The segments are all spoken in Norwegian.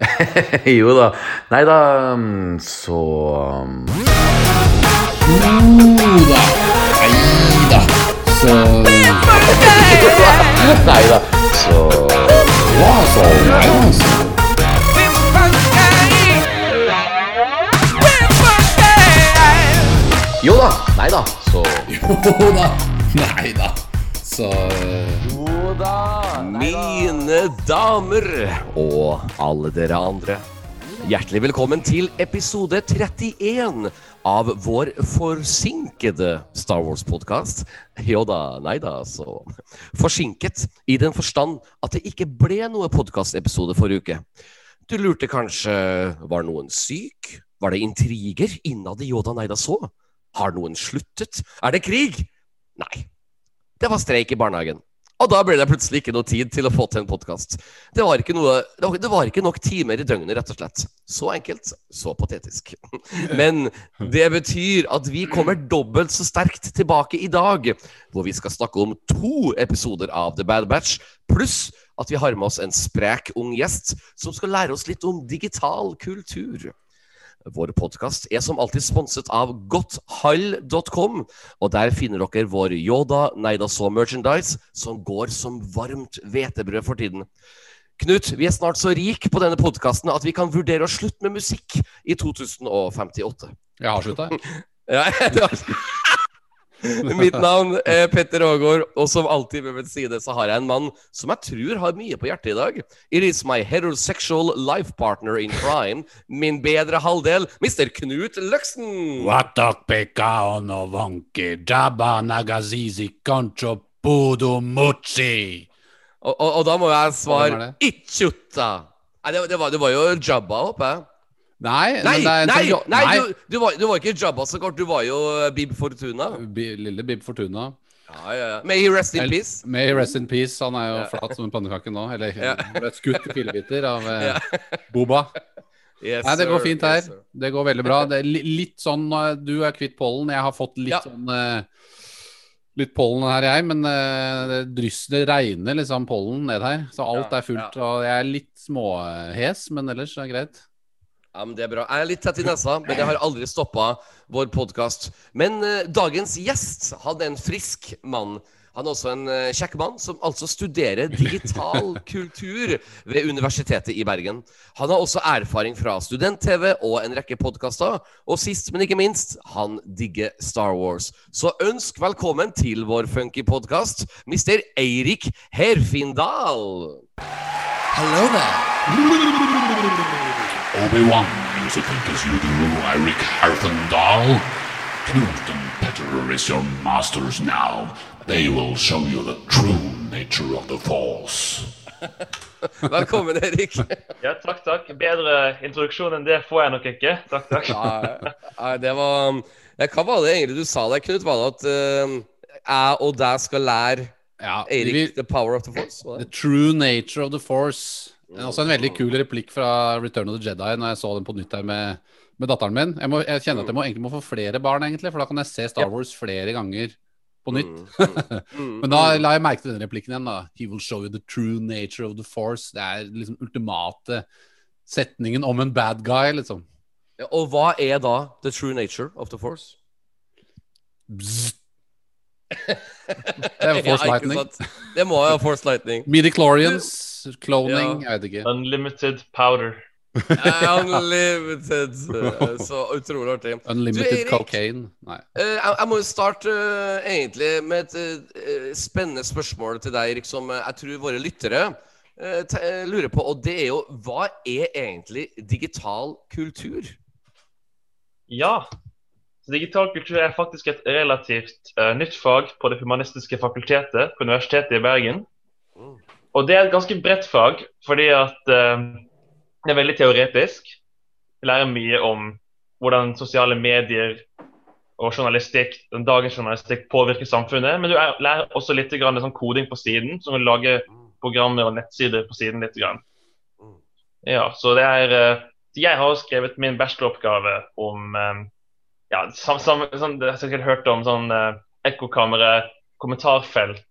jo da. Nei da, mm, så mm, Jo da. Nei da. Så Nei da, så Ja, så Nei da. Så. Jo da. Nei da, så Jo da. Nei da. Så. Mine damer og alle dere andre. Hjertelig velkommen til episode 31 av vår forsinkede Star Wars-podkast. Jo da, nei da, så Forsinket i den forstand at det ikke ble noe podkastepisode forrige uke. Du lurte kanskje var noen syk? Var det intriger innad i Yoda Neida så? Har noen sluttet? Er det krig? Nei. Det var streik i barnehagen. Og da ble det plutselig ikke noe tid til å få til en podkast. Det, det var ikke nok timer i døgnet, rett og slett. Så enkelt, så patetisk. Men det betyr at vi kommer dobbelt så sterkt tilbake i dag, hvor vi skal snakke om to episoder av The Bad Batch, pluss at vi har med oss en sprek ung gjest som skal lære oss litt om digital kultur. Vår podkast er som alltid sponset av godthall.com, og der finner dere vår Yoda Neida Så merchandise, som går som varmt hvetebrød for tiden. Knut, vi er snart så rik på denne podkasten at vi kan vurdere å slutte med musikk i 2058. Jeg har slutta, jeg. Ja. Mitt navn er Petter Aagaard, og som alltid ved min side så har jeg en mann som jeg tror har mye på hjertet i dag. It is my heterosexual life partner in crime, min bedre halvdel, Mr. Knut Løksen. Watak pekaon og vanki, jabba nagazizi kancho pudo muchi. Og, og, og da må jeg svare det? Ichutta. Nei, det, det, var, det var jo Jabba, håper jeg. Nei, Nei, men det er nei, jo- nei, du, du, var, du var ikke Jabba så kort, du var jo eh, Bib Fortuna. Bi- Lille Bib Fortuna. Ja, ja, ja. May he rest in El- peace. May he rest in peace. Han er jo flat som en pannekake nå. Eller Ja. ble skutt i fillebiter av ja. Boba. Yes, Nei, det går fint her. Yes. Det går veldig bra. Det er litt sånn eh, Du er kvitt pollen. Jeg har fått litt Ja. sånn eh, Litt pollen her, jeg, men eh, det drysser, det regner liksom pollen ned her. Så alt Ja, er fullt. Og jeg er litt småhes, men ellers er det greit. Ja, men Det er bra. Jeg er litt tett i nesa, men jeg har aldri stoppa vår podkast. Men eh, dagens gjest hadde en frisk mann. Han er også en eh, kjekk mann som altså studerer digital kultur ved Universitetet i Bergen. Han har også erfaring fra student-TV og en rekke podkaster. Og sist, men ikke minst, han digger Star Wars. Så ønsk velkommen til vår funky podkast, Mr. Eirik Herfindal. Hello there. Obi-Wan think as you do, Eric Harfendal. Knut and Petter is your masters now. They will show you the true nature of the Force. Velkommen, Erik. Ja, takk, takk. Bedre introduksjon enn det får jeg nok ikke. Takk, takk. Nei, nei, det var ja, Hva var det egentlig du sa der, Knut? Var det at uh, jeg og deg skal lære Ja, Eirik vi, the power of the force? The true nature of the force. Også en veldig kul replikk fra Return of the Jedi når jeg så den på nytt her med, med datteren min. Jeg, må, jeg kjenner at jeg må, egentlig må få flere barn, egentlig, for da kan jeg se Star Wars flere ganger på nytt. Mm, Men da la jeg merke til denne replikken igjen. da He will show you the true nature of the force. Det er liksom ultimate setningen om en bad guy, liksom. Ja, og hva er da the true nature of the force? Bzz. Det er jo force ja, lightning. sant? Det må være force lightning. Midichlorians, cloning, jeg vet ikke. Unlimited powder. Unlimited. Eh, Så utrolig artig. Unlimited Du, Erik, cocaine. Nei. Eh, jeg, må jo starte eh, egentlig med et spennende spørsmål til deg, Erik, som jeg tror våre lyttere lurer på. Og det er jo hva er egentlig digital kultur? Ja. Så digital kultur er faktisk et relativt uh, nytt fag på Det humanistiske fakultetet på Universitetet i Bergen. Mm. Og det er et ganske bredt fag, fordi at uh, det er veldig teoretisk. Vi lærer mye om hvordan sosiale medier og journalistikk, den dagens journalistikk påvirker samfunnet. Men du er, lærer også litt grann, sånn koding på siden, som kan lage programmer og nettsider på siden. litt grann. Mm. Ja, så det er uh, Jeg har skrevet min bacheloroppgave om eh, ja, sam, sam, sånn, Jeg har sikkert hørt om sånn eh, ekkokamre, kommentarfelt.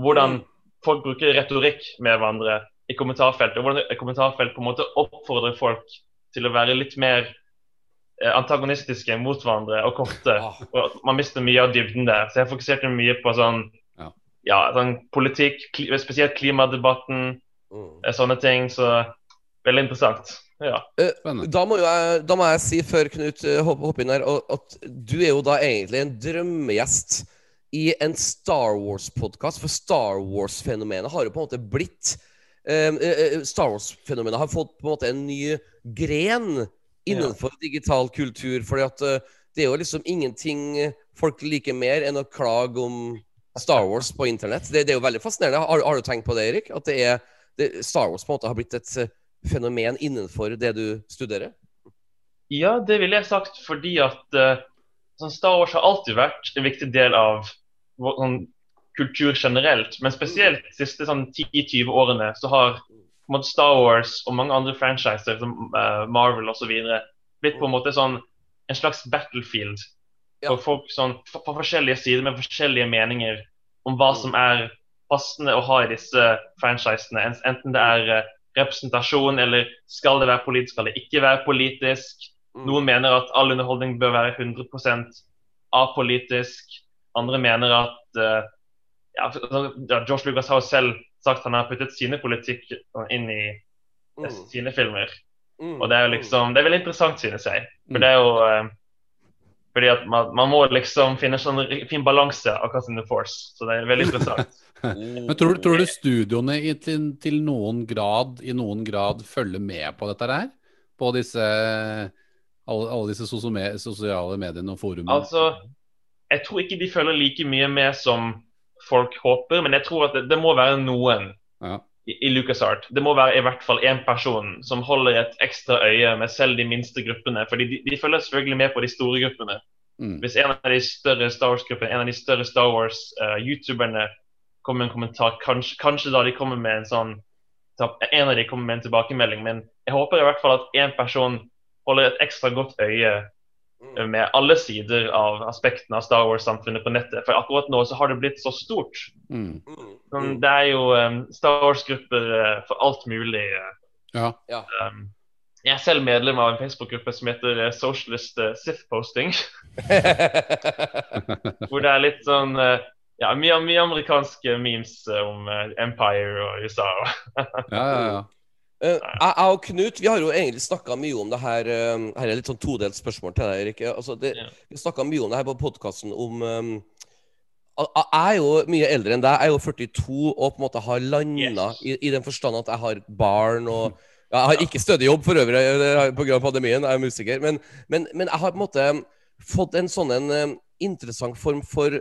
Hvordan folk bruker retorikk med hverandre i kommentarfeltet. Og hvordan kommentarfelt på en måte oppfordrer folk til å være litt mer eh, antagonistiske mot hverandre og korte. Ah. Og man mister mye av dybden der. Så jeg fokuserte mye på sånn, Ja. ja, sånn politikk, kli, spesielt klimadebatten, Mm. eh, sånne ting. Så veldig interessant. Ja. Da må, jo jeg, da må jeg si, før Knut eh, hopper inn her, at du er jo da egentlig en drømmegjest i en Star Wars-podkast. For Star Wars-fenomenet har jo på en måte blitt eh, eh, Star Wars-fenomenet har fått på en måte en ny gren innenfor digital kultur. fordi at eh, det er jo liksom ingenting folk liker mer enn å klage om Star Wars på internett. Det, det er jo veldig fascinerende. Har, har du tenkt på det, Erik? At det er, det, Star Wars på en måte har blitt et eh, fenomen innenfor det du studerer? Ja, det ville jeg sagt fordi at uh, sånn Star Wars har alltid vært en viktig del av vår sånn, kultur generelt. Men spesielt de siste sånn, 10-20 årene så har på måte, Star Wars og mange andre franchiser som uh, Marvel osv. blitt på en måte sånn en slags battlefield Ja. for folk sånn, for forskjellige sider med forskjellige meninger om hva som er passende å ha i disse franchisene. Enten det er eh, representasjon, eller skal det være politisk, skal det ikke være politisk. Noen mener at all underholdning bør være 100% apolitisk. Andre mener at uh, ja, ja, George Lucas har jo selv sagt han har puttet sine politikk inn i Mm. sine filmer. Mm. Og det er jo liksom, det er veldig interessant, synes jeg. For Mm. det er jo eh, fordi at man, man må liksom finne sånn fin balanse akkurat in the force. Så det er veldig interessant. Men tror, tror du studioene i, til, til noen grad, i noen grad følger med på dette her? På disse alle, alle disse sosiale mediene og forumene? Altså, jeg tror ikke de følger like mye med som folk håper, men jeg tror at det, det må være noen Ja. I, LucasArt. Det må være i hvert fall én person som holder et ekstra øye med selv de minste gruppene. fordi de, de følger selvfølgelig med på de store gruppene. Mm. Hvis en av de større Star Wars-gruppene, en av de større Star Wars-youtuberne kommer med en kommentar, kanskje, kanskje da de kommer med en sånn En av de kommer med en tilbakemelding, men jeg håper i hvert fall at én person holder et ekstra godt øye. Med alle sider av aspektene av Star Wars-samfunnet på nettet. For akkurat nå så har det blitt så stort. Mm. Mm. Det er jo um, Star Wars-grupper uh, for alt mulig. Uh, Ja. Um, jeg er selv medlem av en Facebook-gruppe som heter uh, Socialist uh, Sith Posting. hvor det er litt sånn ja, mye, mye amerikanske memes om Empire og USA. ja, ja, ja. Eh, jeg jeg og Knut vi har jo egentlig snakka mye om det her. eh, her er litt sånn todelt spørsmål til deg, Erik. Altså, det. Vi snakka mye om det her på podkasten om um, jeg er jo mye eldre enn deg. Jeg er jo 42 og på en måte har landa Yes. i, i den forstand at jeg har barn og ja, Jeg har ikke stødig jobb for øvrig eh, pga. pandemien, jeg er musiker. Men, men, men jeg har på en måte fått en sånn en eh, interessant form for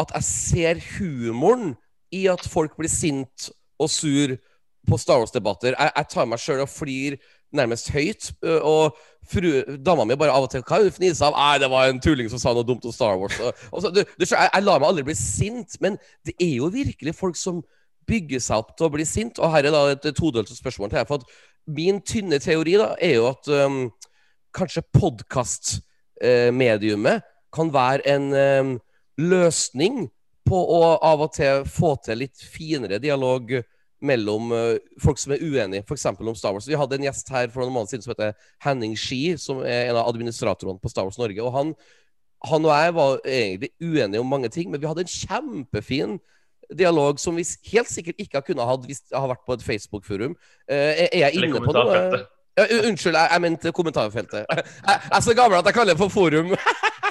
at jeg ser humoren i at folk blir sint og sur på Star Wars-debatter. Jeg, jeg tar meg sjøl og flir nærmest høyt. Og fru, dama mi bare av og til Hva er fniser av? Nei, det var en tulling som sa noe dumt om Star Wars. Og, og så, du, du, jeg, jeg lar meg aldri bli sint, men det er jo virkelig folk som bygger seg opp til å bli sint. Og her er da et todelt spørsmål til deg. For at min tynne teori da er jo at um, kanskje podkastmediumet kan være en um, løsning på å av og til få til litt finere dialog mellom eh, folk som er uenige, f.eks. om Star Wars. Vi hadde en gjest her for noen måneder siden som heter Henning Ski, som er en av administratorene på Star Wars Norge. og han, han og jeg var egentlig uenige om mange ting, men vi hadde en kjempefin dialog som vi helt sikkert ikke har kunnet hatt hvis jeg har vært på et Facebook-forum. Eh, er jeg inne på noe? Ja, unnskyld, jeg, jeg mente kommentarfeltet. Jeg, jeg er så gammel at jeg kaller det for forum.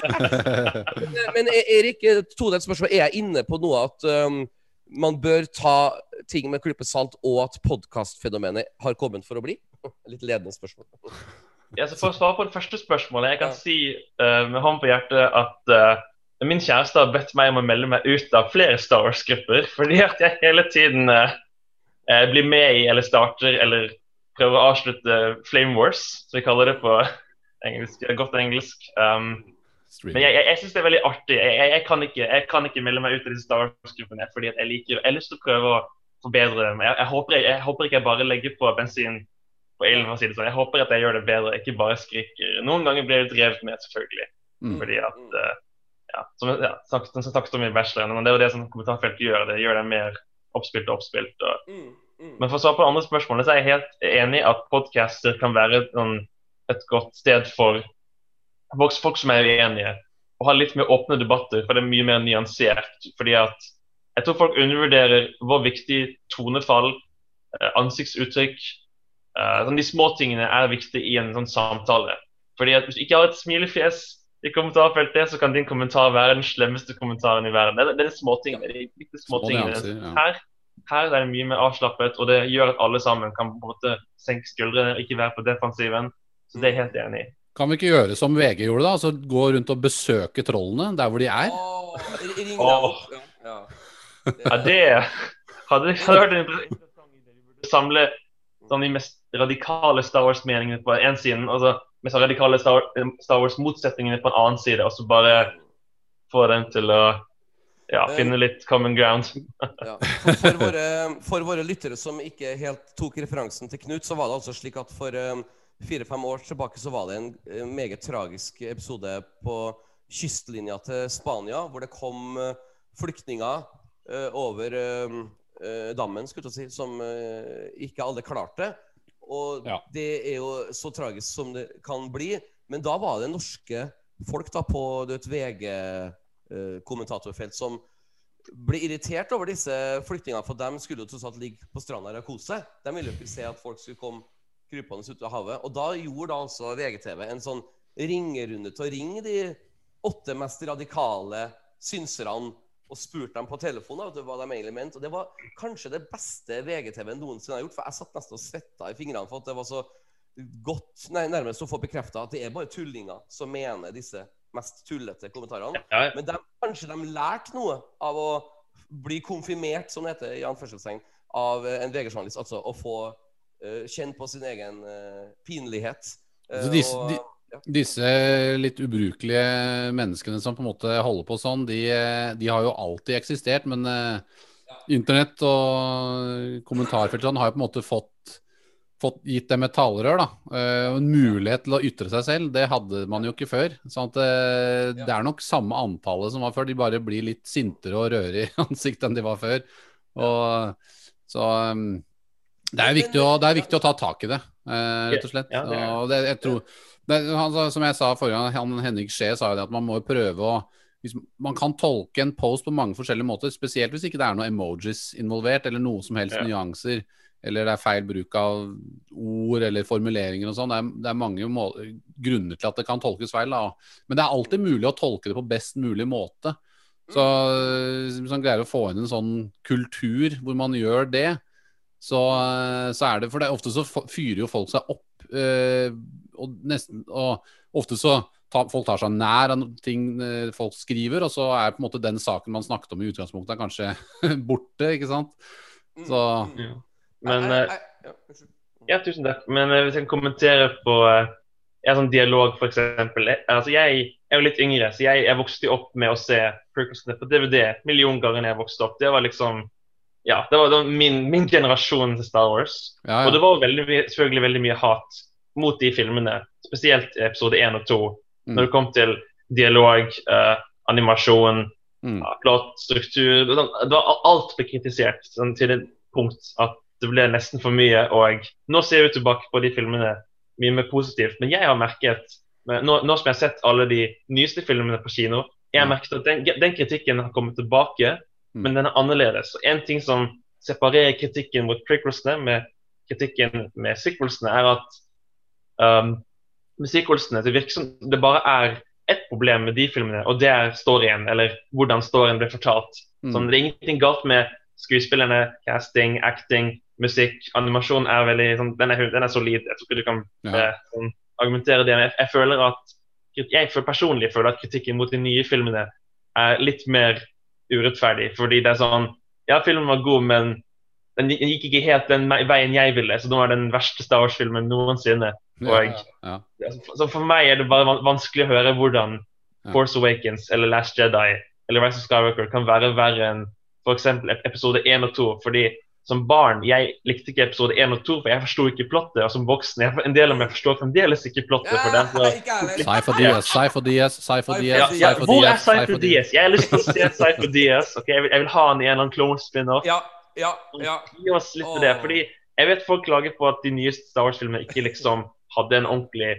men, men Erik, todelt spørsmål. Er jeg inne på noe at um, man bør ta ting med en salt, og at podkastfenomenet har kommet for å bli? Litt ledende spørsmål. Ja, så For å svare på det første spørsmålet, jeg kan Ja. si uh, med hånd på hjertet at uh, min kjæreste har bedt meg om å melde meg ut av flere Star Wars-grupper. Fordi at jeg hele tiden eh, blir med i eller starter eller prøver å avslutte Flame Wars, som vi kaller det på engelsk, godt engelsk. Um, men jeg, jeg, jeg syns det er veldig artig. Jeg, jeg, jeg, kan ikke, jeg kan ikke melde meg ut av disse Star Wars-gruppene fordi at jeg liker Jeg har lyst til å prøve å forbedre dem. Jeg, jeg, håper, jeg, jeg håper ikke jeg bare legger på bensin på ilden, for å si det sånn. Jeg håper at jeg gjør det bedre, ikke bare skriker. Noen ganger blir det drevet med, selvfølgelig. Mm. Fordi at uh, ja, Som ja, sagt, som sagt om i bacheloren, men det er jo det som kommentarfeltet gjør. Det gjør det mer oppspilt og oppspilt. og Men for å svare på det andre spørsmålet, så er jeg helt enig i at podcaster kan være et, sånn, et godt sted for folk, folk som er uenige. å ha litt mer åpne debatter, for det er mye mer nyansert. fordi at jeg tror folk undervurderer hvor viktig tonefall, eh, ansiktsuttrykk eh, sånn De små tingene er viktige i en sånn samtale. Fordi at Hvis du ikke har et smilefjes i kommentarfeltet, så kan din kommentar være den slemmeste kommentaren i verden. Det er, det er de småtingene. De viktige Små tingene. ja. Her, her er det mye mer avslappet, og det gjør at alle sammen kan på en måte senke skuldrene, ikke være på defensiven. Så det er jeg helt enig i. Kan vi ikke gjøre som VG gjorde, da? Altså Gå rundt og besøke trollene der hvor de er? Åh, ring Åh. opp. Ja, ja. Ja, det hadde, hadde vært en interessant idé. Vi burde samle sånn, de mest radikale Star Wars-meningene på én side, og så mest radikale Star, Star Wars-motsetningene på en annen side, og så bare få dem til å ja, finne litt common ground. Ja. For, for, våre, for våre lyttere som ikke helt tok referansen til Knut, så var det altså slik at for um, fire-fem år tilbake så var det en eh, meget tragisk episode på kystlinja til Spania, hvor det kom eh, flyktninger eh, over eh, eh, dammen, skulle jeg si, som eh, ikke alle klarte. Og Ja. det er jo så tragisk som det kan bli. Men da var det norske folk da på et VG-kommentatorfelt som ble irritert over disse flyktningene, for de skulle jo tross alt ligge på stranda og kose seg. De ville jo ikke se at folk skulle komme krypende ut av havet. Og da gjorde da altså VGTV en sånn ringerunde til å ringe de åtte mest radikale synserne og spurte dem på telefonen du, hva de egentlig mente. Og det var kanskje det beste VGTV noensinne har gjort, for jeg satt nesten og svetta i fingrene for at det var så godt nei, nærmest å få bekrefta at det er bare tullinger som mener disse mest tullete kommentarene. Ja, Men de, kanskje de lærte noe av å bli konfirmert, som det heter i anførselstegn, av eh, en VG-journalist. Altså å få uh, kjenne på sin egen uh, pinlighet. Uh, Så disse- og- de- Disse litt ubrukelige menneskene som på en måte holder på sånn, de, de har jo alltid eksistert, men eh, internett og kommentarfeltene har jo på en måte fått, fått gitt dem et talerør, da. eh, en mulighet til å ytre seg selv. Det hadde man jo ikke før. Sånn at eh, det er nok samme antallet som var før, de bare blir litt sintere og rødere i ansiktet enn de var før. Og, så um, det er, viktig å, det er viktig å ta tak i det, eh, rett og slett. Ja, det. Og det, jeg tror, det, han, som jeg sa forrige gang, han Henrik Skje sa jo det at man må prøve å hvis, Man kan tolke en post på mange forskjellige måter, spesielt hvis ikke det er noen emojis involvert, eller noe som helst Ja. nyanser, eller det er feil bruk av ord eller formuleringer og sånn. Det, det er mange grunner til at det kan tolkes feil. Da. Men det er alltid mulig å tolke det på best mulig måte. Så hvis man greier å få inn en sånn kultur hvor man gjør det, så, så er det For det er ofte så fyrer jo folk seg opp. eh, og, nesten, og ofte så ta, folk tar seg nær av ting eh, folk skriver, og så er på en måte den saken man snakket om i utgangspunktet, kanskje borte, ikke sant. Mm, Så ja. Men eh, ja, tusen takk. Men eh, hvis jeg kan kommentere på en sånn dialog, f.eks. Altså, jeg er jo litt yngre, så jeg, jeg vokste opp med å se Prequelsene på DVD million ganger jeg vokste opp. Det var liksom Ja, det var, det var min, min generasjon til Star Wars. ja, Og det var veldig, selvfølgelig veldig mye hat mot de filmene, spesielt episode 1 og 2. Mm. Når det kom til dialog, eh, animasjon, Mm. plott, struktur det, det var, Alt ble kritisert sånn, til et punkt at det ble nesten for mye. Og nå ser vi tilbake på de filmene mye mer positivt. Men jeg har merket, nå, nå som jeg har sett alle de nyeste filmene på kino, jeg har merket at den, den kritikken har kommet tilbake, Mm. men den er annerledes. Og En ting som separerer kritikken mot prequelsene med kritikken med sequelsene, er at um, sequelsene det virker som det bare er ett problem med de filmene, og det er storyen, eller hvordan storyen ble fortalt. Mm. Sånn, det er ingenting galt med skuespillerne, casting, acting, musikk. Animasjon er veldig sånn, den, er, den er solid. Jeg tror ikke du kan Ja. eh, sånn, argumentere det. Men jeg, jeg føler at jeg personlig føler at kritikken mot de nye filmene er litt mer urettferdig. Fordi det er sånn Ja, filmen var god, men den gikk ikke helt den veien jeg ville, så nå er den verste Star Wars-filmen noensinne. Og ja. så for meg er det bare vanskelig å høre hvordan Ja. Force Awakens eller Last Jedi eller Rise of Skywalker kan være verre enn f.eks. episode 1 og 2. Fordi som barn jeg likte ikke episode 1 og 2, for jeg forsto ikke plottet. Og som voksen jeg, en del av meg forstår fremdeles ikke plottet. for den. Ja. Cypher Diaz, Cypher Diaz, Cypher Diaz, hvor er Cypher Diaz? Jeg har lyst til å se Cypher Diaz. Okay, Jeg vil, jeg vil ha han i en eller annen clone spin-off. Ja, ja, ja. Gi oss litt av det. Fordi jeg vet folk klager på at de nye Star Wars-filmene ikke liksom hadde en ordentlig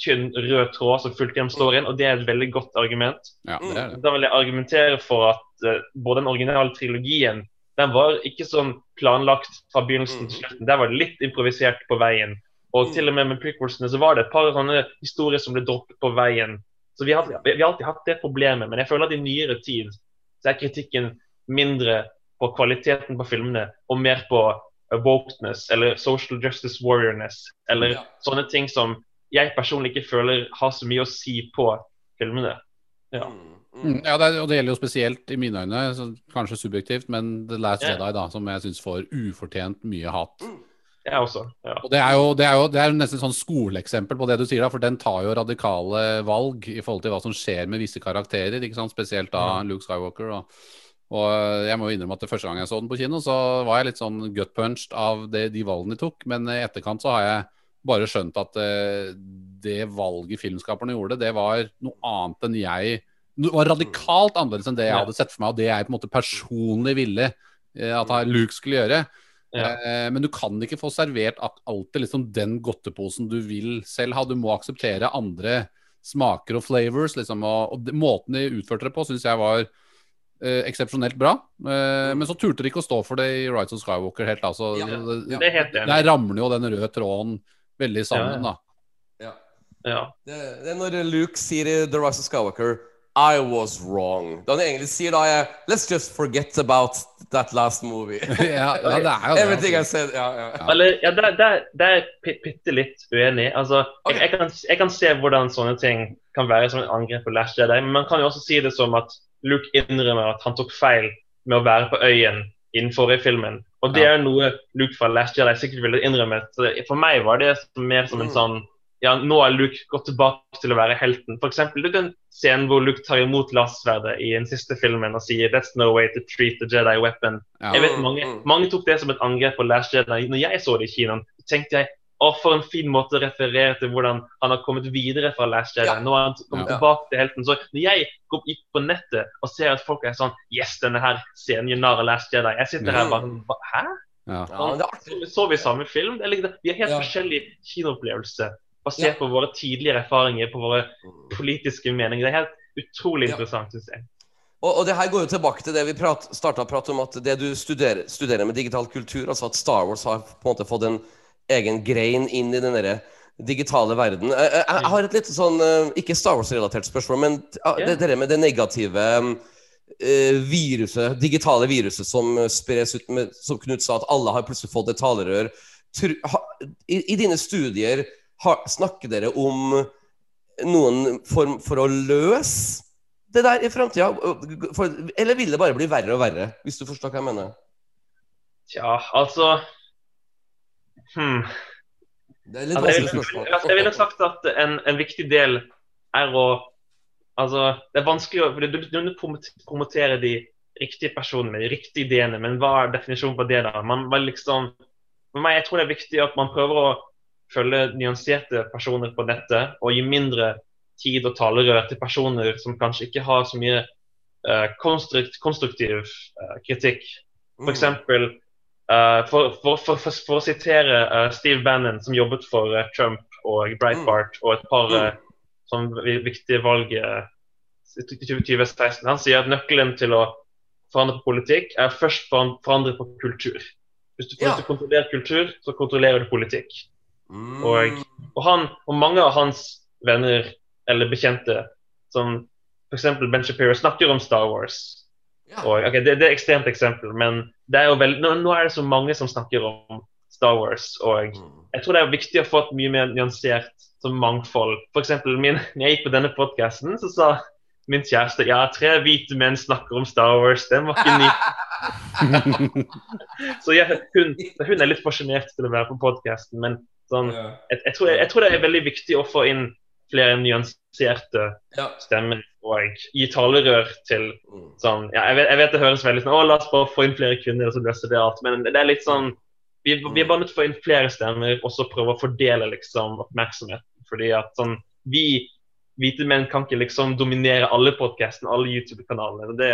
tynn rød tråd som fulgte gjennom storyen, og det er et veldig godt argument. Ja, det er det. Da vil jeg argumentere for at uh, både den originale trilogien den var ikke sånn planlagt fra begynnelsen til slutten. Der var det litt improvisert på veien. Og Mm. til og med med prequelsene så var det et par sånne historier som ble droppet på veien. Så vi har, vi har alltid hatt det problemet. Men jeg føler at i nyere tid så er kritikken mindre på kvaliteten på filmene og mer på wokeness eller social justice warriorness eller Ja. sånne ting som jeg personlig ikke føler har så mye å si på filmene. Ja. Mm, mm. Mm, ja, det er, og det gjelder jo spesielt i mine øyne, så kanskje subjektivt, men The Last yeah. Jedi, da, som jeg syns får ufortjent mye hat. Jeg også. Ja. Og det er jo, det er jo det er nesten et sånn skoleeksempel på det du sier, da, for den tar jo radikale valg i forhold til hva som skjer med visse karakterer, ikke sant? spesielt da Luke Skywalker. Og, og jeg må jo innrømme at det første gang jeg så den på kino, så var jeg litt sånn gut-punched av det, de valgene de tok, men i etterkant så har jeg bare skjønt at eh, det valget filmskaperne gjorde, det var noe annet enn jeg Det var radikalt annerledes enn det jeg hadde sett for meg, og det jeg på en måte personlig ville eh, at Luke skulle gjøre. Ja. Eh, men du kan ikke få servert alltid liksom den godteposen du vil selv ha. Du må akseptere andre smaker og flavors. Liksom, og, og måten de utførte det på, syns jeg var eh, eksepsjonelt bra. Eh, men så turte de ikke å stå for det i Rights of Skywalker helt. Altså, Ja, det- ja. Det helt. Der ramler jo den røde tråden veldig sammen, Ja, da. Ja. Ja. Det, det er når Luke sier i The Rise of Skywalker I was wrong. Da han egentlig sier da, jeg, Let's just forget about that last movie. ja, ja, det er jo det. Everything I Altså. said. Ja, ja. Ja. Eller, ja, det, er jeg bitte litt uenig. Altså, Ok. jeg, jeg, kan, jeg kan se hvordan sånne ting kan være som et angrep på Lash Jedi, men man kan jo også si det som at Luke innrømmer at han tok feil med å være på øyen innenfor i filmen. Og det Ja. er noe Luke fra Last Jedi sikkert ville innrømmet. Så for meg var det mer som en Mm. sånn ja, nå har Luke gått tilbake til å være helten. For er den scenen hvor Luke tar imot lastsverdet i den siste filmen og sier That's no way to treat the Jedi weapon. Ja. Jeg vet mange, mm. mange tok det som et angrep på Last Jedi. Når jeg så det i kinoen, tenkte jeg å, for en fin måte å referere til hvordan han har kommet videre fra Last Jedi. Ja. Nå har han kommet Ja. tilbake til helten. Så når jeg går opp på nettet og ser at folk er sånn Yes, denne her scenen gjør Last Jedi. Jeg sitter her bare sånn, "Hva- Hæ? Ja. Artig. Så, vi samme film? Det vi har helt Ja. forskjellig kinoopplevelse basert Ja. på våre tidligere erfaringer, på våre politiske meninger. Det er helt utrolig Ja. interessant, syns jeg. Og, og det her går jo tilbake til det vi prat, starta å prate om, at det du studerer, studerer med digital kultur, altså at Star Wars har på en måte fått en egen grein inn i den derre digitale verden. Jeg, jeg, jeg har et litt sånn eh, Ikke Star Wars-relatert spørsmål, men ah, det, det med det negative eh, viruset, digitale viruset som spres ut med, Som Knut sa, at alle har plutselig fått et talerør. I, I dine studier, har, snakker dere om noen form for å løse det der i framtida? Eller vil det bare bli verre og verre, hvis du forstår hva jeg mener? Tja, altså hmm. Det er litt Altså, vanskelig spørsmål. altså, jeg ville sagt at en, en viktig del er å Altså, det er vanskelig å for Du, du, du promot- promoterer de riktige personene, de riktige ideene, men hva er definisjonen på det? da? Man var liksom, For meg, jeg tror det er viktig at man prøver å følge nyanserte personer på nettet, og gi mindre tid og talerør til personer som kanskje ikke har så mye uh, konstrukt, konstruktiv uh, kritikk. Mm. For eksempel, eh, for, for, for, for, for å sitere eh, Steve Bannon, som jobbet for eh, Trump og Breitbart og et par Mm. eh, sånn viktige valg eh, i 2016. Han sier at nøkkelen til å forandre på politikk er først forandre på kultur. Hvis du, Ja. hvis du kontrollerer kultur, så kontrollerer du politikk. Mm. Og, og, han, og mange av hans venner eller bekjente, som f.eks. Ben Shapiro, snakker om Star Wars. Ja. Og, ok, det, det er et ekstremt eksempel, men det er jo veld... nå, nå er det så mange som snakker om Star Wars. Og Mm. jeg tror det er viktig å få et mye mer nyansert som mangfold. For eksempel, min, når jeg gikk på denne podkasten, så sa min kjæreste ja, tre hvite menn snakker om Star Wars. Den var ikke ny. Så jeg, hun, hun er litt for sjenert til å være på podkasten, men sånn, jeg, jeg, tror, jeg, tror det er veldig viktig å få inn flere nyanserte stemmer og gi talerør til Mm. sånn ja, jeg, vet, jeg vet det høres veldig sånn Å, la oss bare få inn flere kvinner, og så løser det alt. Men det er litt sånn Vi, vi er bare nødt til å få inn flere stemmer, og så prøve å fordele liksom oppmerksomheten. Fordi at sånn Vi hvite menn kan ikke liksom dominere alle podkastene, alle YouTube-kanalene. Det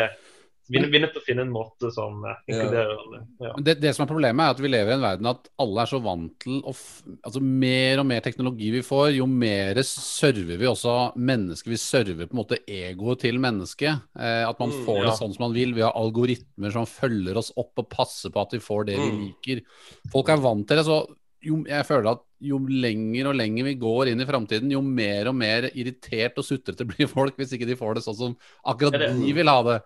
Vi er vi er nødt til å finne en måte som eh, inkluderer alle. Ja. Det, det som er problemet, er at vi lever i en verden at alle er så vant til å f Altså mer og mer teknologi vi får, jo mer server vi også mennesker. Vi server på en måte egoet til mennesket. Eh, at man får det ja. sånn som man vil. Vi har algoritmer som følger oss opp og passer på at vi får det vi liker. Folk er vant til det. så jo, jeg føler at jo lenger og lenger vi går inn i framtiden, jo mer og mer irritert og sutrete blir folk hvis ikke de får det sånn som akkurat Det det. de vil ha det.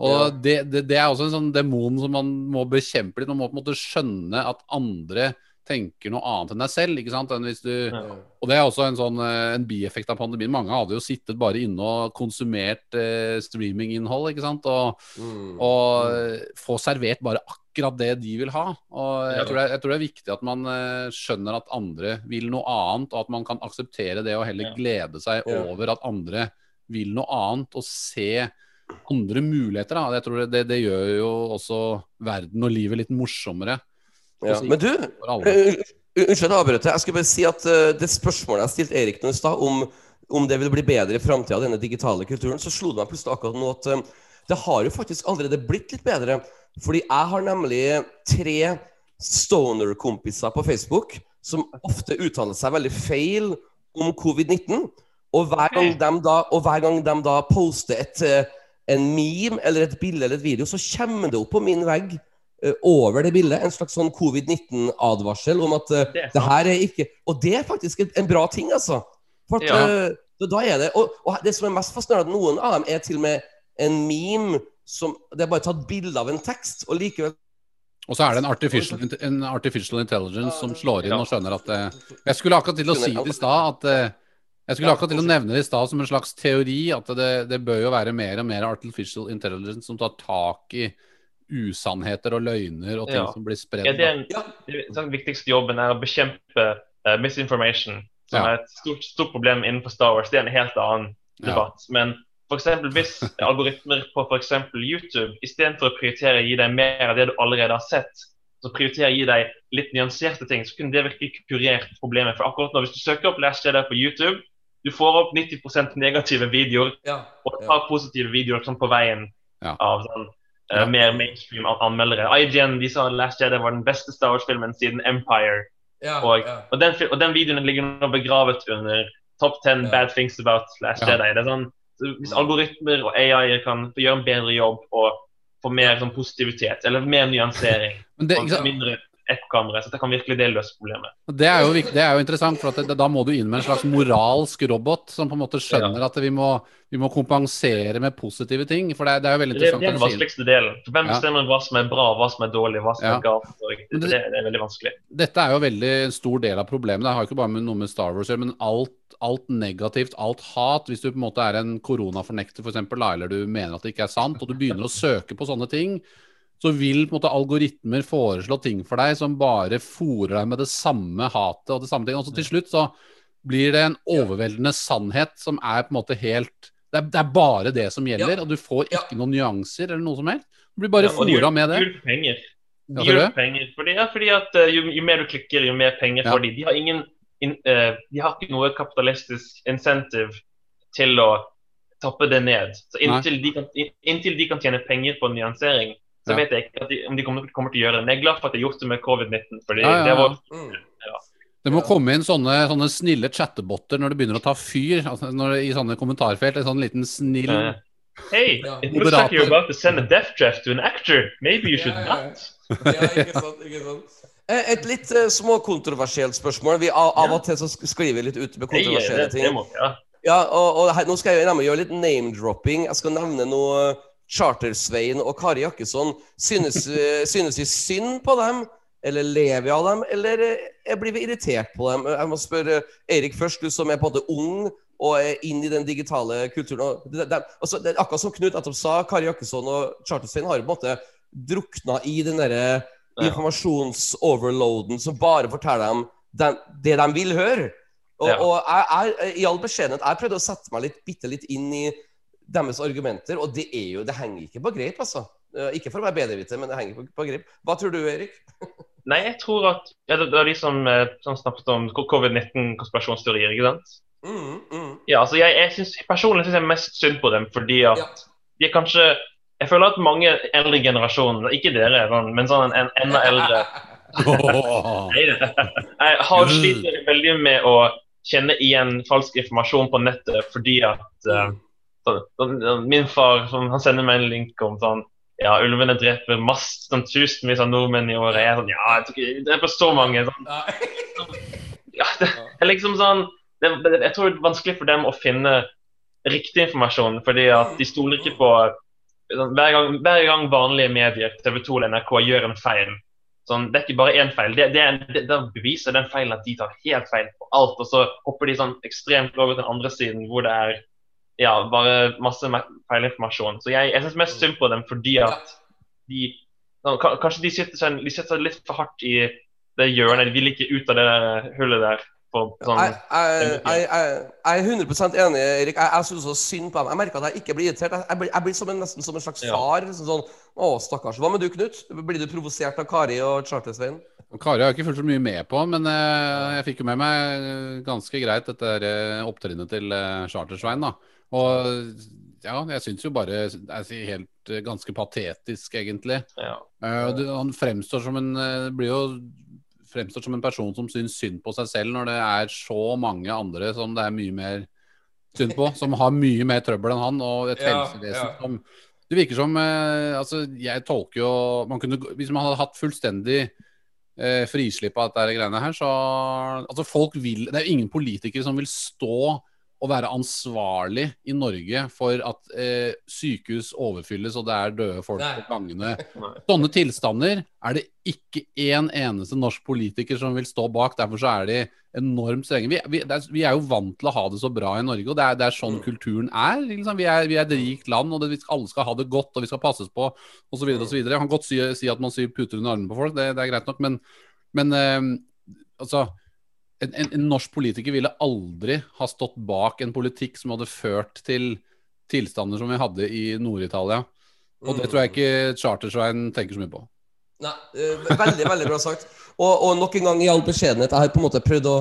Og Ja. det, det, det er også en sånn demon som man må bekjempe litt. Man må på en måte skjønne at andre tenker noe annet enn deg selv. ikke sant? Du, Ja. Og det er også en sånn eh, en bieffekt av pandemien. Mange hadde jo sittet bare inne og konsumert eh, streaminginnhold, ikke sant. Og, Mm. og mm. få servert bare akkurat det de vil ha. Og jeg Ja. tror det, jeg tror det er viktig at man eh, skjønner at andre vil noe annet, og at man kan akseptere det og heller glede seg over at andre vil noe annet, og se andre muligheter. Da. Jeg tror det, det gjør jo også verden og livet litt morsommere. Ja. Men du. Uh, Unnskyld at jeg avbrøt. deg. Jeg skulle bare si at uh, det spørsmålet jeg stilte Erik nå i stad, om, om det vil bli bedre i framtida, denne digitale kulturen, så slo det meg plutselig akkurat nå at uh, det har jo faktisk allerede blitt litt bedre. Fordi jeg har nemlig tre stoner-kompiser på Facebook som ofte uttaler seg veldig feil om covid-19. Og hver gang de da, og hver gang de da poster et, uh, en meme eller et bilde eller et video, så kommer det opp på min vegg eh, over det bildet en slags sånn covid-19-advarsel om at uh, Det det her er ikke Og det er faktisk en, en bra ting, altså. For at, Ja. uh, da- er det og, og det som er mest fascinerende, at noen av dem er til og med en meme som Det er bare tatt bilde av en tekst, og likevel Og så er det en artificial, en artificial intelligence som slår inn og skjønner at Jeg skulle akkurat til å si det i stad at Jeg skulle akkurat til å nevne det i stad som en slags teori at det, det bør jo være mer og mer artificial intelligence som tar tak i usannheter og løgner og ting Ja. som blir spredd. Ja, det da. en, Ja. det- den viktigste jobben er å bekjempe uh, misinformation, som Ja. er et stort, stort problem innenfor Star Wars. Det er en helt annen Ja. debatt. Men for eksempel, hvis algoritmer på f.eks. YouTube istedenfor å prioritere å gi deg mer av det du allerede har sett, så prioriterer gi deg litt nyanserte ting, så kunne det virkelig kurert problemet. For akkurat nå, hvis du søker opp Jedi på YouTube, du får opp 90 negative videoer Ja. og et par positive videoer sånn på veien Ja. av sånn, uh, Ja. mer mainstream anmeldere. IGN de sa Last Jedi var den beste Star Wars-filmen siden Empire. Ja, Og, ja. og, den, og den videoen ligger nå begravet under Top 10 Ja. bad things about Last Ja. Jedi. Det er sånn, så hvis algoritmer og AI-er kan gjøre en bedre jobb og få mer sånn, positivitet, eller mer nyansering, det, og mindre ekkokamre, så det kan virkelig det løse problemet. Det er jo, det er jo interessant, for det, da må du inn med en slags moralsk robot som på en måte skjønner at vi må, vi må kompensere med positive ting. For det, det er jo veldig Det, det interessant er den vanskeligste delen. For Hvem Ja. bestemmer hva som er bra, hva som er dårlig, hva som Ja. er galt? Det, det- er veldig vanskelig. Dette er jo veldig en stor del av problemet. Det har jo ikke bare med noe med Star Wars å gjøre, men alt, alt negativt, alt hat. Hvis du på en måte er en koronafornekter, f.eks., eller du mener at det ikke er sant, og du begynner å søke på sånne ting, så vil på en måte algoritmer foreslå ting for deg som bare fòrer deg med det samme hatet og det samme ting. Og så til slutt så blir det en overveldende sannhet som er på en måte helt Det er, det er bare det som gjelder, Ja. og du får ikke noen nyanser eller noe som helst. Du blir bare Ja, fòra med det. gjør penger. Ja, det? penger fordi, ja, fordi at eh, jo, jo mer du klikker, jo mer penger får de. De har ingen in, uh, De har ikke noe kapitalistisk insentiv til å tappe det ned. Så inntil, de kan, inntil de kan tjene penger på nyansering, så Ja. vet jeg ikke at de, om de kommer, kommer til å gjøre det. Men jeg er glad for at de har gjort det med covid-19. fordi Ja, ja, det ja. var Mm. Det må komme inn sånne, sånne snille chattebotter når det begynner å ta fyr. Altså når I sånne kommentarfelt. En sånn liten snill eh, Hey, it looks like you're about to send a death draft to an actor. Maybe you should not. Ja, ikke sant, ikke sant. Eh, Et litt uh, småkontroversielt spørsmål. Vi, av, av og til så skriver sklir vi litt ut med kontroversielle det, det ting. ja. Og, og her, Nå skal jeg nærmere gjøre litt name-dropping. Jeg skal nevne noe Charter-Svein og Kari Jakkesson. Synes, eh, synes vi synd på dem? Eller lever vi av dem? Eller eh, blir vi irritert på dem? Jeg må spørre Eirik først, du som er på en måte ung og er inn i den digitale kulturen. De, det, altså, det, er akkurat som Knut nettopp sa, Kari Jakkesson og Charter-Svein har på en måte drukna i den derre Ja. informasjonsoverloaden som bare forteller dem den, det de vil høre. Og, Ja. og jeg, jeg, i all beskjedenhet, jeg prøvde å sette meg litt, bitte litt inn i deres argumenter, og det er jo, det henger ikke på greip, altså. Eh, Ikke for å være bedreviter, men det henger på, på greip. Hva tror du, Erik? Nei, jeg tror at ja, det, det var de som, eh, som snakket om covid-19-konspirasjonsteorier, ikke sant? Mm, mm. Ja, altså jeg, jeg synes, Personlig syns jeg mest synd på dem fordi at Ja. de er kanskje Jeg føler at mange eldre generasjoner, ikke dere, men sånn en enda eldre Jeg har sliter veldig med å kjenne igjen falsk informasjon på nettet fordi at sånn, Min far han sender meg en link om sånn ja, ulvene dreper masse, sånn, tusenvis av nordmenn i året. Jeg er sånn, ja, jeg tror ikke de dreper så mange. Sånn. Ja, det er liksom sånn det, det- Jeg tror det er vanskelig for dem å finne riktig informasjon, fordi at de stoler ikke på sånn, hver, gang, hver gang vanlige medier, TV 2 eller NRK, gjør en feil sånn, Det er ikke bare én feil. Det, det, er, det, det beviser den feilen at de tar helt feil på alt, og så hopper de sånn ekstremt over til den andre siden hvor det er ja, bare masse feil feilinformasjon. Så jeg, jeg syns mest synd på dem fordi at de Kanskje de sitter, seg, de sitter seg litt for hardt i det hjørnet. De vil ikke ut av det der hullet der. Sånn, Jeg, jeg, jeg, jeg, jeg er 100% enig, Erik. Jeg, jeg syns også synd på dem. Jeg merker at jeg ikke blir irritert. Jeg, jeg, blir, jeg blir som en, nesten som en slags Ja. far. Liksom sånn, å, stakkars. Hva med du, Knut? Blir du provosert av Kari og Charter-Svein? Kari har jeg ikke fulgt så mye med på, men eh, jeg fikk jo med meg eh, ganske greit dette eh, opptrinnet til Chartersvein. da. Og ja, jeg syns jo bare jeg helt eh, ganske patetisk, egentlig. ja. Eh, han fremstår som en eh, blir jo fremstår som en person som syns synd på seg selv, når det er så mange andre som det er mye mer synd på, som har mye mer trøbbel enn han, og et Ja, helsevesen ja. som Det virker som Altså, jeg tolker jo man kunne, Hvis man hadde hatt fullstendig eh, frislipp av dette greiene her, så Altså, folk vil Det er jo ingen politikere som vil stå og være ansvarlig i Norge for at eh, sykehus overfylles og det er døde folk Nei. på gangene. Sånne tilstander er det ikke én eneste norsk politiker som vil stå bak. Derfor så er de enormt strenge. Vi, vi, er, vi er jo vant til å ha det så bra i Norge, og det er, det er sånn kulturen er. Liksom. Vi, er vi er et rikt land, og det, alle skal ha det godt, og vi skal passes på, osv. Jeg kan godt si, si at man syr puter under armene på folk, det, det er greit nok, men, men eh, altså en, en, en norsk politiker ville aldri ha stått bak en politikk som hadde ført til tilstander som vi hadde i Nord-Italia. Og det tror jeg ikke Chartersvein tenker så mye på. Nei, eh, veldig, veldig bra sagt. Og, og nok en gang i all beskjedenhet, jeg har på en måte prøvd å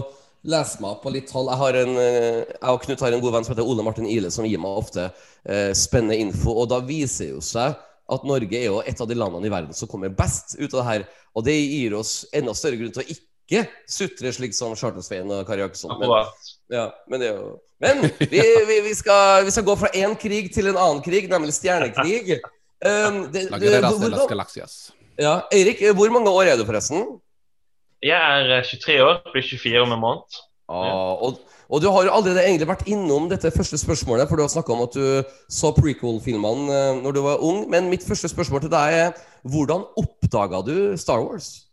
lese meg opp på litt tall. Jeg, har en, eh, jeg og Knut har en god venn som heter Ole Martin Ile, som gir meg ofte eh, spennende info. Og da viser jo seg at Norge er jo et av de landene i verden som kommer best ut av det her. Og det gir oss enda større grunn til å ikke sutre slik som Charter-Svein og Kari Jakkesson. Men, ja, men det er jo Men vi, vi, vi, skal, vi skal gå fra én krig til en annen krig, nemlig stjernekrig. Um, det, det, det, guerreras de hvor- las ja, Eirik, hvor mange år er du forresten? Jeg er eh, 23 år, blir 24 om en måned. Ah, og, og du har jo allerede egentlig vært innom dette første spørsmålet, for du har snakka om at du så prequel-filmene eh, når du var ung. Men mitt første spørsmål til deg er hvordan oppdaga du Star Wars?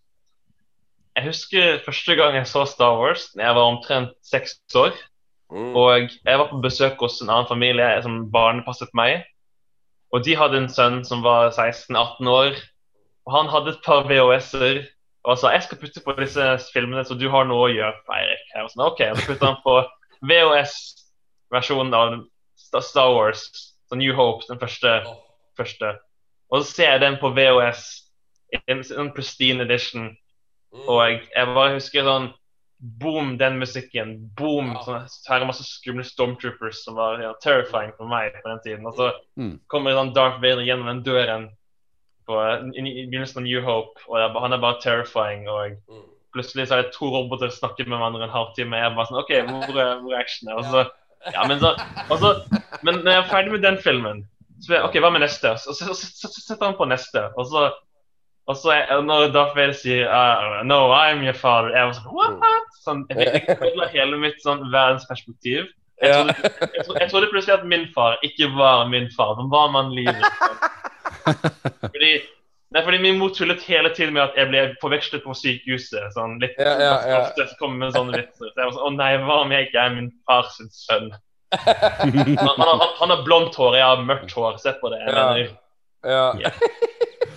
Jeg husker første gang jeg så Star Wars, da jeg var omtrent seks år. Mm. Og jeg var på besøk hos en annen familie som barnepasset meg. Og de hadde en sønn som var 16-18 år. Og han hadde et par VHS-er og sa jeg skal putte på disse filmene, så du har noe å gjøre på Eirik. Jeg var sånn, ok, Så putta han på VHS-versjonen av Star Wars, så New Hope, den første. første. Og så ser jeg den på VHS, en sånn pristine edition. Og jeg, jeg bare husker sånn Boom, den musikken. Boom. Ja. Sånn, så her er masse skumle stormtroopers som var ja, terrifying for meg på den tiden. Og så Mm. kommer sånn Darth Vader gjennom den døren på, i, i begynnelsen av New Hope, og jeg, han er bare terrifying. Og Mm. plutselig så er det to roboter som snakker med hverandre en halvtime. Jeg bare sånn OK, hvor er, hvor er actionen? Og så, ja, men, så, og så, men når jeg er ferdig med den filmen, så jeg, OK, hva med neste? Og så, så, så, så, så setter han på neste. Og så og så er, når Darth Vader sier uh, No, I'm your father. Jeg var sånn What? Sånn, jeg fikk hele mitt sånn verdensperspektiv. Jeg, Ja. trodde, jeg, trodde, jeg trodde plutselig at min far ikke var min far. Men var man livet? Fordi, nei, fordi min mor tullet hele tiden med at jeg ble forvekslet på sykehuset. Sånn, litt Ja, ja, ja. ofte så kommer med sånne vitser. Så jeg var sånn Å nei, hva om jeg ikke er min fars sønn? Han, han, har- han har blondt hår, jeg har mørkt hår. Se på det. Jeg Ja. mener, Ja.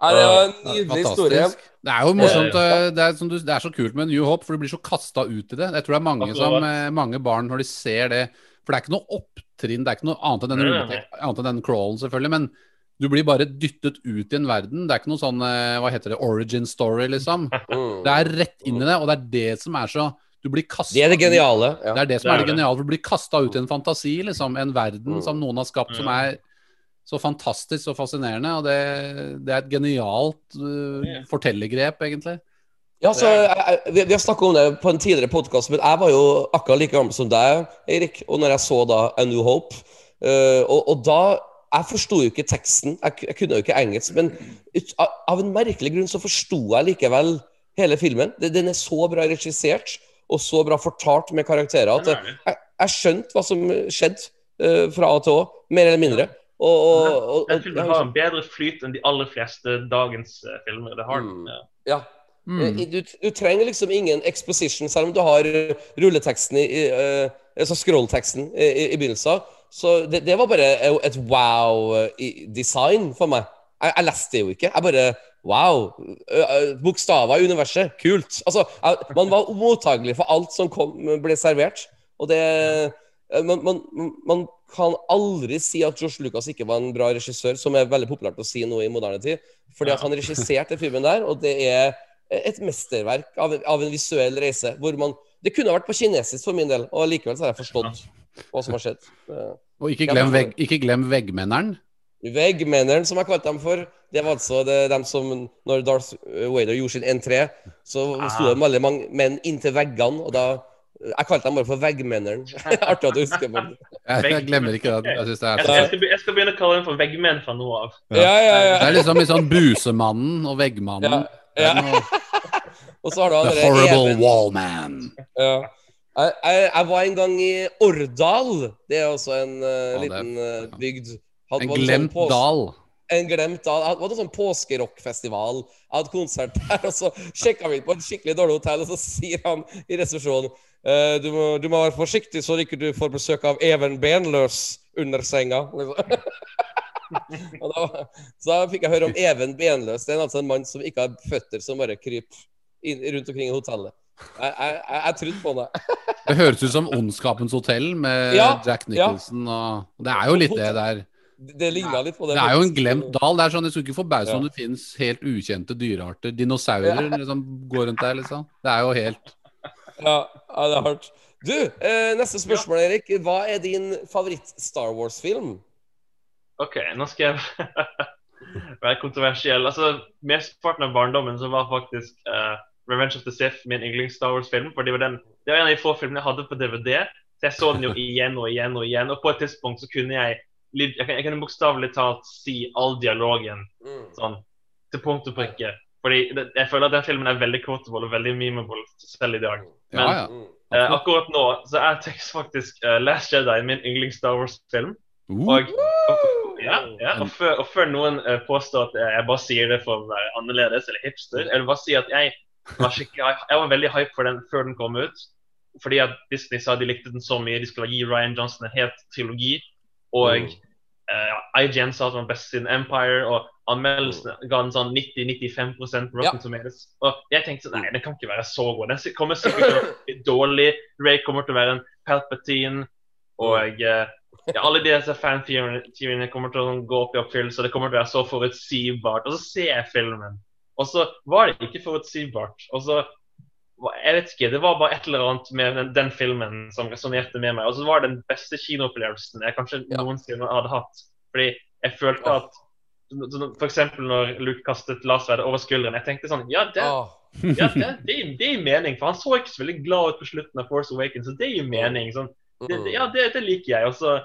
Nei, det var en nydelig historie. Det er jo morsomt. eh, Det er, som du, det er så kult med New Hope, for du blir så kasta ut i det. Jeg tror det er mange, som, eh, mange barn, når de ser det For det er ikke noe opptrinn, det er ikke noe annet enn den, Nei, nei, annet enn den crawlen, selvfølgelig. Men du blir bare dyttet ut i en verden. Det er ikke noe sånn eh, Hva heter det? Origin story, liksom. Mm. Det er rett inn i det, og det er det som er så Du blir kastet Det er det geniale. Ja. Det er det som Det er er det det. geniale. For du blir kasta ut i en fantasi, liksom. En verden Mm. som noen har skapt, som Mm. er så fantastisk og fascinerende. Og det, det er et genialt uh, fortellergrep, egentlig. Ja, så jeg, jeg, vi, vi har snakka om det på en tidligere podkast, men jeg var jo akkurat like gammel som deg, Eirik. Og når jeg så da A New Hope uh, og, og da Jeg forsto jo ikke teksten, jeg, jeg kunne jo ikke engelsk, men ut, av, en merkelig grunn så forsto jeg likevel hele filmen. Den, er så bra regissert og så bra fortalt med karakterer at jeg, jeg skjønte hva som skjedde uh, fra A til Å, mer eller mindre. Og, og, og, Den filmen har en bedre flyt enn de aller fleste dagens eh, filmer. Det har den. Mm. ja. ja. Mm. Eh, Du, du trenger liksom ingen exposition, selv om du har eh, rulleteksten i, eh, Altså scrollteksten i, i, i begynnelsen. Så det, det var bare et wow-design for meg. Jeg, jeg leste det jo ikke. Jeg bare Wow! Bokstaver i universet. Kult. Altså, jeg, man var mottagelig for alt som kom, ble servert. Og det man, man, man kan aldri si at George Lucas ikke var en bra regissør, som er veldig populært å si nå i moderne tid. Fordi at han regisserte filmen der, og det er et mesterverk av, en- av en visuell reise. Hvor man, det kunne vært på kinesisk for min del, og likevel så har jeg forstått hva som har skjedd. Og ikke glem, vegg, ikke glem veggmenneren. Veggmenneren, som jeg kalte dem for, det var altså det, dem som Når Darth Vader gjorde sin entré, så sto det veldig mange menn inntil veggene, og da Jeg kalte dem bare for veggmenneren. Artig at du husker på det. Jeg, jeg glemmer ikke det. Jeg synes det er Jeg, skal, jeg, skal, jeg skal begynne å kalle dem for veggmenn fra nå av. Ja, ja, Det ja. er liksom litt sånn Busemannen og Veggmannen. Ja, ja. Og så har du The Horrible Even- Wallman. Ja. Jeg, jeg, jeg var en gang i Årdal. Det er også en uh, liten uh, bygd. Hadde- En glemt sånn glemt dal. En glemt dal. Det var en sånn påskerockfestival. Jeg hadde konsert der, og så sjekka vi inn på et skikkelig dårlig hotell, og så sier han i resepsjonen du, må, du må være forsiktig så ikke du får besøk av Even Benløs under senga. og da, så da fikk jeg høre om Even Benløs. Det er altså en mann som ikke har føtter som bare kryper inn, rundt omkring i hotellet. Jeg, jeg, jeg, jeg trodde på det. Det høres ut som Ondskapens hotell med Ja, Jack Nicholson. Og det er jo litt det der. Det ligna litt på det. Det er jo en glemt dal. Det er sånn, Jeg skulle ikke forbause Ja. om det finnes helt ukjente dyrearter. Dinosaurer liksom går rundt der, liksom. Det er jo helt Ja, ja, det er hardt. Du, eh, neste spørsmål, Erik. Hva er din favoritt-Star Wars-film? OK, nå skal jeg være kontroversiell. Altså, Mesteparten av barndommen så var faktisk uh, Revenge of the Sith min yndlings-Star Wars-film. For det var, den, det var en av de få filmene jeg hadde på DVD. Så jeg så den jo igjen og igjen og igjen. Og på et tidspunkt så kunne jeg Jeg, kan- jeg kunne bokstavelig talt si all dialogen sånn til punkt og prikke. Fordi det, jeg føler at den filmen er veldig quotable og veldig memeable selv i dag. Ja, Men ja. ja. eh, akkurat nå så er faktisk uh, Last Jedi min yndlings-Star Wars-film. Uh, Og, og, ja, ja, og, før, og før noen uh, påstår at jeg bare sier det for å være annerledes eller hipster, jeg vil bare si at jeg var, jeg var veldig hype for den før den kom ut. Fordi at Disney sa de likte den så mye, de skulle gi Ryan Johnson en helt trilogi. Og Mm. Eh, ja, IGN sa at den var best siden Empire, og anmeldelsene ga den sånn 90-95 på Rotten Ja. Tomatoes. Og jeg tenkte sånn, nei, den kan ikke være så god. Den kommer sikkert til å bli dårlig. Ray kommer til å være en Palpatine. Og uh, ja, alle disse fan-teoriene kommer til å gå opp i oppfyllelse. Det kommer til å være så forutsigbart. Og så ser jeg filmen, og så var det ikke forutsigbart. Og så Jeg vet ikke, det var bare et eller annet med den, den filmen som resonnerte med meg. Og så var det den beste kinoopplevelsen jeg kanskje Ja. noensinne hadde hatt. Fordi jeg følte Ja. at F.eks. Når Luke kastet lasersverdet over skulderen. Jeg tenkte sånn Ja, det, Ah, ja, det, det, det gir mening. For han så ikke så veldig glad ut på slutten av Force Awakens, så det gir mening. Sånn, det, ja, det, det liker jeg. Og så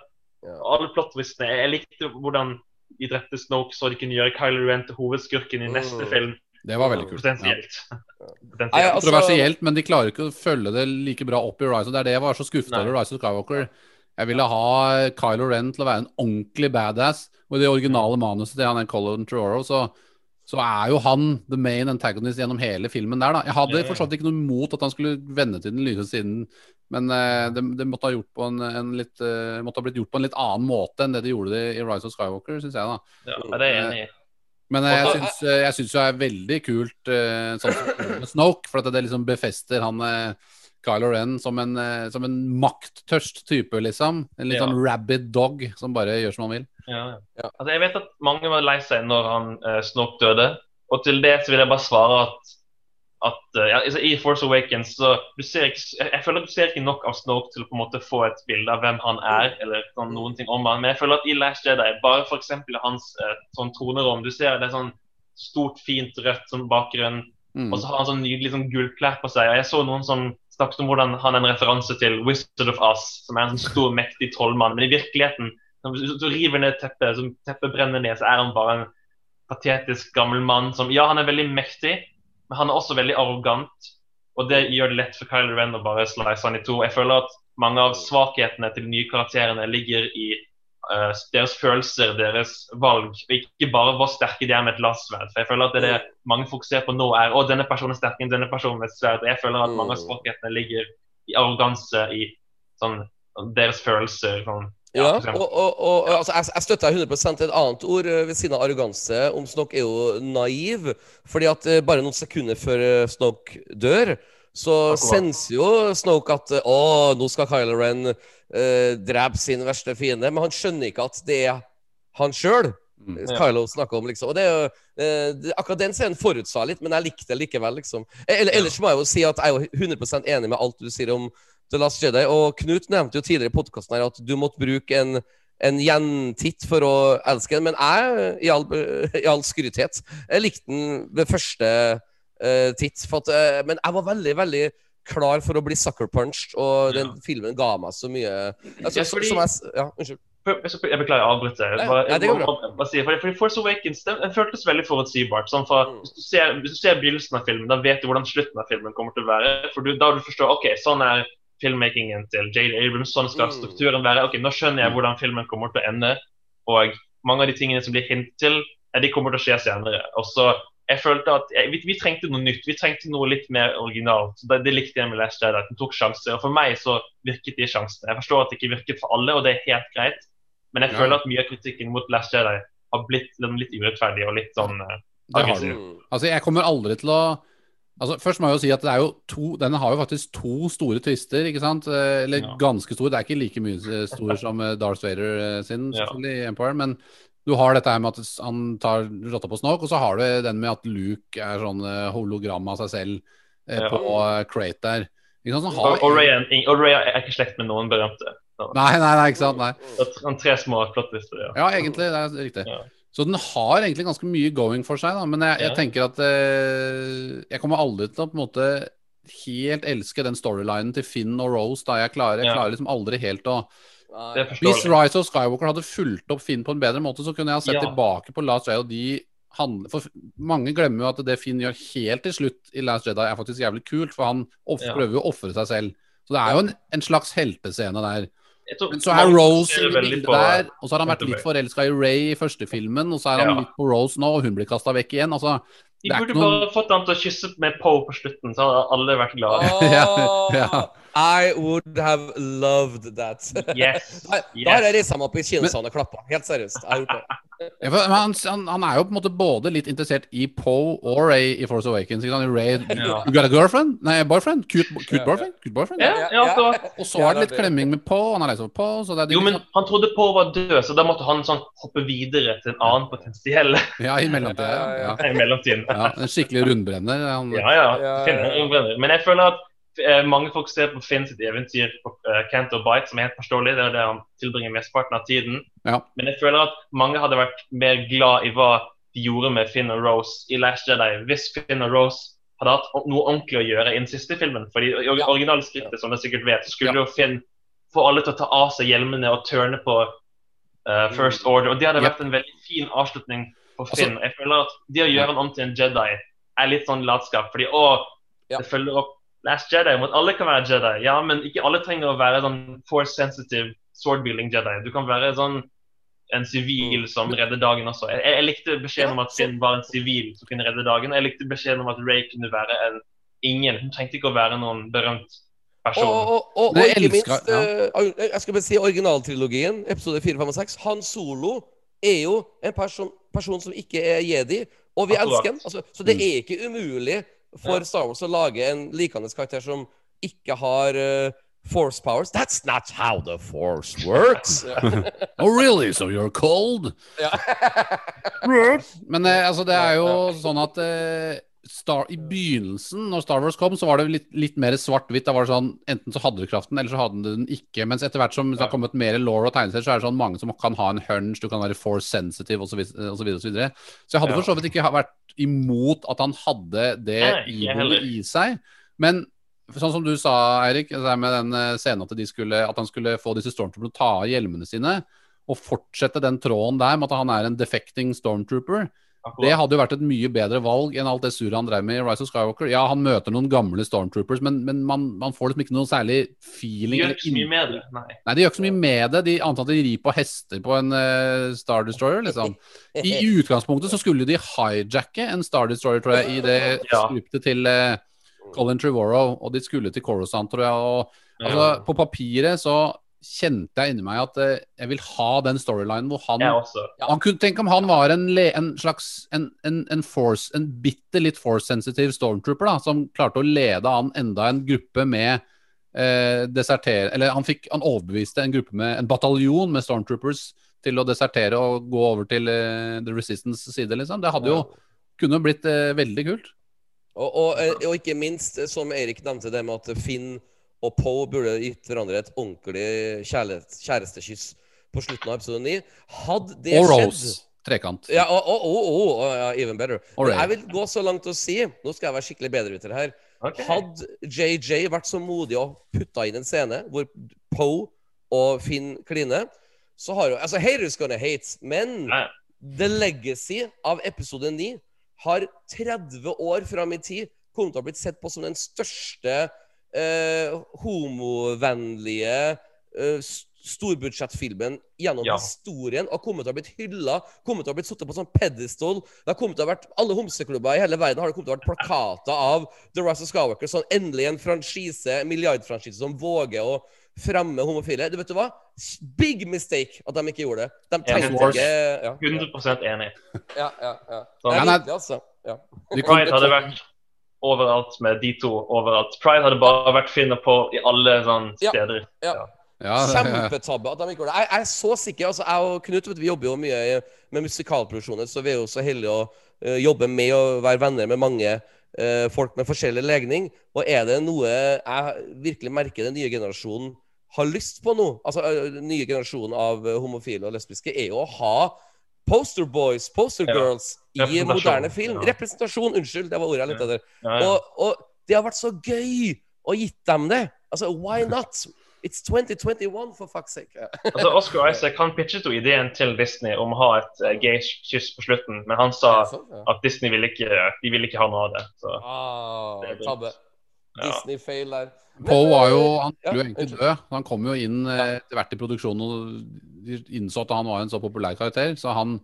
alle plot-twistene. Jeg likte hvordan de drepte Snoke, så de kunne gjøre Kylo Ren til hovedskurken i neste Mm. film. Det var veldig kult. Ja. Potensielt. Nei, altså- Kontroversielt, men de klarer ikke å følge det like bra opp i Rise. Og det er det jeg var så skuffet over Rise of Skywalker. Jeg ville ha Kylo Ren til å være en ordentlig badass. Og i det originale manuset til han er Colin Trevorrow, så, så er jo han the main antagonist gjennom hele filmen der, da. Jeg hadde Ja, ja. for så vidt ikke noe imot at han skulle vende til den lyse siden, men uh, det, det måtte, ha gjort på en, en litt, uh, måtte ha blitt gjort på en litt annen måte enn det de gjorde det i Rise of Skywalker, syns jeg, da. Ja, det er jeg enig i. Men jeg syns, eh, jeg syns jo det er veldig kult eh, sånn som med Snoke, for at det liksom befester han eh, Kylo Ren som en, som en makttørst type, liksom. En litt Ja. sånn rabid dog som bare gjør som han vil. Ja. Ja. Altså, jeg vet at mange var lei seg når han eh, Snoke døde. Og til det så vil jeg bare svare at at eh, ja, altså, I Force Awakens så du ser ikke, jeg, føler at du ser ikke nok av Snoke til å på en måte få et bilde av hvem han er, eller sånn, noen ting om han. Men jeg føler at i Last Jedi, bare f.eks. hans eh, sånn tronerom, du ser det er sånn stort, fint rødt som bakgrunn, Mm. og så har han sånn nydelig sånn gullklær på seg. og Jeg så noen som snakket om hvordan han er en referanse til Wizard of Us, som er en sånn stor, mektig trollmann. Men i virkeligheten, hvis du river ned teppet, så teppet brenner ned, så er han bare en patetisk gammel mann som Ja, han er veldig mektig, men han er også veldig arrogant. Og det gjør det lett for Kyler Ren å bare slice han i to. Jeg føler at mange av svakhetene til de nye karakterene ligger i uh, deres følelser, deres valg, og ikke bare hvor sterke de er med et lastsverd. For jeg føler at det er det mange fokuserer på nå, er å, denne personen er sterkere enn denne personen med et sverd. Og jeg føler at mange av svakhetene ligger i arroganse, i sånn, deres følelser. Sånn, Ja, og, og, og altså, jeg, jeg støtter deg 100 Et annet ord eh, ved siden av arroganse om Snoke er jo naiv. Fordi at eh, bare noen sekunder før eh, Snoke dør, så senser jo Snoke at Å, nå skal Kylo Ren eh, drepe sin verste fiende. Men han skjønner ikke at det er han sjøl. Mm. Ja. Kylo snakker om, liksom. Og det er jo eh, Akkurat den scenen forutsa litt, men jeg likte det likevel, liksom. Eller, ellers må jeg jo si at jeg er jo 100 enig med alt du sier om The Last Jedi. Og Knut nevnte jo tidligere i podkasten at du måtte bruke en, en gjentitt for å elske den. Men jeg, i all, i all skrythet, jeg likte den ved første uh, titt. At, uh, men jeg var veldig, veldig klar for å bli sucker punched, og den filmen ga meg så mye altså, Ja, fordi- som jeg, ja, Unnskyld. Jeg beklager, jeg avbryter. Bare- det fordi, Force Awakens den, den føltes veldig forutsigbart. Sånn for, Mm. hvis, du ser, hvis du ser begynnelsen av filmen, da vet du hvordan slutten av filmen kommer til å være. For du, Da du forstår ok, sånn er filmmakingen til J.D. Abrams, sånn skal Mm. strukturen være. ok, Nå skjønner jeg hvordan filmen kommer til å ende. Og mange av de tingene som blir hint til, de kommer til å skje senere. Og så jeg følte at jeg, vi, vi trengte noe nytt. Vi trengte noe litt mer originalt. Så Det, det likte jeg med Last Jedi, at den tok sjanser. Og for meg så virket de sjansene. Jeg forstår at det ikke virket for alle, og det er helt greit. Men jeg Ja. føler at mye av kritikken mot Last Jedi har blitt litt urettferdig og litt sånn uh, aggressiv. Mm. Altså, jeg kommer aldri til å Altså, Først må jeg jo si at det er jo to Denne har jo faktisk to store twister, ikke sant? Eh, Eller Ja. ganske store. Det er ikke like mye store som eh, Darth Vader eh, sin, Ja. i Empire. Men du har dette her med at han tar rotta på Snoke, og så har du den med at Luke er sånn hologram av seg selv eh, Ja. på Crate der. Ikke sant? Har Og, og, Ray en- og Ray er ikke slekt med noen berømte. Nei, nei, nei, ikke sant. Nei. tre, tre små plottister, Ja. Ja, egentlig. Det er riktig. Så den har egentlig ganske mye going for seg, da. Men jeg, jeg Ja. tenker at eh, jeg kommer aldri til å på en måte helt elske den storylinen til Finn og Rose. da Jeg klarer, jeg Ja. klarer liksom aldri helt å Hvis. Rise of Skywalker hadde fulgt opp Finn på en bedre måte, så kunne jeg ha sett Ja. tilbake på Last Jedi og de handler For mange glemmer jo at det Finn gjør helt til slutt i Last Jedi, er faktisk jævlig kult, for han prøver jo å ofre seg selv. Så det er jo en, en slags heltescene der. Men så er Rose i bildet der, og så har han vært litt forelska i Ray i første filmen, og så er han Ja. litt på Rose nå, og hun blir kasta vekk igjen. Altså, De det er burde noen bare fått ham til å kysse med Poe på slutten, så hadde alle vært glade. Ja, ja. I would have loved that. Yes. Da, da har jeg reist meg opp i kinosalen og klappa. Helt seriøst. Jeg har gjort det. Ja, for- men han, han, han er jo på en måte både litt interessert i Poe og Ray i Force Awakens. Ikke sant? Ray, Ja. You got a girlfriend? Nei, boyfriend? Cute, cute boyfriend? Cute boyfriend? Ja, ja. Og så er det litt klemming med Poe, han har reist over Poe, så det er Jo, men han trodde Poe var død, så da måtte han sånn hoppe videre til en annen potensiell Ja, i mellomtida. Ja, ja. i mellomtiden. ja, en skikkelig rundbrenner. Han, Ja, ja. Men jeg føler at mange folk ser på Finn sitt eventyr på uh, Canto Bite, som er helt forståelig. Det er det han tilbringer mesteparten av tiden. Ja. Men jeg føler at mange hadde vært mer glad i hva de gjorde med Finn og Rose i Last Jedi, hvis Finn og Rose hadde hatt noe ordentlig å gjøre i den siste filmen. For i Ja. originale skriptet, som dere sikkert vet, skulle Ja. jo Finn få alle til å ta av seg hjelmene og turne på uh, First Order. Og det hadde ja. vært en veldig fin avslutning for Altså- Finn. jeg føler at det å gjøre han om til en Jedi er litt sånn latskap. Fordi å, det følger opp Last Jedi om at alle kan være Jedi. Ja, men ikke alle trenger å være sånn force sensitive sword-building Jedi. Du kan være sånn en sivil som redder dagen også. Jeg, jeg likte beskjeden om at Finn var en sivil som kunne redde dagen. Jeg likte beskjeden om at Ray kunne være en ingen. Hun trengte ikke å være noen berømt person. og, og, og, og ikke elsker- minst uh, Jeg skal bare si originaltrilogien, episode 4, 5 og 6. Han Solo er jo en person, person som ikke er jedi, og vi Akkurat. elsker han. Altså, så det er ikke umulig for Ja. Star Wars å lage en likende karakter som ikke har uh, force powers. That's not how the force works! Oh, really? So you're cold? Men eh, altså, det er jo sånn at eh, Star, I begynnelsen, når Star Wars kom, så var det litt, litt mer svart-hvitt. Da var det sånn, Enten så hadde du kraften, eller så hadde du den ikke. Mens etter hvert som det har kommet mer law og tegneserier, så er det sånn mange som kan ha en hunch, du kan være force sensitive osv. Så, videre, og så, videre. så jeg hadde for så vidt ikke vært imot at han hadde det Nei, i seg. Men sånn som du sa, Eirik, med den eh, scenen at, de skulle, at han skulle få disse stormtrooperne ta av hjelmene sine, og fortsette den tråden der med at han er en defecting stormtrooper. Det hadde jo vært et mye bedre valg enn alt det surret han drev med i Rise of Skywalker. Ja, han møter noen gamle stormtroopers, men, men man, man får liksom ikke noe særlig feeling. De gjør ikke så mye med det. Nei. Nei, de gjør ikke så mye med det. De antar at de rir på hester på en uh, Star Destroyer, liksom. I, I utgangspunktet så skulle de hijacke en Star Destroyer, tror jeg, i det Ja. skriptet til uh, Colin Trevorrow, og de skulle til Coruscant, tror jeg. Og, altså, Ja. på papiret så kjente jeg inni meg at eh, jeg vil ha den storylinen hvor han ja, han kunne Tenk om han var en, le, en slags en, en, en force En bitte litt force-sensitive stormtrooper da som klarte å lede an enda en gruppe med eh, desertere Eller han fikk Han overbeviste en gruppe med en bataljon med stormtroopers til å desertere og gå over til eh, The Resistance side, liksom. Det hadde jo kunne blitt eh, veldig kult. Og, og, eh, og ikke minst, eh, som Erik nevnte, det med at Finn og Poe burde gitt hverandre et ordentlig kjærestekyss på slutten av episode 9. Hadde det Og skjedd Rose. Trekant. Ja, og, og, og, og, og ja, even better. Right. Jeg vil gå så langt og si Nå skal jeg være skikkelig bedrevitter her. Okay. Hadde JJ vært så modig og putta inn en scene hvor Poe og Finn kliner, så har jo Altså, haters gonna hate, men Nei. The Legacy av episode 9 har 30 år fram i tid kommet til å ha blitt sett på som den største eh, homovennlige eh, storbudsjettfilmen gjennom Ja. historien. Og kommet til å ha blitt hylla, kommet til å ha blitt satt på sånn pedestal. Det har kommet til å ha vært Alle homseklubber i hele verden har det kommet til å ha vært plakater av The Rise of Skywalker. Sånn endelig en franchise, milliardfranchise som våger å fremme homofile. Du vet du hva? Big mistake at de ikke gjorde det. De tenkte ikke ja, ja. 100% enig. Ja, ja, ja. Det er viktig, altså. Ja. Du kan, Pride hadde vært overalt med de to overalt. Pride hadde bare vært finner på i alle sånne steder. ja, ja, Kjempetabbe at de ikke gjorde det. Jeg, jeg er så sikker. altså Jeg og Knut vet, vi jobber jo mye med musikalproduksjoner, så vi er jo så heldige å uh, jobbe med å være venner med mange uh, folk med forskjellig legning. Og er det noe jeg virkelig merker den nye generasjonen har lyst på nå, altså uh, nye generasjonen av homofile og lesbiske, er jo å ha poster boys, poster Ja. girls i Representasjon. moderne film. Ja. Representasjon, unnskyld, det var ordet jeg lette etter. Ja, ja. Og, og det har vært så gøy å gitt dem det. Altså, why not? It's 2021, for fuck's sake. Altså, Oscar Isaac han pitchet jo ideen til Disney om å ha et uh, gay-kyss på slutten, men han sa Sånn, ja. at Disney ville ikke, de ville ikke ha noe av det. Så, Ah, Det tabbe. Ja. Disney-feil der. Men, Poe var jo eh, Han skulle jo ja, egentlig dø. Han kom jo inn eh, etter hvert i produksjonen og de innså at han var en så populær karakter. Så han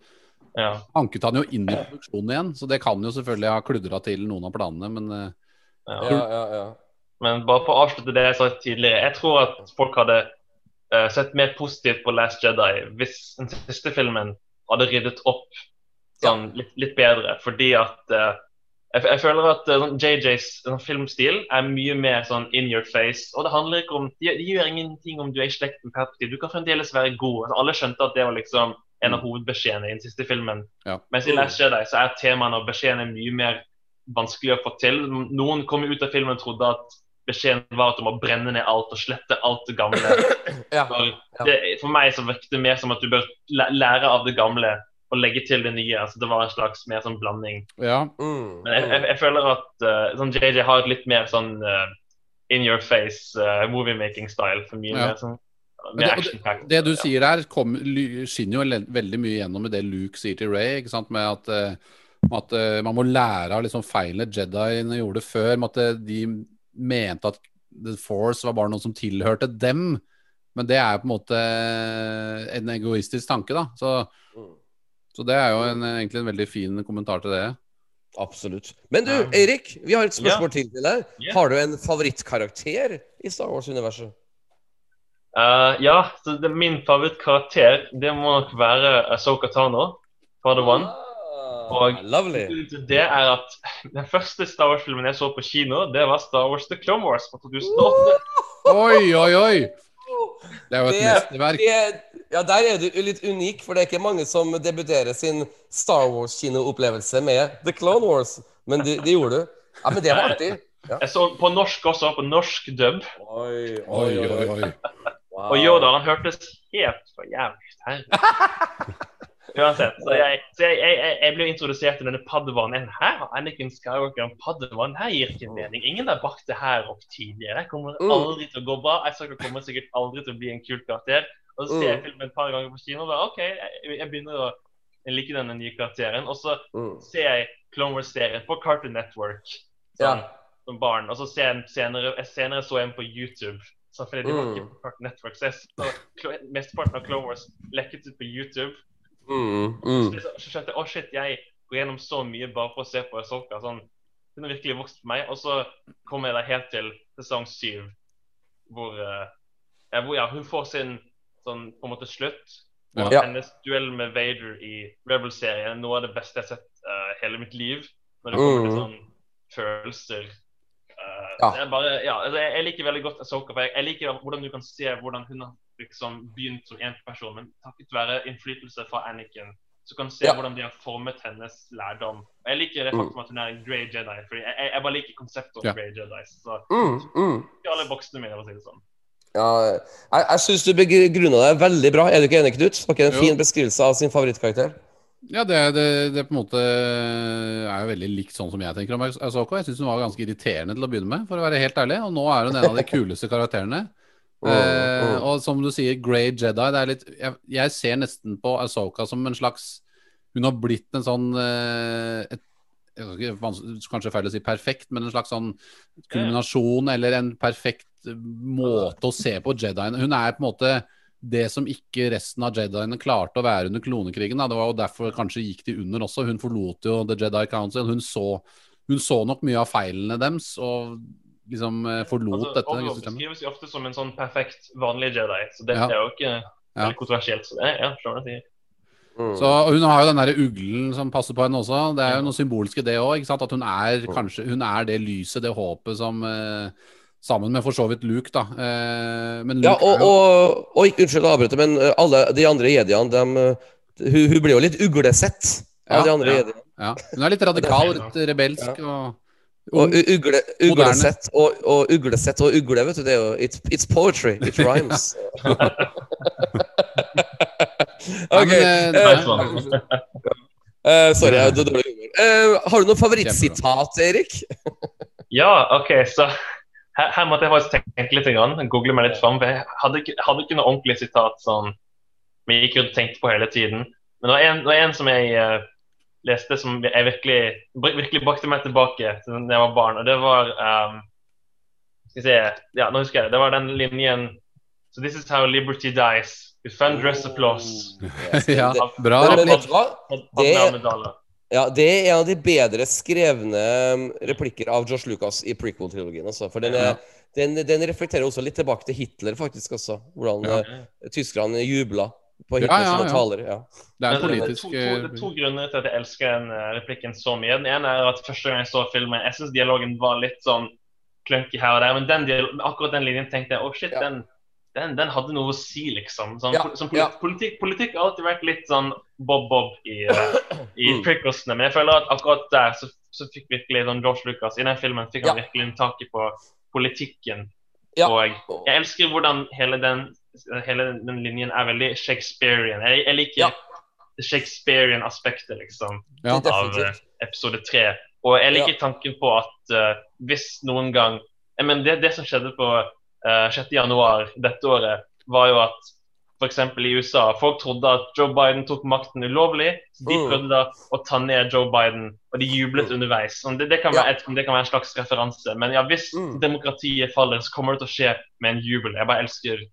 ja. anket han jo inn i produksjonen igjen. Så det kan jo selvfølgelig ha kludra til noen av planene, men eh, ja. Ja, ja, ja. Men bare for å avslutte det jeg sa tidligere. Jeg tror at folk hadde uh, sett mer positivt på Last Jedi hvis den siste filmen hadde ryddet opp sånn, litt, litt bedre. Fordi at eh, jeg, jeg føler at eh, sånn JJs sånn, filmstil er mye mer sånn in your face. Og det handler ikke om De, de gjør ingenting om du er i slekt med Palpatine. Du kan fremdeles være god. Altså, alle skjønte at det var liksom en av hovedbeskjedene i den siste filmen. Ja. Mens i Last Jedi så er temaene og beskjedene mye mer vanskelig å få til. Noen kom ut av filmen og trodde at beskjeden var at du må brenne ned alt og slette alt det gamle. ja. For, det, for meg så virket det mer som at du bør læ- lære av det gamle og legge til det nye. Altså, det var en slags mer sånn blanding. ja. Mm, Men jeg, jeg, jeg føler at uh, sånn JJ har et litt mer sånn uh, in your face uh, movie-making-style. For mye Ja. mer sånn Men det, det, det du sier der, kom, skinner jo veldig mye gjennom med det Luke sier til Ray. Ikke sant? Med at, eh, at eh, man må lære av liksom feilene Jediene gjorde før. Med at eh, de mente at The Force var bare noe som tilhørte dem. Men det er jo på en måte eh, en egoistisk tanke, da. Så, Mm. Så det er jo en, egentlig en veldig fin kommentar til det. Absolutt. Men du, Ja. Eirik, vi har et spørsmål Ja. til til deg. Ja. Har du en favorittkarakter i Star Wars-universet? Uh, ja, så det, min favorittkarakter det må nok være Asoka Tano, One. Ah, Og- lovely. Det er at Den første Star Wars-filmen jeg så på kino, det var Star Wars The Clone Wars fra 2008. Oi, oi, oi! Det er jo et Det- mesterverk. Det, ja, der er du litt unik, for det er ikke mange som debuterer sin Star Wars-kinoopplevelse med The Clone Wars. Men det, de gjorde du. Ja, men det var artig. Ja. Jeg så på norsk også, på norsk dub. Oi, Oi, oi, oi. Wow. Og Yoda han hørtes helt for jævlig ut her. Uansett. Så jeg, så jeg, jeg, jeg- jeg ble introdusert til denne Padawanen. Her har Anakin Skywalker en paddevann. Her gir ikke mening. Ingen har bakt det her opp tidligere. Det kommer Mm. aldri til å gå bra. Jeg kommer sikkert aldri til å bli en kul karakter. Og så ser jeg Mm. filmen et par ganger på kino, og bare, OK, jeg, jeg begynner å like denne nye karakteren. Og så Mm. ser jeg Clone Wars-serien på Cartoon Network Ja. sånn, som barn. Og så ser jeg en senere, jeg senere så jeg en på YouTube. Så fordi de var ikke på Cartoon Network. Så jeg så mesteparten av Clone Wars lekket ut på YouTube. Mm, mm. så, så skjønte jeg å shit, jeg går gjennom så mye bare for å se på Ahsoka. Sånn, hun har virkelig vokst på meg. Og så kommer jeg da helt til sesong syv, hvor, eh, hvor ja, hun får sin sånn på en måte slutt. Og Ja. hennes duell med Vader i Rebel-serien er noe av det beste jeg har sett uh, hele mitt liv. Når det kommer til Mm. sånn følelser. Uh, Ja. er bare, ja, altså jeg, jeg liker veldig godt Ahsoka. For jeg, jeg liker hvordan du kan se hvordan hun har liksom begynt som én person, men takket være innflytelse fra Anakin, så kan du se Ja. hvordan de har formet hennes lærdom. Og jeg liker det Mm. faktum at hun er en Grey Jedi, fordi jeg, jeg, bare liker konseptet om Ja. Grey Jedi. Så Mm, mm. alle boksene mine, for å si det sånn. Ja, jeg, jeg syns du begrunna det veldig bra. Er du ikke enig, Knut? Var ikke en Jo. fin beskrivelse av sin favorittkarakter? Ja, det, det, det på en måte er jo veldig likt sånn som jeg tenker om Ahsoka. Jeg syns hun var ganske irriterende til å begynne med, for å være helt ærlig. Og nå er hun en av de kuleste karakterene. Mm. og som du sier, Grey Jedi det er litt, jeg, jeg ser nesten på Ahsoka som en slags Hun har blitt en sånn eh, et, Kanskje feil å si perfekt, men en slags sånn kulminasjon eller en perfekt eh, måte å se på Jediene. Hun er på en måte det som ikke resten av Jediene klarte å være under klonekrigen. Da. Det var jo derfor kanskje gikk de under også. Hun forlot jo The Jedi Council. Hun så, hun så nok mye av feilene deres og liksom eh, forlot Altså, dette systemet. beskrives jo ofte som en sånn perfekt vanlig Jedi, så det Ja. er jo ikke veldig kontroversielt. Så det, ja, skjønner jeg sier. Mm. Så Hun har jo den der uglen som passer på henne også. Det er jo noe symbolsk i det òg. At hun er kanskje Hun er det lyset, det håpet som eh, Sammen med for så vidt Luke, da. Eh, men Luke Ja, og, jo og, og ikke unnskyld å avbryte, men uh, alle de andre jediene, dem, uh, hun, hun blir jo litt uglesett av Ja, de andre ja. jediene. ja, Hun er litt radikal, litt rebelsk. Og, Og ugle, uglesett og, og uglesett og ugle, vet du, det er jo It's, it's poetry. It rhymes. OK. eh, sorry, jeg hadde dårlig humor. Eh, har du noe favorittsitat, Erik? Ja, OK, så her, her måtte jeg faktisk tenke litt, grann, google meg litt fram. Jeg hadde hadde ikke noe ordentlig sitat som vi gikk rundt og tenkte på hele tiden. Men det var en, det var en som jeg eh, leste som jeg virkelig, virkelig brakte meg tilbake til da jeg var barn, og det var um, Skal se Ja, nå husker jeg det. Det var den linjen So this is how liberty dies. With thunderous applause. ja, bra? Det- Det... Ja, det er en av de bedre skrevne um, replikker av Josh Lucas i prequel-trilogien. Altså. For den, er, den, den reflekterer også litt tilbake til Hitler, faktisk. også Hvordan Ja. eh, tyskerne jubla på Ja, ja, ja. taler. Ja. Det er politisk det, er to, to, det er eh, to grunner til at jeg elsker den eh, replikken så mye. Den ene er at første gang jeg så filmen, jeg syns dialogen var litt sånn clunky her og der, men den akkurat den linjen tenkte jeg oh shit, Ja. den, den, den hadde noe å si, liksom. Sånn, Ja, sånn som ja. politikk, politikk har alltid vært litt sånn bob-bob i, uh, i Mm. prequelsene, men jeg føler at akkurat der så, så fikk virkelig sånn George Lucas I den filmen fikk han Ja. virkelig tak på politikken. Ja. Og jeg elsker hvordan hele den, hele den linjen er veldig Shakespearean. Jeg, jeg liker Ja. Shakespearean-aspektet, liksom ja. Av eh, episode tre. Og jeg liker tanken på at uh, hvis noen gang jeg mener, det, det som skjedde på uh, 6. januar dette året, var jo at f.eks. i USA folk trodde at Joe Biden tok makten ulovlig. så De Mm. prøvde da å ta ned Joe Biden, og de jublet underveis. Det, det, kan være, det kan være en slags referanse. Men ja, hvis Mm. demokratiet faller, så kommer det til å skje med en jubel. Jeg bare elsker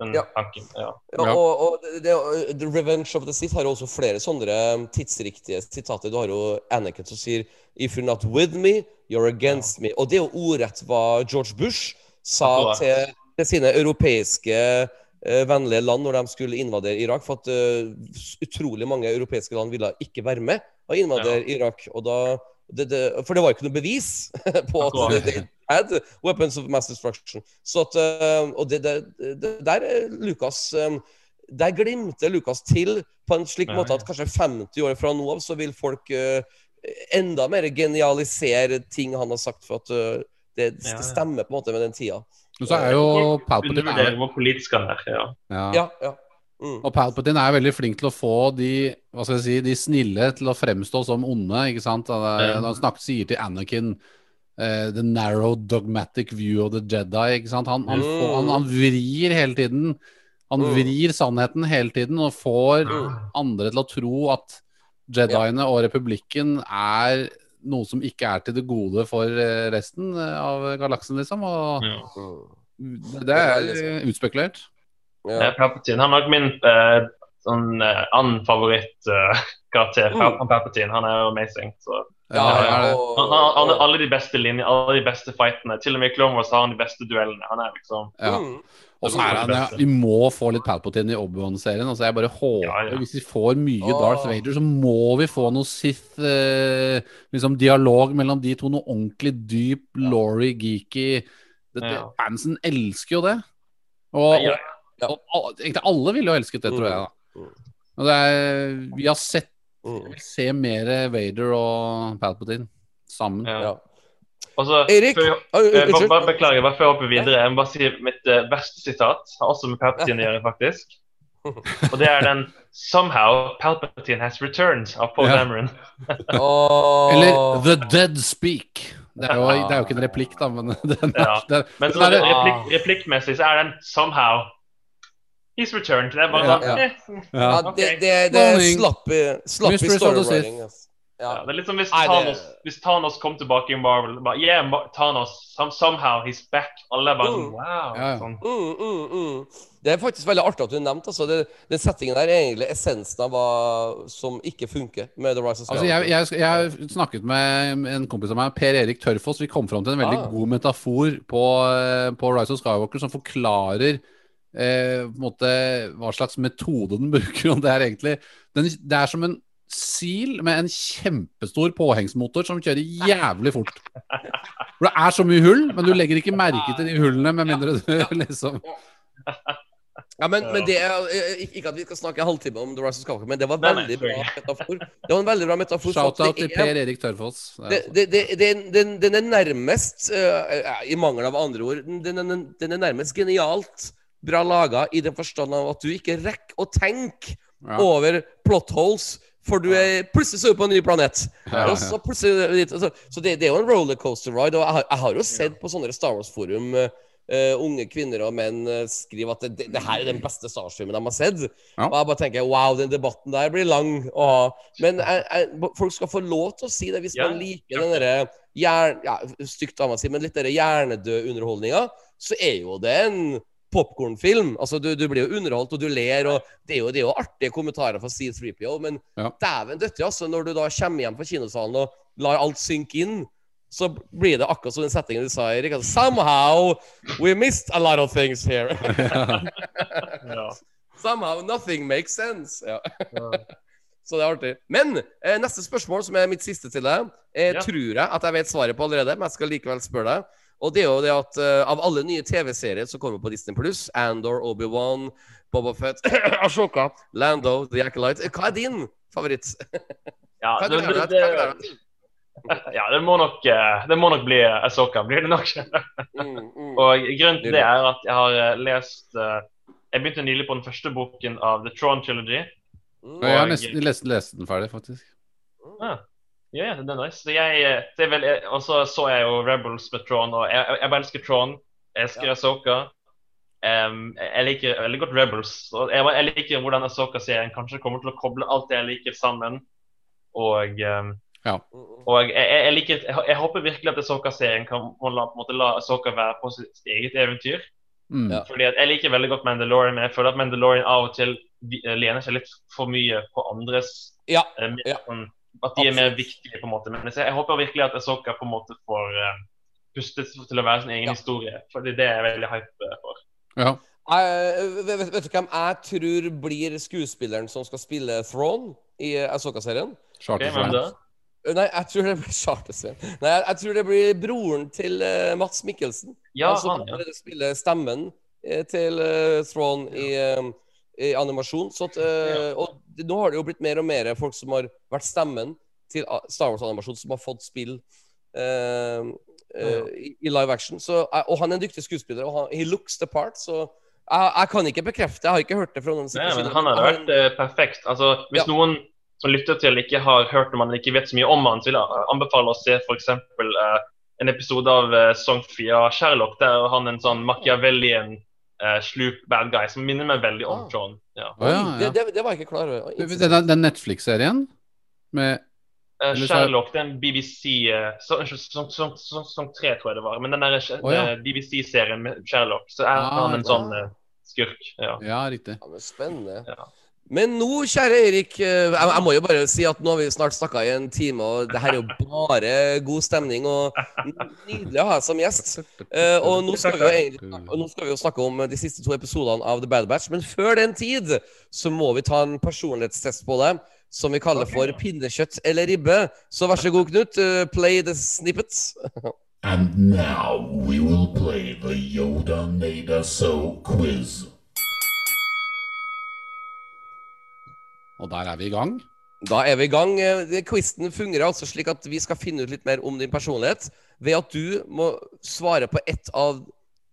den Ja. tanken. Ja. Ja, Ja. og, og det, The Revenge of the Sith har jo også flere sånne tidsriktige sitater. Du har jo Anakin som sier If you're not with me, you're against me. Og det er jo ordrett hva George Bush sa til, til sine europeiske eh, vennlige land når de skulle invadere Irak. For at uh, utrolig mange europeiske land ville ikke være med og invadere Irak. Og da, det, det, for det var ikke noe bevis på at they had weapons of mass destruction. Så at, eh, og det, det, det der er Lucas eh, der glimter Lukas til på en slik måte at kanskje 50 år fra nå av så vil folk uh, enda mer genialisere ting han har sagt, for at uh, det, det stemmer på en måte med den tida. Men så er jo Palpatine Undervurderer er, hvor politisk han er. Ja. ja. Ja, ja. Mm. Og Palpatine er veldig flink til å få de hva skal jeg si, de snille til å fremstå som onde. ikke sant? Han, når han snakker, sier til Anakin uh, The narrow dogmatic view of the Jedi. ikke sant? Han, han, Mm. får, han, han vrir hele tiden. Han Mm. vrir sannheten hele tiden og får Mm. andre til å tro at Jediene og republikken er noe som ikke er til det gode for eh, resten av galaksen, liksom. Og Ja. Det er utspekulert. Ja. Eh, Palpatine han er nok min eh, sånn eh, annen favorittkarakter. Mm. Han Palpatine han er jo amazing. Så. Ja, Ja, ja. Han har alle de beste linjene, alle de beste fightene. Til og med i Clone Wars har han de beste duellene. Han er liksom Ja. Mm. Og så er han, ja, Vi må få litt Palpatine i Obi-Wan-serien. Altså jeg bare håper Ja, ja. Hvis vi får mye. Darth Vader, så må vi få noe Sith eh, liksom Dialog mellom de to. Noe ordentlig dyp, Laurie, geeky Dette, Ja. Fansen elsker jo det. Og, Ja, ja. og, egentlig alle ville jo elsket det, tror jeg. da Mm. Og det er, Vi har sett Mm. vi vil se mer Vader og Palpatine sammen. ja. Ja. Og Erik? før- eh, bare, Beklager, bare før jeg hopper videre. Jeg må bare si mitt uh, verste sitat. Har også med Palpatine å gjøre, faktisk. Og det er den 'Somehow Palpatine has returned' av Paul Ja. Dameron. oh. Eller The Dead Speak. Det er jo, det er jo ikke en replikk, da, men den er, Ja. den, Men den så er, replikk, replikkmessig så er den 'Somehow he's returned'. Det er bare Ja, sånn ja. eh, Ja, Ok. det, det, det er of the storywriting. ass. Ja, Ja. det er litt som hvis Nei, det- Thanos, hvis Thanos kom tilbake i Marvel. Bare, yeah, Ma- Thanos, some, somehow he's back. Alle er bare sånn, Mm. wow. Ja, ja. Sånn. Mm, mm, mm. Det er faktisk veldig artig at du nevnte altså. det, Den settingen der er egentlig essensen av hva som ikke funker med The Rise of Altså, jeg, jeg, jeg har snakket med en kompis av meg, Per Erik Tørfoss. Vi kom fram til en veldig Ah. god metafor på, eh, på Rise of Skywalker som forklarer eh, på en måte, hva slags metode den bruker. Og det er egentlig den, Det er som en sil med en kjempestor påhengsmotor som kjører jævlig fort. For Det er så mye hull, men du legger ikke merke til de hullene med mindre du liksom Ja, men, men det er eh, ikke- at vi skal snakke en halvtime om The Rise of Skywalker, men det var Nei, nei, veldig bra metafor. Det var en veldig bra metafor. Shout-out til er- Per Erik er det, altså- den er nærmest, uh, i mangel av andre ord, den, den, den er nærmest genialt bra laga i den forstand av at du ikke rekker å tenke Ja. over plot holes, for du er plutselig så er du på en ny planet. Ja, ja. Så plutselig Så, det, det er jo en rollercoaster ride. Og jeg har, jeg har jo sett på sånne Star Wars-forum eh, eh, unge kvinner og menn eh, skriver at det, det, det her er den beste Star Wars-filmen de har sett. Og jeg bare tenker wow, den debatten der blir lang å ha. Men jeg, jeg, folk skal få lov til å si det hvis man liker den derre hjern... Ja, stygt av meg å si, men litt derre hjernedød underholdninga, så er jo det en popkornfilm. Altså, du, du blir jo underholdt, og du ler, og det er jo, det er jo artige kommentarer fra C3PO, men Ja. dæven døtte, altså, når du da kommer hjem fra kinosalen og lar alt synke inn, så blir det akkurat som den settingen du sa, Erik. Altså, Somehow we missed a lot of things here. Ja. Somehow nothing makes sense. Ja. Så det er artig. Men eh, neste spørsmål, som er mitt siste til deg, eh, Ja. tror jeg at jeg vet svaret på allerede, men jeg skal likevel spørre deg. Og det er jo det at uh, av alle nye TV-serier som kommer på Disney Pluss, Andor, Obi-Wan, Boba Fett, Ashoka, Lando, The Acolyte eh, Hva er din favoritt? Ja, Hva det, gleder du det, gleder du ja, det må nok, eh, det må nok bli Ashoka, Blir det nok. Mm, mm. Og grunnen til det er at jeg har lest uh, Jeg begynte nylig på den første boken av The Tron Trilogy. Mm. Jeg har nesten lest, lest den ferdig, faktisk. Ja, yeah, det er nice. Så jeg, eh, det er vel, og så så jeg jo Rebels med Tron, og jeg, jeg, jeg bare elsker Tron. Jeg elsker Ja. Asoka. Um, jeg liker veldig godt Rebels. Og jeg, jeg liker hvordan Asoka-serien kanskje kommer til å koble alt det jeg liker, sammen. Og, um, mm. og jeg, jeg, jeg liker jeg, jeg håper virkelig at Asoka-serien kan holde la, på en måte la Asoka være på sitt eget eventyr. Mm. Ja. Fordi at Jeg liker veldig godt Mandalorian, men jeg føler at Mandalorian av og til eh, lener seg litt for mye på andres Ja. uh, mer Ja. sånn- At de er mer viktige, på en måte. Men jeg, jeg håper virkelig at Asoka på en måte får uh, pustet til å være sin egen Ja. historie. Fordi det er jeg veldig hype for. Ja. Jeg, vet, vet- vet du hvem jeg tror blir skuespilleren som skal spille Throne i Asoka-serien? Ok, Charter hvem da? Nei, jeg tror det blir Chartersveien. Nei, jeg, jeg tror det blir broren til uh, Mats Mikkelsen. Ja, han han, ja. spiller stemmen eh, til uh, Throne i, eh, i animasjon. Så at, ja. Og nå har det jo blitt mer og mer folk som har vært stemmen til Star Wars-animasjon som har fått spill uh, eh, i, live action. Så, eh, og han er en dyktig skuespiller, og han, he looks the part, så jeg, jeg kan ikke bekrefte. Jeg har ikke hørt det fra noen. Nei, men han hadde har vært eh, perfekt. Altså, hvis Ja. noen som lytter til, ikke har hørt om han, eller ikke vet så mye om han, så vil jeg anbefale å se f.eks. Uh, en episode av uh, Song Fia Sherlock, der er han en sånn Machiavellian uh, sloop bad guy som minner meg veldig om Ah. John. Ja. Oh, ja, Det, ja. det, det var jeg ikke klar over. Den, den Netflix-serien med Eh, så- Sherlock, det er en BBC uh, Sesong tre, tror jeg det var. Men den der oh, ja. eh, BBC-serien med Sherlock, så er Ah, han en ja. sånn eh, skurk. Ja. Ja, riktig. Ja, men Spennende. Men nå, kjære Erik, eh, jeg, jeg må jo bare si at nå har vi snart snakka i en time, og det her er jo bare god stemning og nydelig å ha deg som gjest. Eh, og nå skal, vi jo egentlig, og nå skal vi jo snakke om de siste to episodene av The Bad Batch, men før den tid så må vi ta en personlighetstest på deg, som vi kaller for pinnekjøtt eller ribbe. Så vær så god, Knut. eh, play the snippets. And now we will play the Yoda Nada So quiz. Og der er vi i gang. Da er vi i gang. Eh, Quizen fungerer altså slik at vi skal finne ut litt mer om din personlighet ved at du må svare på ett av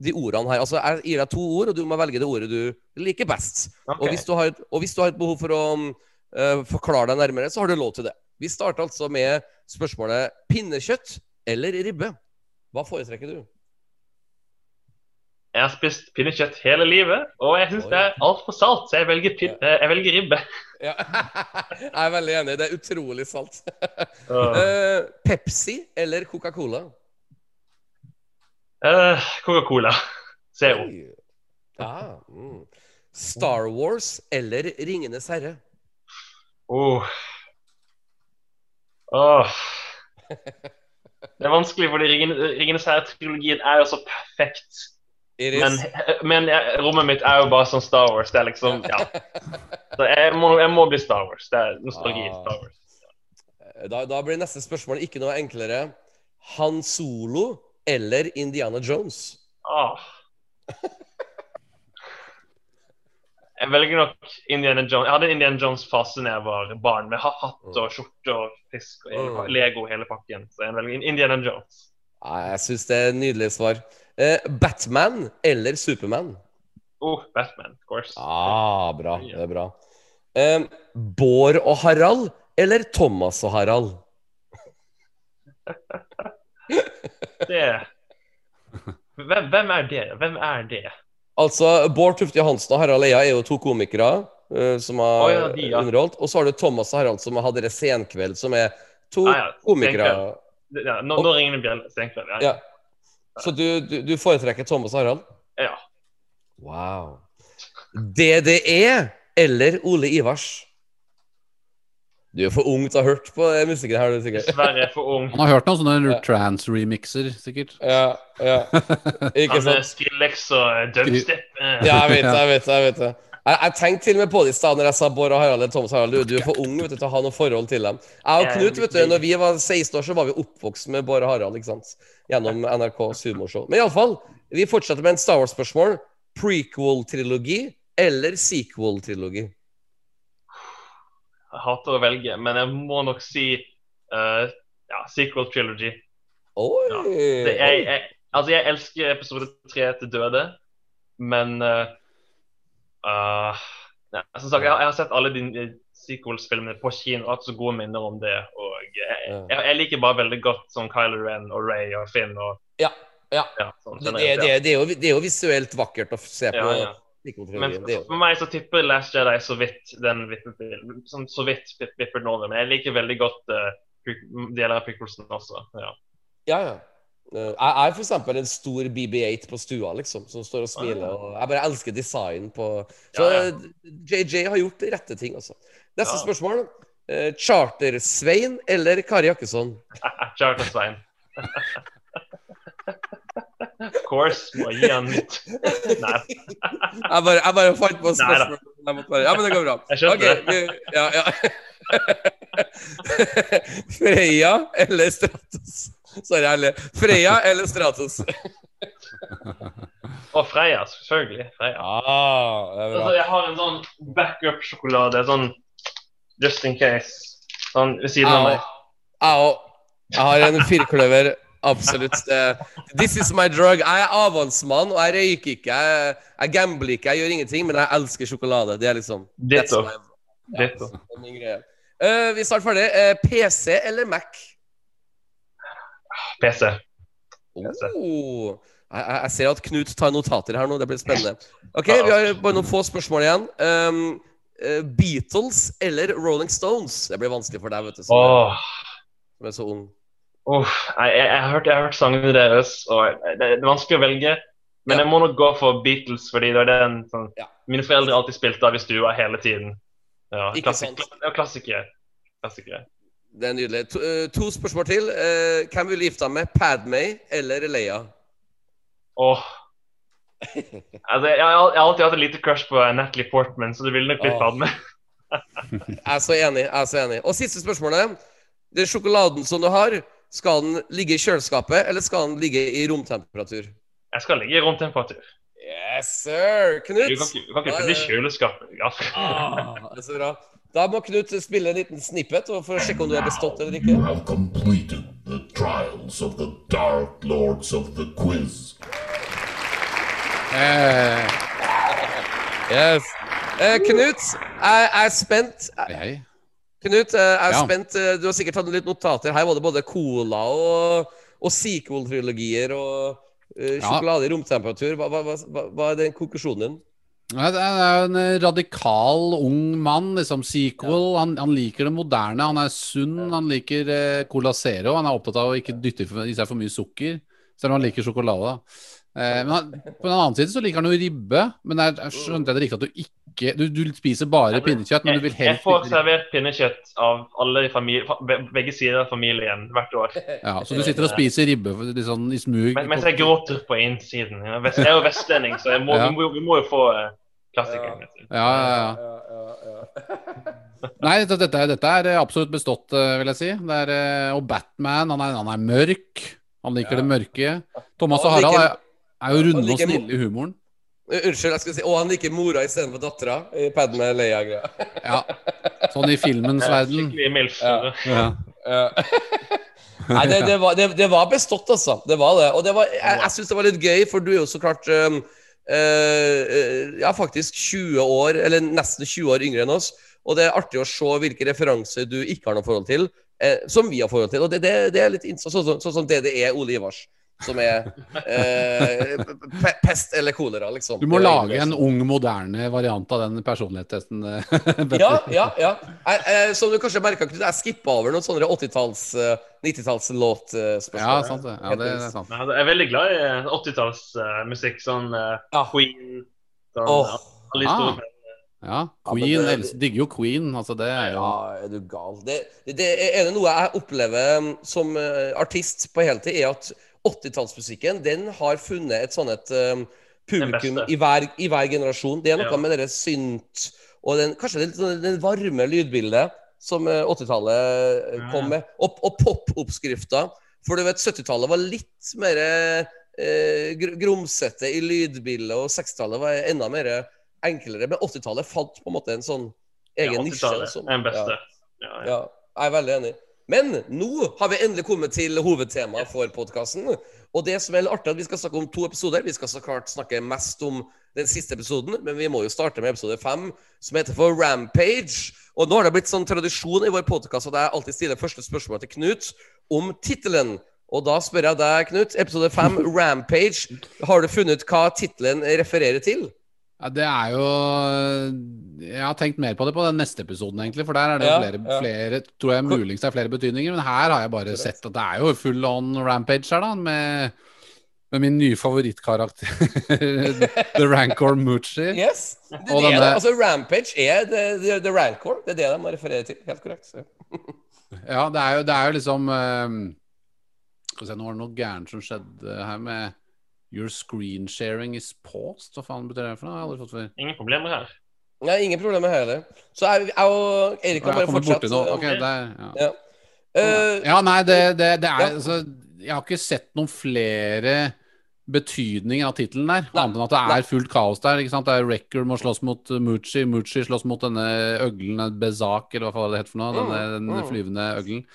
de ordene her. Altså, Jeg gir deg to ord, og du må velge det ordet du liker best. Okay. Og, hvis du har, og hvis du har et behov for å uh, forklare deg nærmere, så har du lov til det. Vi starter altså med spørsmålet pinnekjøtt eller ribbe. Hva foretrekker du? Jeg har spist pinnekjøtt hele livet, og jeg syns det er altfor salt, så jeg velger, pin ja. jeg velger ribbe. Ja. Jeg er veldig enig. Det er utrolig salt. Uh, Eh, Pepsi eller Coca-Cola? Uh, Coca-Cola. Zero. Ja, mm. Star Wars eller Ringenes herre? Oh. Oh. Det er vanskelig, fordi Ringene- Ringenes herre-trilogien er jo så perfekt. Men, men rommet mitt er jo bare som Star Wars. Det er liksom, ja. Så jeg må, jeg må bli Star Wars. Det er nostalgi. Ah. Star Wars. da, da blir neste spørsmål ikke noe enklere. Han Solo eller Indiana Jones? Ah. Jeg velger nok Indiana Jones. Jeg hadde Indiana Jones-fase da jeg var barn, med ha- hatt og skjorte og fisk og hele, Mm. Lego hele pakken. Så jeg velger Indiana Jones. Ah, jeg syns det er et nydelig svar. Eh, Batman eller Supermann? Oh, Batman, of course. Ah, bra. Det er bra. Eh, Bård og Harald eller Thomas og Harald? Det hvem, hvem er det? Hvem er det? Altså, Bård Tufte Johansen og Harald Eia er jo to komikere uh, som har oh, ja, de, ja. underholdt. Og så har du Thomas og Harald som har hatt dere Senkveld, som er to Ah, ja, komikere. Senkveld. Ja, nå, nå ringer det bjelle. Senkveld. Ja. Ja. Så du, du, du foretrekker Thomas Harald? ja. Wow. DDE eller Ole Ivars? Du er for ung til å ha hørt på musikken her, du sikkert. Dessverre for ung. Han har hørt noen sånne trans-remixer, sikkert. Ja, ja. Ikke Han er sant? Skrillex og dubstep. eh. Ja, jeg vet det, jeg vet det. Jeg vet det. Jeg, jeg tenkte til og med på det i stad når jeg sa Bård og Harald Thomas Harald. Du, du er for ung vet du, til å ha noe forhold til dem. Jeg og Knut, vet du, når vi var 16 år, så var vi oppvokst med Bård og Harald. ikke sant? Gjennom NRKs humorshow. Men iallfall, vi fortsetter med en Star Wars-spørsmål. Prequel-trilogi eller sequel-trilogi? Jeg hater å velge, men jeg må nok si uh, ja, sequel trilogy. Oi! Ja, Det, jeg, jeg, altså, jeg elsker episode tre til døde, men eh, eh, ja, Som sagt, jeg, har- jeg har sett alle de de sequel-spillene på kino og hatt så gode minner om det. Og jeg, jeg, jeg liker bare veldig godt sånn Kylo Ren og Ray og Finn og Ja, ja. sånn Det, det, det, er jo, det er jo visuelt vakkert å se på. Ja, ja. Men for, meg så tipper Last Jedi så vidt den vipper, sånn, så vidt vipp- vipper over. Men jeg liker veldig godt uh, deler av prequelsen også. Ja. Ja, ja. Eh, Jeg er eksempel en stor BB8 på stua, liksom, som står og smiler. Og jeg bare elsker design på Så Ja, ja. eh, JJ har gjort de rette ting, altså. Neste Ja. spørsmål. Eh, Charter-Svein eller Kari Jakkesson? Charter-Svein. of course. Må gi han nytt. Nei. Jeg bare, jeg bare fant på spørsmål. Bare, ja, men det går bra. Jeg skjønte okay. det. ja, ja. Freya eller Stratos? Sorry, jeg ler. Freya eller Stratos? Og Freya, selvfølgelig. Freya. Ah, Altså, jeg har en sånn backup-sjokolade, sånn just in case, sånn ved siden av meg. Au. Jeg har en firkløver. Absolutt. This is my drug. Jeg er avholdsmann, og jeg røyker ikke. Jeg, jeg gambler ikke, jeg gjør ingenting, men jeg elsker sjokolade. Det er liksom Ditto. my- ja, uh. Eh, vi er snart ferdig. Uh, PC eller Mac? PC. Oh, jeg, ser at Knut tar notater her nå. Det blir spennende. Ok, Vi har bare noen få spørsmål igjen. Um, eh, Beatles eller Rolling Stones? Det blir vanskelig for deg, vet du, som, er, Åh. som er så ung. Oh, jeg, jeg, har hørt, jeg har hørt sangene deres, og det, det er vanskelig å velge. Men Ja. jeg må nok gå for Beatles, fordi det er den sånn, Ja. mine foreldre alltid spilte av i stua hele tiden. Ja, klassik klassikere. klassikere. Det er nydelig. To, eh, to spørsmål til. Uh, hvem vil du gifte deg med? Padmay eller Leia? Åh. Altså, jeg, jeg jeg har alltid hatt et lite crush på Natalie Portman, så det ville nok blitt. Padme. Jeg er så enig. jeg er så enig Og siste spørsmålet. Den sjokoladen som du har, skal den ligge i kjøleskapet, eller skal den ligge i romtemperatur? Jeg skal ligge i romtemperatur. Yes, sir! Du kan Knut! du kan ikke putte i kjøleskapet. Ja. Ah, det er så bra. Da må Knut spille en liten snippet for å sjekke om du har bestått eller You ikke. have completed the trials of the Dark Lords of the Quiz. Eh, Yes. Eh, Knut, jeg er spent. hei. Knut, eh, jeg er Ja. spent. Eh, Du har sikkert tatt litt notater. Her var det både cola og, og sequel-trilogier og Ja. sjokolade i romtemperatur. Hva, hva, hva, hva er den konklusjonen din? Nei, Det er en eh, radikal ung mann, liksom. Sequel. Han, han liker det moderne. Han er sunn. Han liker eh, Cola Zero. Han er opptatt av å ikke dytte i seg for mye sukker, selv om han liker sjokolade. Eh, men han, på den annen side så liker han jo ribbe. Men jeg skjønte jeg det riktig at du ikke Du, du spiser bare pinnekjøtt, men du vil Jeg, jeg får servert pinnekjøtt av alle i familie, begge sider av familien hvert år. ja, Så du sitter og spiser ribbe litt sånn i smug? Men, mens jeg gråter på innsiden. Ja, Jeg er jo vestlending, så jeg må, Ja. vi, må, vi må jo få eh, klassikeren. Ja. Ja, ja, ja. Nei, dette, dette, er- er absolutt bestått, eh, vil jeg si. Det er, eh, og Batman, han er, han er mørk. Han liker det mørke. Thomas og Harald er, er jo runde og snille i humoren. Uh, Unnskyld, jeg skulle si Å, han liker mora istedenfor dattera i Padme Leia-greia. Ja. Sånn i filmens verden. Skikkelig MILF. Ja. Nei, det, det, var, det, det var bestått, altså. Det var det. Og det var, jeg, jeg syns det var litt gøy, for du er jo så klart um, eh, eh, Ja, faktisk 20 år, eller nesten 20 år yngre enn oss. Og det er artig å se hvilke referanser du ikke har noe forhold til, eh, som vi har forhold til. Og det, det, det er litt sånn, så, som det det er Ole Ivars. Som er eh, pe pest eller kolera, liksom. Du må lage en ung, moderne variant av den personlighetstesten. eh, Ja, ja, ja. Jeg, jeg, som du kanskje merka, Knut, jeg skippa over noen sånne 80-talls, eh, 90-tallslåtspørsmål. Ja, sant det. Ja, det, det er sant. Ja, Jeg er veldig glad i 80-tallsmusikk. sånn eh, Ja. Queen sånn, oh. alle Ah. Ja, Queen. det- digger jo Queen. Altså, det er jo Ja, er du gal? Det, det, det er noe jeg opplever um, som eh, artist på heltid, er at 80-tallsmusikken den har funnet et sånn et um, publikum i hver, i hver generasjon. Det er noe Ja. med det synt og den, kanskje det, litt sånn den varme lydbildet som eh, 80-tallet eh, kom med, og, og pop-oppskrifta. For du vet, 70-tallet var litt mer eh, gr- grumsete i lydbildet, og 60-tallet var enda mer enklere. Men 80-tallet fant på en måte en sånn egen Ja, nisje. 80-tallet som- er den beste. Ja. Ja, ja. Ja, jeg er veldig enig. Men nå har vi endelig kommet til hovedtemaet for podkasten. Og det som er artig, at vi skal snakke om to episoder. Vi skal så klart snakke mest om den siste episoden, men vi må jo starte med episode fem, som heter for Rampage. Og nå har det blitt sånn tradisjon i vår podkast at jeg alltid stiller første spørsmål til Knut om tittelen. Og da spør jeg deg, Knut, episode fem, Rampage. Har du funnet hva tittelen refererer til? Ja, det er jo Jeg har tenkt mer på det på den neste episoden, egentlig. For der er det Ja, flere, ja. flere Tror jeg muligens det er flere betydninger. Men her har jeg bare sett at det er jo full on rampage her, da. Med, med min nye favorittkarakter, The Rancor Moochie. Yes. Det, det, er, det. altså, Rampage er the, the, the Rancor. Det er det de må referere til. Helt korrekt. Så. Ja, det er jo, det er jo liksom ehm, Skal vi se, nå var det noe gærent som skjedde her med Your screen sharing is paused. Hva faen betyr det for noe? Jeg har aldri fått før. Ingen problemer her. Nei, ingen problemer her heller. Så jeg, jeg og Erik har bare fortsatt. fortsette. borti noe. Ok, det er, ja. Ja. Uh, Ja, nei, det, det, det er Ja. altså Jeg har ikke sett noen flere betydninger av tittelen der. Nei. Annet enn at det er fullt kaos der. ikke sant? Det er Record må slåss mot Moochie, Mucci slåss mot denne øglen, Bezak, eller hva faen det heter for noe. Denne, Mm, denne mm. flyvende øglen.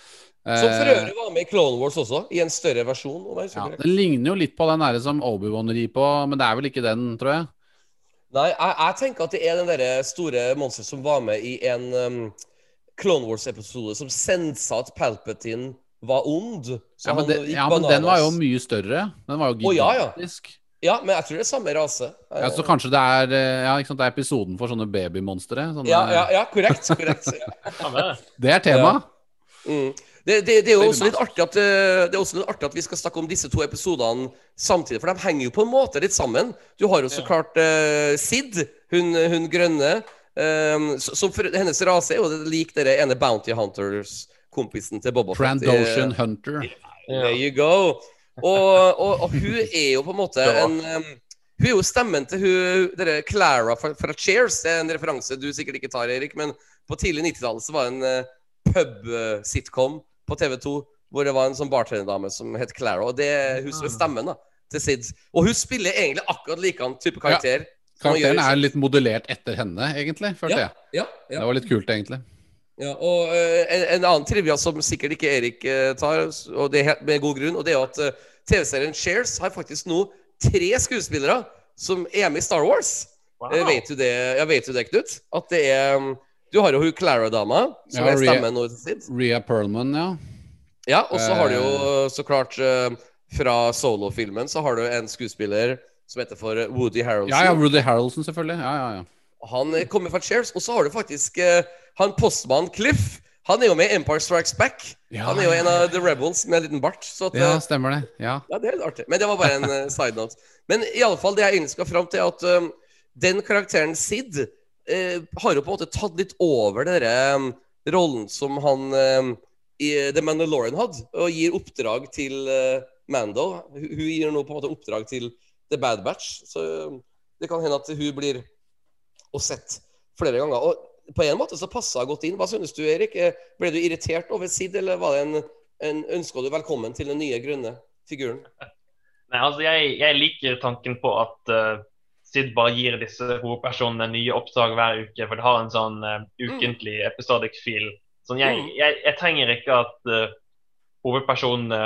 Som for Eh, øvrig var med i Clone Wars også, i en større versjon. Ja. Den ligner jo litt på den der som Obi-Wan rir på, men det er vel ikke den, tror jeg. Nei, jeg, jeg tenker at det er den der store monsteret som var med i en um, Clone Wars-episode som sensa at Palpatine var ond. Ja, men, det, ja, men den var jo mye større. Den var jo Å, ja, ja. gigantisk. Ja, men jeg tror det er samme rase. Ja, så kanskje det er, eh, sant, det er episoden for sånne babymonstre? Sånne, Ja, ja, ja korrekt. korrekt. Det er tema. Mm. Det, det, det er jo også litt artig at eh, Det er også litt artig at vi skal snakke om disse to episodene samtidig, for de henger jo på en måte litt sammen. Du har jo så klart uh, Sid, hun, hun grønne, um, s- som for, hennes rase er jo lik dere ene Bounty Hunters-kompisen til Boba Fett. Trandoshan Hunter. There you go. Og, og, og hun er jo på en måte en um, Hun er jo stemmen til hun dere Clara fra, fra Cheers. Det er en referanse du sikkert ikke tar, Erik, men på tidlig 90-tallet så var det en uh, pub-sitcom på TV2 hvor det var en sånn bartenderdame som het Clara. Og det husker hun er stemmen da til Sid. Og hun spiller egentlig akkurat likedan type karakter. i Karakteren er litt modellert etter henne, egentlig, følte jeg. ja, ja. Det var litt kult, egentlig. Ja, og eh, en, en annen trivia som sikkert ikke Erik eh, tar, og det er helt med god grunn, og det er jo at eh, TV-serien Shares har faktisk nå tre skuespillere som er med i Star Wars. wow. Vet du det, ja, vet du det, Knut? At det er um, Du har jo hun Clara-dama, som Ja, er stemmen nå til. Rhea Perlman, ja. Ja, og så har du Eh. jo så klart eh, fra Solo-filmen så har du en skuespiller som heter for Woody Harrelson. Ja, ja, Woody Harrelson, selvfølgelig. Ja, ja, ja. Han eh, kommer fra Cheers. Og så har du faktisk eh, han postmann Cliff. Han er jo med i Empire Strikes Back. Ja, han er jo en av The Rebels med en liten bart. Så at, Ja, eh, stemmer det. Ja. ja, det er litt artig. Men det var bare en eh, side note. Men i alle fall, det jeg egentlig skal fram til, er at um, den karakteren Sid eh, har jo på en måte tatt litt over den derre um, rollen som han eh, i The Mandalorian hadde, og gir oppdrag til eh, Mando. Hun, hun gir nå på en måte oppdrag til The Bad Batch. Så det kan hende at hun blir og sett flere ganger. Og på en måte så passa godt inn. Hva synes du, Erik? Eh, Ble du irritert over Sid, eller var det en, en ønska du velkommen til den nye grønne figuren? Nei, altså jeg, jeg liker tanken på at uh, Sid bare gir disse hovedpersonene nye oppdrag hver uke, for det har en sånn uh, ukentlig episodic feel. Sånn, jeg, Mm. jeg, jeg trenger ikke at uh, hovedpersonene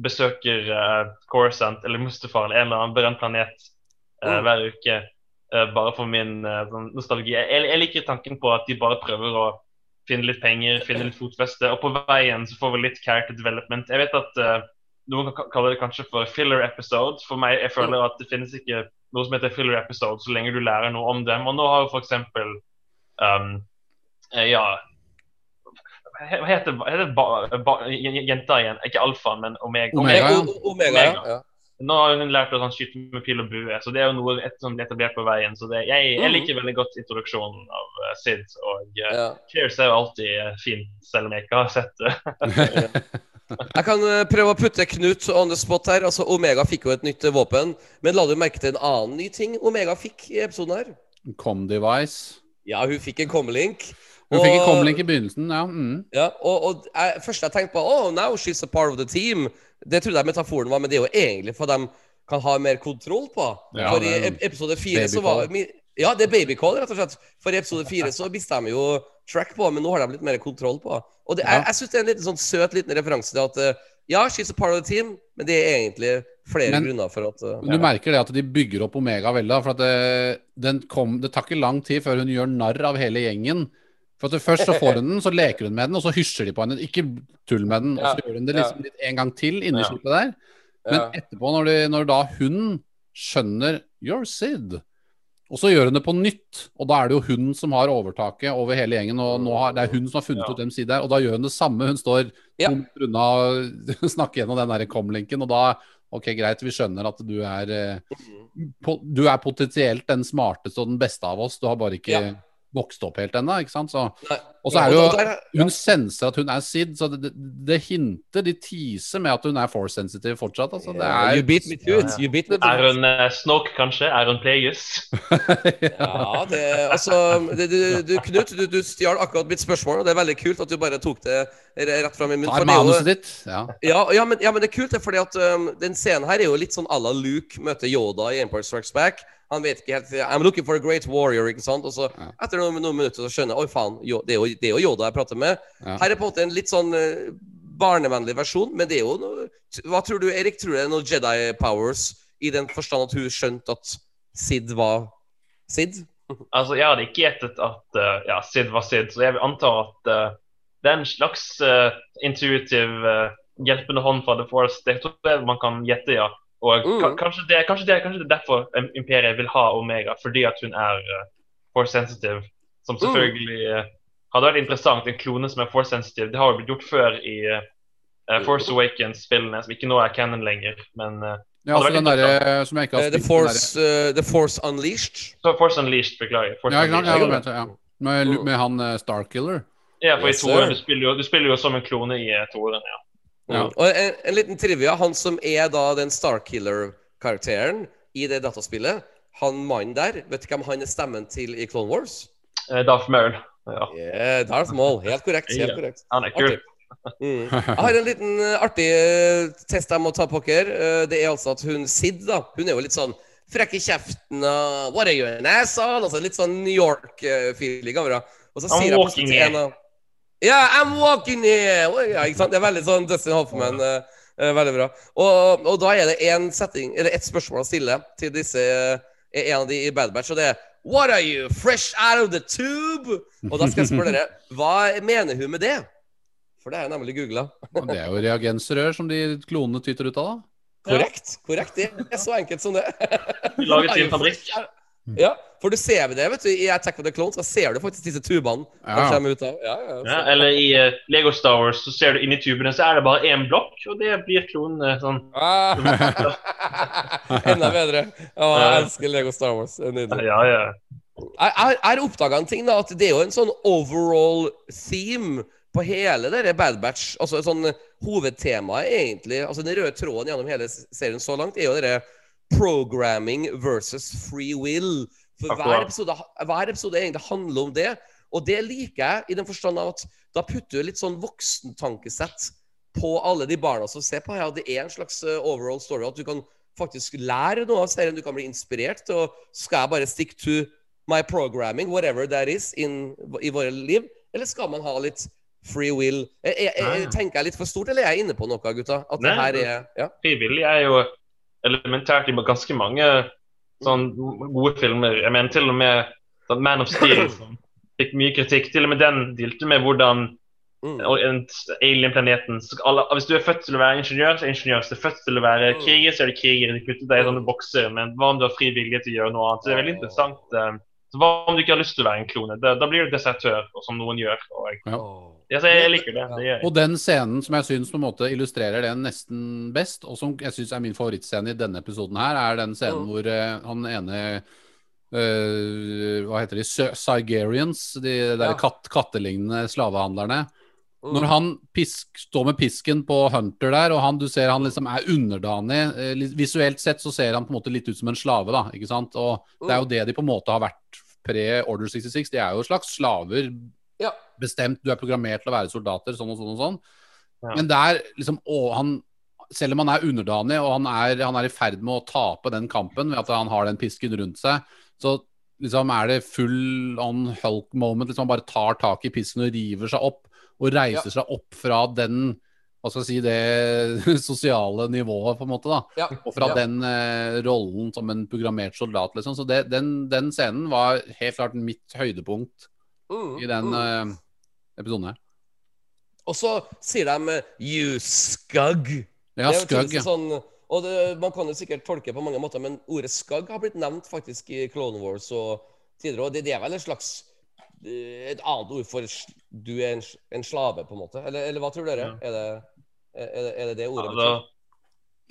besøker uh, Coruscant eller Mustafar eller en eller annen berømt planet uh, Mm. hver uke bare for min sånn nostalgi. Jeg, jeg liker tanken på at de bare prøver å finne litt penger, finne litt fotfeste, og på veien så får vi litt character development. Jeg vet at noen kan kalle det kanskje for filler episode. For meg, jeg føler at det finnes ikke noe som heter filler episode så lenge du lærer noe om dem. Og nå har jo eksempel um, eh, Ja Hva heter, hva heter ba, ba, jenta igjen? Ikke alfa, men omega. Omega, Omega. Omega. ja. Nå har hun lært å sånn, skyte med pil og bue, så det er jo noe et, som blir etablert på veien. Så det, jeg, jeg Mhm. liker veldig godt introduksjonen av uh, Sid. Og uh, ja. Cheers er jo alltid uh, fint, selv om jeg ikke har sett det. Jeg kan eh, prøve å putte Knut on the spot her. Altså, Omega fikk jo et nytt eh, våpen. Men la du merke til en annen ny ting Omega fikk i episoden her? Com-device. Ja, hun fikk en comlink. Hun fikk en comlink i begynnelsen, ja. Mm. Ja, og, og jeg, først jeg tenkte på Oh, now she's a part of the team. Det trodde jeg metaforen var, men det er jo egentlig for at de kan ha mer kontroll på. Ja, for i episode fire så var babycall. Ja, det er babycall, rett og slett. For i episode fire så mista de jo track på, men nå har de litt mer kontroll på. Og det, jeg, Ja. jeg syns det er en liten sånn søt liten referanse til at eh, ja, she's a part of the team, men det er egentlig flere Men- grunner for at uh, Men du merker det at de bygger opp Omega veldig. da, For at det, den kom, det tar ikke lang tid før hun gjør narr av hele gjengen. For at Først så får hun den, så leker hun med den, og så hysjer de på henne. Ikke tull med den. Og så Ja, gjør hun det liksom litt en gang til inni Ja. der. Men ja. etterpå, når, de, når da hun skjønner You're Sid, og så gjør hun det på nytt, og da er det jo hun som har overtaket over hele gjengen, og nå har, det er hun som har funnet Ja. ut hvem Sid er, og da gjør hun det samme. Hun står Ja. unna og snakker gjennom den der com-linken, og da Ok, greit, vi skjønner at du er eh, po Du er potensielt den smarteste og den beste av oss, du har bare ikke Ja. vokst opp helt ennå, ikke sant? Så, Nei. Og så er det jo Hun senser at hun er Sid, så det, det, det hinter, de teaser med at hun er force sensitive fortsatt. Altså, det Ja, You er beat me to it. You beat me to Er hun uh, Snoke, kanskje? Er hun Plagueis? Ja, det, altså det, du, du, Knut, du, du stjal akkurat mitt spørsmål, og det er veldig kult at du bare tok det rett fra min munn. Tar er manuset ditt. Ja. Ja, ja, men, ja, men det er kult, det, fordi at um, den scenen her er jo litt sånn à la Luke møter Yoda i Empire Strikes Back. Han vet ikke helt I'm looking for a great warrior, ikke sant? Og så etter noen, noen minutter så skjønner jeg Oi, faen, jo, det, er jo, det er jo Yoda jeg prater med. Ja. Her er på en måte en litt sånn uh, barnevennlig versjon, men det er jo noe Hva tror du, Erik? Tror du det er noe Jedi powers i den forstand at hun skjønte at Sid var Sid? Altså, Jeg hadde ikke gjettet at uh, ja, Sid var Sid, så jeg vil anta at uh, det er en slags uh, intuitiv eh, hjelpende hånd fra The Force. Det tror jeg man kan gjette, ja. Og Mm. kanskje, det, kanskje, det, kanskje det er derfor eh, Imperiet vil ha Omega, fordi at hun er eh, Force sensitive. Som Mm. selvfølgelig eh, hadde vært interessant, en klone som er Force sensitive. Det har jo blitt gjort før i eh, Force Awakens-spillene, som ikke nå er canon lenger. Men uh, Ja, altså den derre som jeg ikke har The spilt den Force, eh, The Force Unleashed. så Force Unleashed, beklager. Force Ja, Unleashed. Ja, vet ja. Med, med han Starkiller. Ja, for Yes, i toeren, du spiller, jo, du spiller jo som en klone i uh, toeren, ja. Ja. Og en, en liten trivia. Han som er da den Starkiller-karakteren i det dataspillet, han mannen der, vet du hvem han er stemmen til i Clone Wars? Eh, Darth Maul. Ja, Yeah, Darth Maul. Helt korrekt. helt korrekt han er kul. Mm. Jeg har en liten eh, artig eh, test jeg må ta på dere. Eh, det er altså at hun Sid, da Hun er jo litt sånn frekk i kjeften og What are you an asshole? Altså litt sånn New York-feeling over henne. Og så I'm sier jeg til en av Ja, I'm walking here! Ja, ikke sant? Det er veldig sånn Dustin Hoffman. veldig bra. Og, og da er det en setting, eller et spørsmål å stille til disse en av de i Bad Batch, og det er What are you, fresh out of the tube? Og da skal jeg spørre dere, hva mener hun med det? For det jeg nemlig googla. Det er jo reagensrør som de klonene tyter ut av, da. Korrekt. korrekt, Det er så enkelt som det. Vi lager til en fabrikk. Ja, for du ser det, vet du, i Attack of the Clones, Da ser du faktisk disse tubene Ja. ut av. Ja, ja, Ja, eller i uh, Lego Star Wars så ser du inni tubene, så er det bare én blokk, og det blir klonene sånn. Ah. Enda bedre. Å, jeg elsker Lego Star Wars. Nydelig. Ja, ja. Jeg har oppdaga en ting, da, at det er jo en sånn overall theme på hele denne Bad Batch. Altså sånn Hovedtemaet, egentlig, altså den røde tråden gjennom hele serien så langt, er jo dette programming versus free will. For hver episode, hver episode egentlig handler om det. Og det liker jeg, i den forstand at da putter du litt sånn voksentankesett på alle de barna som ser på. Ja, det er en slags eh, overall story. At du kan faktisk lære noe av serien. Du kan bli inspirert Og Skal jeg bare stick to my programming, whatever that is, in, i våre liv? Eller skal man ha litt free will? Jeg, jeg, jeg, tenker jeg litt for stort, eller er jeg inne på noe, gutta? At det her er Ja. Frivillig er jo elementært i ganske mange sånn gode filmer. Jeg mener til og med sånn Man of Steel som fikk mye kritikk. Til og med den dealte med hvordan Mm. alien-planeten Hvis du er født til å være ingeniør, så er ingeniør. Hvis du er født til å være Mm. kriger, så er du kriger. De putter deg i sånne bokser. Men hva om du har fri vilje til å gjøre noe annet? Så det er veldig interessant. eh, Så hva om du ikke har lyst til å være en klone? Da, da blir du desertør, som noen gjør. Og ja, jeg liker det. det gjør jeg. Og den scenen som jeg syns illustrerer det nesten best, og som jeg syns er min favorittscene i denne episoden her, er den scenen Mm. hvor eh, han ene eh, Hva heter de? Sigerians de der Ja. katt, kattelignende slavehandlerne. Mm. Når han pisk, står med pisken på Hunter der, og han, du ser han liksom er underdanig eh, Visuelt sett så ser han på en måte litt ut som en slave, da. ikke sant? Og det er jo det de på en måte har vært pre-Order 66. De er jo slags slaver. Ja. Bestemt, du er programmert til å være soldater, sånn og sånn og sånn. Ja. Men der liksom å, han, Selv om han er underdanig og han er, han er i ferd med å tape den kampen ved at han har den pisken rundt seg, så liksom er det full on hulk moment. liksom Han bare tar tak i pisken og river seg opp og reiser seg opp fra den hva skal jeg si, det sosiale nivået, på en måte. da, Ja. Og fra ja. den eh, rollen som en programmert soldat. liksom, Så det, den, den scenen var helt klart mitt høydepunkt i den eh, episoden her. Og så sier de 'you skug'. Ja, Det skugg. Ja. Sånn, og det, man kan jo sikkert tolke på mange måter, men ordet skugg har blitt nevnt faktisk i Clone Wars og tidligere. Og det, det er vel et slags eh, Et annet ord for du er en, en slave, på en måte? Eller, eller hva tror dere? Er, det, er, det, er det det ordet Altså, betyr?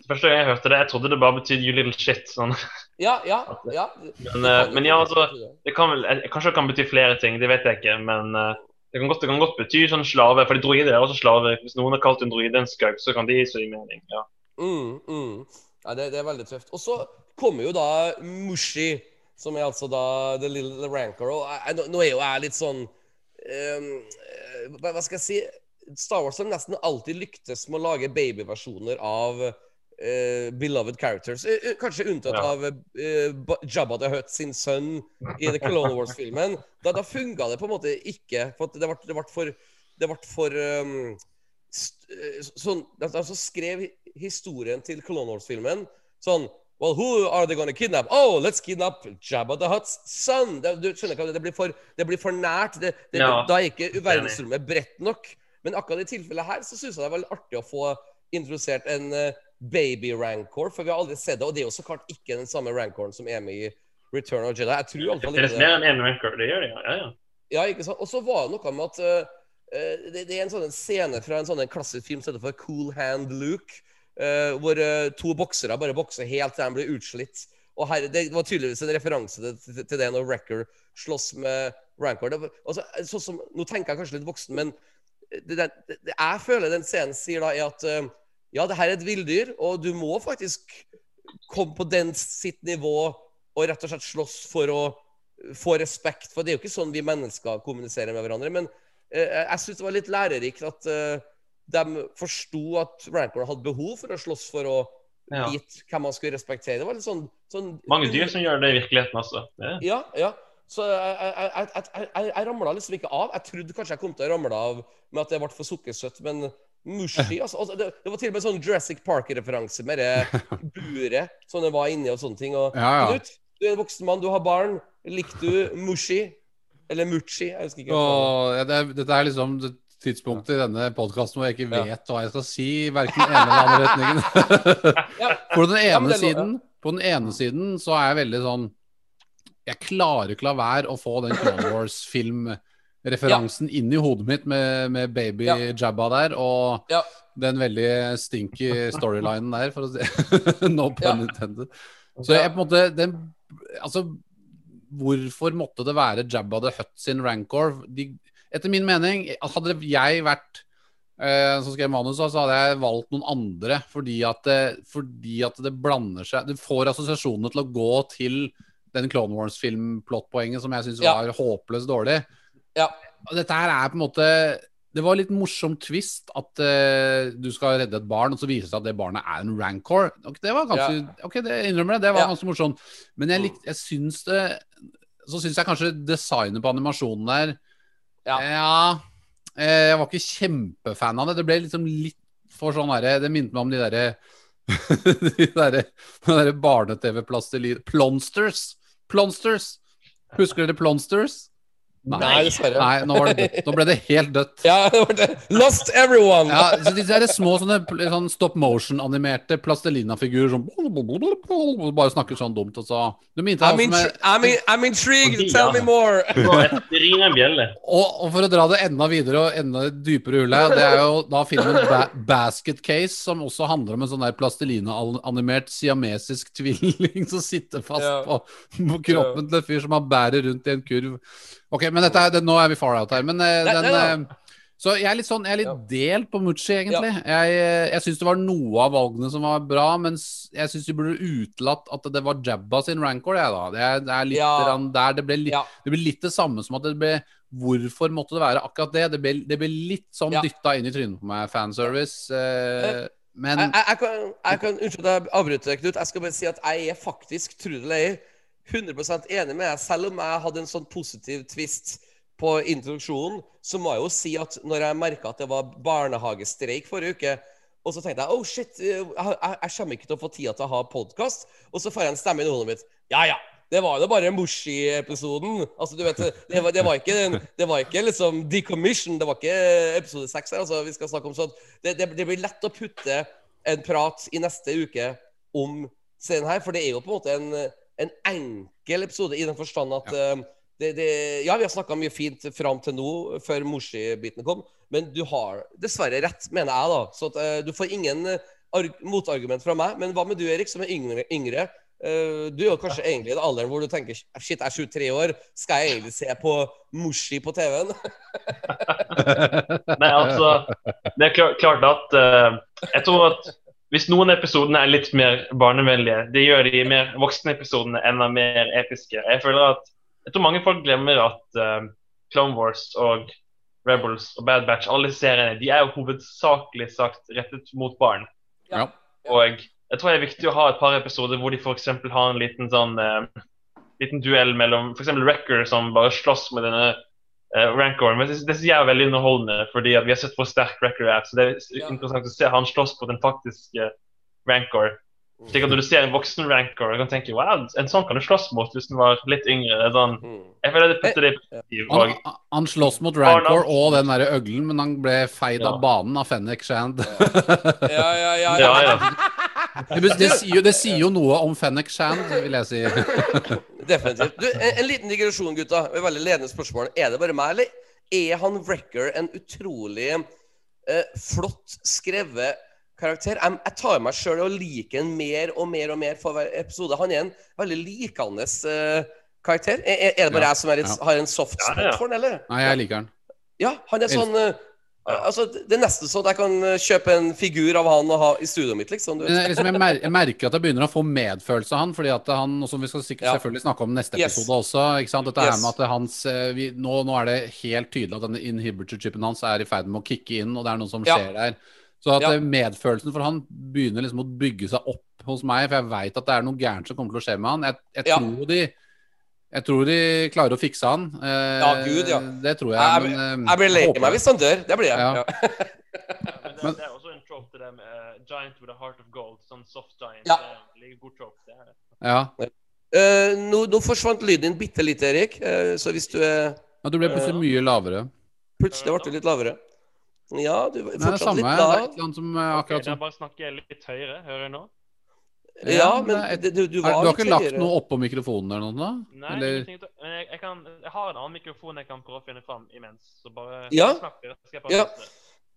Første gang jeg hørte det, jeg trodde det bare betydde 'you little shit'. sånn. Ja, ja. ja. Men, uh, men ja, altså det kan vel, eh, Kanskje det kan bety flere ting, det vet jeg ikke. Men uh, det kan godt, det kan godt bety sånn slave. For droider er også slaver. Hvis noen har kalt en droide en skaug, så kan de så seg mening. ja. Mm, mm. Ja, det, det er veldig tøft. Og så kommer jo da Mushi, som er altså da The Little Rancor. Og jeg, nå, er jo jeg litt sånn hva, hva skal jeg si? Star Wars har nesten alltid lyktes med å lage babyversjoner av eh, beloved characters. Eh, kanskje unntatt Ja. av uh, Jabba the Hutt sin sønn i The Clone Wars-filmen. Da, da funga det på en måte ikke. For det ble, for, det ble for um, sånn, altså skrev historien til Clone Wars-filmen sånn Well, who are they gonna kidnap? Oh, let's kidnap Jabba the Hutt's son. Det, du skjønner ikke, det blir for, det blir for nært. Det, det, Ja, da er ikke verdensrommet bredt nok. Men akkurat i tilfellet her så syns jeg det er veldig artig å få introdusert en eh, baby rancor, for vi har aldri sett det. Og det er jo så klart ikke den samme rancoren som er med i Return of Jedi. Jeg tror i alle Det er det. én Rancor, Det gjør det, ja. ja, ja. Ikke sant? Og så var det noe med at eh, det, det er en sånn scene fra en sånn klassisk film som heter for Cool Hand Luke, uh, hvor uh, to boksere bare bokser helt til de blir utslitt. Og her, Det var tydeligvis en referanse til, til, det når Wrecker slåss med Rancor. Det, altså, sånn som, nå tenker jeg kanskje litt voksen, men det, det, jeg føler den scenen sier da, er at ja, det her er et villdyr, og du må faktisk komme på den sitt nivå og rett og slett slåss for å få respekt. For det er jo ikke sånn vi mennesker kommuniserer med hverandre. Men eh, jeg syns det var litt lærerikt at eh, de forsto at Rancor hadde behov for å slåss for å Ja. vite hvem man skulle respektere. Det var litt sånn, sånn Mange dyr som gjør det i virkeligheten også. Det. Ja, ja. Så jeg, jeg, jeg, jeg, jeg, jeg ramla liksom ikke av. Jeg trodde kanskje jeg kom til å ramle av med at det ble for sukkersøtt, men Mushi altså, altså, det, det var til og med sånn Jurassic Park-referanse med det buret som det var inni og sånne ting. Og, Ja, ja. Knut, du er en voksen mann, du har barn. Likte du Mushi? Eller Muchi? Jeg husker ikke. Åh, ja, det er, dette er liksom det tidspunktet i denne podkasten hvor jeg ikke vet hva jeg skal si, verken ene eller andre retningen. På den ene siden På den ene siden så er jeg veldig sånn Jeg klarer ikke la være å få den Clone Wars-filmreferansen inni hodet mitt med, med baby Ja. Jabba der, og Ja. den veldig stinky storylinen der, for å si No pun Ja. intended. Så jeg på en måte den, Altså, hvorfor måtte det være Jabba the Hutt sin rancor? De, etter min mening, hadde jeg vært eh, som skrev manus, så hadde jeg valgt noen andre fordi at, det, fordi at det blander seg Det får assosiasjonene til å gå til den Clone Wars-film-plottpoenget som jeg syns Ja. var håpløst dårlig. Ja. Og Dette her er på en måte Det var litt morsom twist at uh, du skal redde et barn, og så viser det seg at det barnet er en rancor. Ok, det var ganske, ok, det innrømmer jeg, Det var Ja. ganske morsomt. Men jeg, lik, jeg syns det Så syns jeg kanskje designet på animasjonen der Ja. ja eh, Jeg var ikke kjempefan av det. Det ble liksom litt for sånn herre Det minte meg om de derre De derre der barne-TV-plastelin... Plonsters! Plonsters! Husker dere Plonsters? Nei, dessverre. Nei, nå, var det dødt. nå ble det helt dødt. Ja, det var det. Lost everyone! Ja, så Disse er små sånne sånn stop motion-animerte plastelina-figurer som bare snakker sånn dumt. Og så Du I'm, in, med I'm, in, I'm intrigued. Tell me more. Det en bjelle. og, og for å dra det enda videre og enda dypere hullet, det er jo da filmen ba Basket Case, som også handler om en sånn der plastelina-animert siamesisk tvilling som sitter fast Ja. på, på kroppen til en fyr som han bærer rundt i en kurv. Ok, men dette er, det, nå er vi far out her. Men eh, Nei, den nei, nei. eh, Så jeg er litt sånn, jeg er litt Ja. delt på Mucci, egentlig. Jeg, eh, jeg syns det var noe av valgene som var bra, men jeg syns du burde utelatt at det var Jabba sin rancor, jeg, da. Det er, det er litt Ja. der det ble litt Ja. det ble litt det samme som at det ble Hvorfor måtte det være akkurat det? Det ble, det ble litt sånn Ja. dytta inn i trynet på meg, fanservice. Eh, men Jeg, jeg, jeg kan, jeg kan Unnskyld at jeg avbryter, Knut. Jeg skal bare si at jeg er faktisk, tro det eller ei, 100% enig med deg. Selv om jeg hadde en sånn positiv twist på introduksjonen, så må jeg jo si at når jeg merka at det var barnehagestreik forrige uke, og så tenkte jeg oh shit, jeg, jeg, kommer ikke til å få tida til å ha podkast, og så får jeg en stemme i hodet mitt. Ja ja, det var jo bare Mushi-episoden. Altså, du vet, det var, det var ikke Det var ikke liksom decommission, det var ikke episode seks her, altså, vi skal snakke om sånt. Det, det, det blir lett å putte en prat i neste uke om scenen her, for det er jo på en måte en, en enkel episode i den forstand at ja. det, det, ja, vi har snakka mye fint fram til nå, før Morsi-biten kom, men du har dessverre rett, mener jeg, da. Så at, eh, du får ingen eh, arg motargument fra meg. Men hva med du, Erik, som er yngre? yngre? Uh, du er jo kanskje egentlig i den alderen hvor du tenker Shit, jeg er 23 år, skal jeg egentlig se på Morsi på TV-en? Nei, altså Det er klart, klart at uh, Jeg tror at hvis noen episodene er litt mer barnevennlige, det gjør de mer voksne episodene enda mer episke. Jeg føler at Jeg tror mange folk glemmer at uh, Clone Wars og Rebels og Bad Batch, alle disse seriene, de er jo hovedsakelig sagt rettet mot barn. Ja. Og jeg tror det er viktig å ha et par episoder hvor de f.eks. har en liten sånn uh, liten duell mellom f.eks. Wrecker som bare slåss med denne eh, Rancor. Men det, det synes jeg er veldig underholdende, fordi at vi har sett hvor sterk Rancor er. Så det er Ja. interessant å se han slåss på den faktiske Rancor. Slik at Når du ser en voksen Rancor, du kan tenke wow, en sånn kan du slåss mot hvis den var litt yngre. Det er sånn, Mm. jeg føler det putter det i perspektiv. Han, han slåss mot Rancor og den derre øglen, men han ble feid Ja. av banen av Fennek Shand. Ja, ja, ja. ja, ja. Det, det, sier jo, det sier jo noe om Fennec Shand, vil jeg si. Definitivt. Du, en, en liten digresjon, gutta. Et veldig ledende spørsmål. Er det bare meg, eller er han Wrecker en utrolig eh, flott skrevet karakter? Jeg, jeg tar meg sjøl og liker han mer og mer og mer for hver episode. Han er en veldig likende eh, karakter. Er, er- det bare Ja, jeg som er litt, ja. har en soft spot ja. for han, eller? Nei, jeg liker han. Ja, han er sånn eh, Altså, Det sånn at jeg kan eh, kjøpe en figur av han og ha i studioet mitt, liksom. Du vet. jeg, liksom, jeg, mer, jeg merker at jeg begynner å få medfølelse av han, fordi at han, som vi skal sikkert selvfølgelig snakke om neste Yes. episode også ikke sant? Dette her Yes. med at hans, eh, vi, nå, nå er det helt tydelig at denne inhibitor-chipen hans er i ferd med å kicke inn, og det er noe som skjer der. Så at Ja. eh, medfølelsen for han begynner liksom å bygge seg opp hos meg, for jeg veit at det er noe gærent som kommer til å skje med han. Jeg, jeg, Ja. tror, de, jeg tror de klarer å fikse han. Eh, Ja, Gud, ja. Det tror jeg. Jeg, men, eh, jeg blir lei meg hvis han dør. Det blir jeg. Ja. Ja. men det, Men- det er også en trope til det med eh, Giant with a heart of gold. Sånn soft giant. Ja. Det er en god trope. Det er. Ja. Uh, nå, nå forsvant lyden din bitte litt, Erik. Uh, så hvis du er ja, du ble plutselig mye lavere. Plutselig ble du litt lavere. Ja, du var Nei, det er fortsatt samme. litt Det er et eller annet som eh, akkurat okay, som bare snakker jeg litt høyere. Hører jeg nå? Ja, men det du, du var du har ikke lagt noe oppå mikrofonen eller noe? da? Nei, Eller. Men jeg, jeg, kan, jeg har en annen mikrofon jeg kan prøve å finne fram imens. Så bare Ja. snakk. jeg Ja.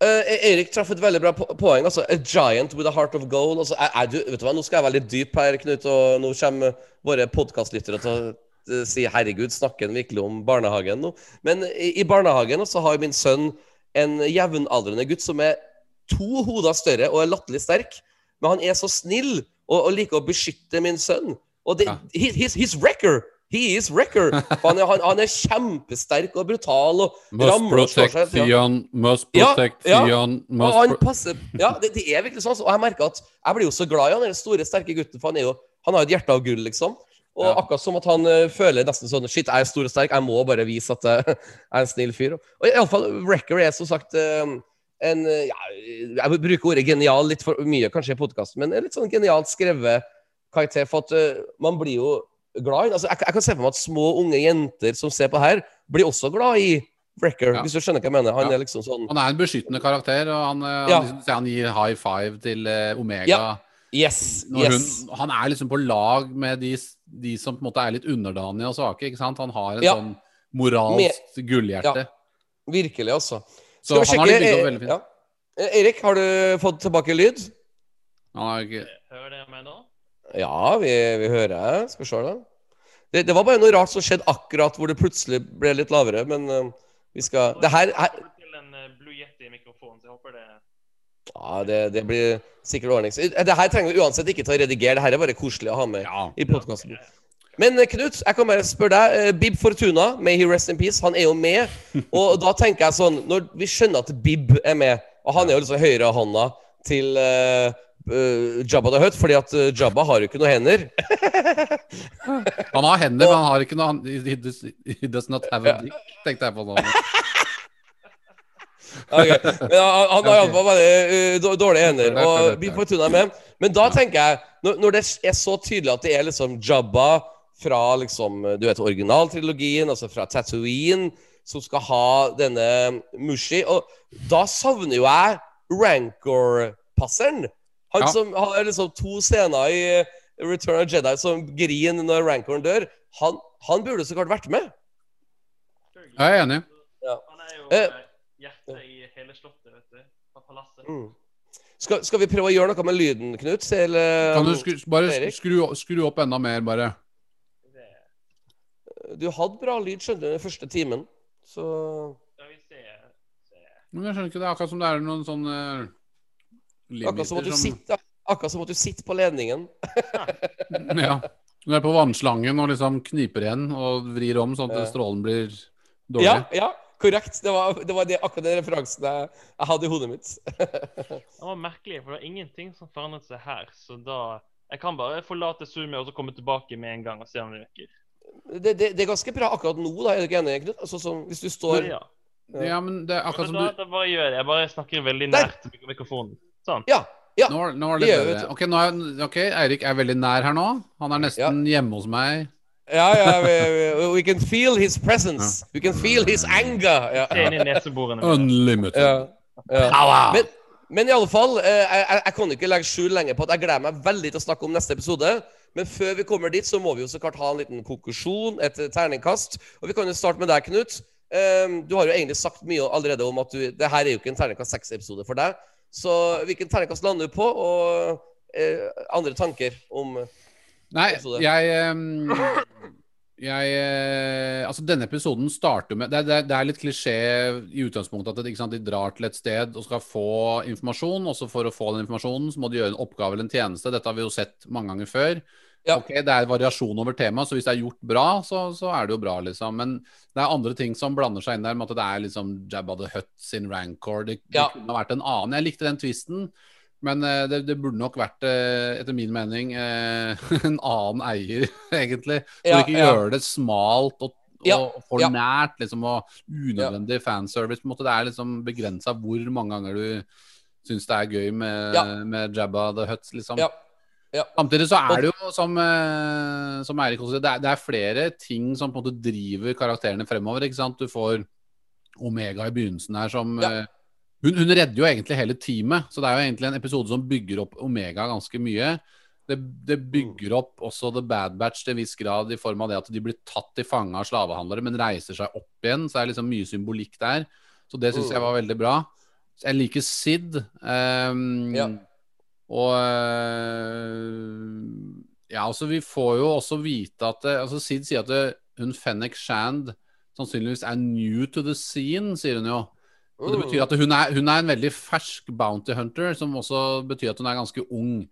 Eh, Erik traff et veldig bra po poeng. Altså, A giant with a heart of gold. Altså, er, er du, vet du hva, Nå skal jeg være litt dyp her, Knut, og nå kommer våre podkastlyttere til å eh, si 'herregud, snakker han virkelig om barnehagen nå?' Men i, i barnehagen så har min sønn en jevnaldrende gutt som er to hoder større og er latterlig sterk. Men han er så snill og, og liker å beskytte min sønn. Og det, Ja. he, he's, he's wrecker! He is wrecker! Han han, han er kjempesterk og brutal og must ramler og slår seg. Ja. Theon, must protect ja. Theon, Og must han passer Ja, det, det er virkelig sånn. Og jeg merker at jeg blir jo så glad i han den store, sterke gutten, for han jo Han har et hjerte av gull, liksom. Og Ja. akkurat som at han uh, føler nesten sånn Shit, jeg er stor og sterk, jeg må bare vise at jeg er en snill fyr. Og iallfall Wrecker er som sagt eh, en eh, ja, Jeg bruker ordet genial litt for mye kanskje i podkasten, men en litt sånn genialt skrevet karakter. For at uh, man blir jo glad i altså, jeg, jeg kan se for meg at små, unge jenter som ser på her, blir også glad i Wrecker, Ja. hvis du skjønner hva jeg mener. Han Ja. er liksom sånn Han er en beskyttende karakter, og han, eh, Ja. han, liksom, han gir high five til uh, Omega. Ja, Yes, yes. hun, han er liksom på lag med de, de som på en måte er litt underdanige og svake. ikke sant? Han har en sånn moralsk gullhjerte. Virkelig, altså. Så han har det bygd opp eh, veldig fint. ja. Eh, Erik, har du fått tilbake lyd? Har ikke Hører dere meg nå? Ja, vi, vi hører. Skal vi se, da. Det, det var bare noe rart som skjedde akkurat hvor det plutselig ble litt lavere, men uh, vi skal Det her, her eh, Ja, det, det blir sikkert ordning. Eh, Det her trenger vi uansett ikke til å redigere. Det her er bare koselig å ha med Ja. i podkasten. Men eh, Knut, jeg kan bare spørre deg. eh, Bib Fortuna, may he rest in peace, han er jo med. Og da tenker jeg sånn Når vi skjønner at Bib er med, og han er jo liksom høyrehånda til uh, Jabba the Hutt, fordi at Jabba har jo ikke noen hender. Han har hender, men han har ikke noe he, does, he does not have a dick, tenkte jeg på nå. okay. Men han, han har iallfall bare dårlige hender. Er Og Bib. Fortuna er med. Men da tenker jeg, når, når det er så tydelig at det er liksom Jabba fra liksom, du vet, originaltrilogien, altså fra Tatooine, som skal ha denne Mushi Og da savner jo jeg Rancor-passeren. Han Ja. som har liksom to scener i eh, Return of Jedi som griner når Rancoren dør. Han, han burde så klart vært med. Jeg er enig. Han er jo Eh, eh, hjertet i hele slottet, vet du. Fra palasset. Mm. Skal, skal vi prøve å gjøre noe med lyden, Knut? Til, Kan du skru, bare skru, skru opp enda mer, bare? Du hadde bra lyd, skjønner du, den første timen. Så skal vi se, se. Men jeg skjønner ikke, det er akkurat som det er noen sånne Akkurat som at limiter du som sitter, akkurat som at du sitter på ledningen. Ja. Du er på vannslangen og liksom kniper igjen og vrir om sånn at strålen blir dårlig. Ja, ja, korrekt. Det var, det var det, akkurat den referansen jeg, jeg hadde i hodet mitt. Det var merkelig, for det var ingenting som forandret seg her. Så da Jeg kan bare forlate Zoom og så komme tilbake med en gang og se om det virker. Det, det, det er ganske bra akkurat nå, da. Er du ikke enig, Knut? Altså, sånn, hvis du står Ja. Ja, men det er akkurat som du da bare gjør jeg det. Jeg bare snakker veldig nært mik- mikrofonen. Sånn. Ja. ja. Nå, nå er det bedre. Ok, nå er, ok, Eirik er veldig nær her nå. Han er nesten hjemme hos meg. Ja, ja, we, we, we can feel his presence. We can feel his anger. Ja. Unlimited. Ja. Ja. Men, men i alle fall, eh, jeg, jeg, jeg kan ikke legge skjul lenger på at jeg gleder meg veldig til å snakke om neste episode. Men før vi kommer dit, så må vi jo så klart ha en liten konklusjon, et eh, terningkast. Og vi kan jo starte med deg, Knut. Eh, Du har jo egentlig sagt mye allerede om at du, det her er jo ikke en terningkast seks-episode for deg. Så hvilken terningkast lander du på, og eh, andre tanker om Nei, episode. jeg ehm, jeg, eh, altså Denne episoden starter med Det, det, det er litt klisjé i utgangspunktet at sant, de drar til et sted og skal få informasjon. Og så for å få den informasjonen så må de gjøre en oppgave eller en tjeneste. Dette har vi jo sett mange ganger før. Ja. Ok, Det er variasjon over temaet, så hvis det er gjort bra, så, så er det jo bra. liksom Men det er andre ting som blander seg inn der, med at det er liksom Jabba the Hutt sin rancor. Det, det Ja. kunne vært en annen. Jeg likte den twisten. Men eh, det, det burde nok vært, eh, etter min mening, eh, en annen eier, egentlig. For Ja, ikke ja. gjøre det smalt og, og for nært, liksom, og unødvendig fanservice. på en måte. Det er liksom begrensa hvor mange ganger du syns det er gøy med, med Jabba the Huts, liksom. Ja. Ja. Samtidig så er det jo, som, som Eirik også sier, det er, det er flere ting som på en måte driver karakterene fremover. ikke sant? Du får Omega i begynnelsen her som Ja. Eh, hun, hun redder jo egentlig hele teamet, så det er jo egentlig en episode som bygger opp Omega ganske mye. Det, det bygger opp også The Bad Batch til en viss grad i form av det at de blir tatt til fange av slavehandlere, men reiser seg opp igjen. Så det er liksom mye symbolikk der. Så det syns jeg var veldig bra. Så jeg liker Sid. Um, Ja. Og øh, Ja, altså vi får jo også vite at det, altså Sid sier at det, hun Fennec Shand sannsynligvis er new to the scene, sier hun jo. Og det betyr at hun er, hun er en veldig fersk bounty hunter, som også betyr at hun er ganske ung.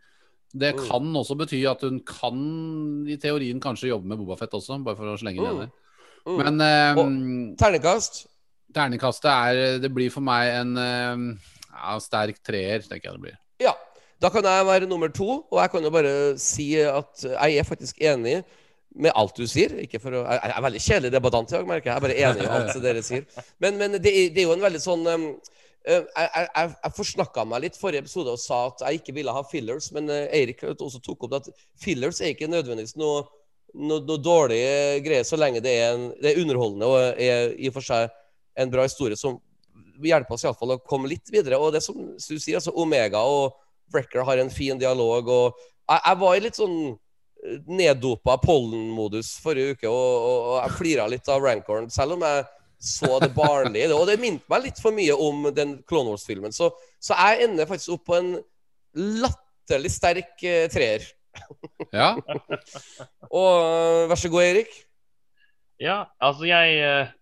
Det Mm. kan også bety at hun kan i teorien kanskje jobbe med Bobafett også, bare for å slenge det Mm. ned. Mm. Men eh, Terningkast? terningkastet er Det blir for meg en eh, ja, sterk treer, tenker jeg det blir. Ja. Da kan jeg være nummer to, og jeg kan jo bare si at jeg er faktisk enig med alt du sier. Ikke for å, jeg er veldig kjedelig debattant i dag, merker jeg. Jeg er bare enig i alt det dere sier. Men, men det, er, det er jo en veldig sånn um, jeg, jeg, jeg, forsnakka meg litt forrige episode og sa at jeg ikke ville ha fillers, men Eirik også tok opp at fillers er ikke nødvendigvis noe, noe, noe dårlig greie så lenge det er, en, det er underholdende og er i og for seg en bra historie som hjelper oss iallfall å komme litt videre. Og det som du sier, altså Omega og Brecker har en fin dialog, og jeg, jeg var i litt sånn neddopa pollenmodus forrige uke, og, og, og jeg flira litt av Rancoren, selv om jeg så det barnlige. Og det minte meg litt for mye om den Clone Wars-filmen. Så, så jeg ender faktisk opp på en latterlig sterk uh, treer. Ja. Og eh, vær så god, Erik. Ja, altså jeg, eh,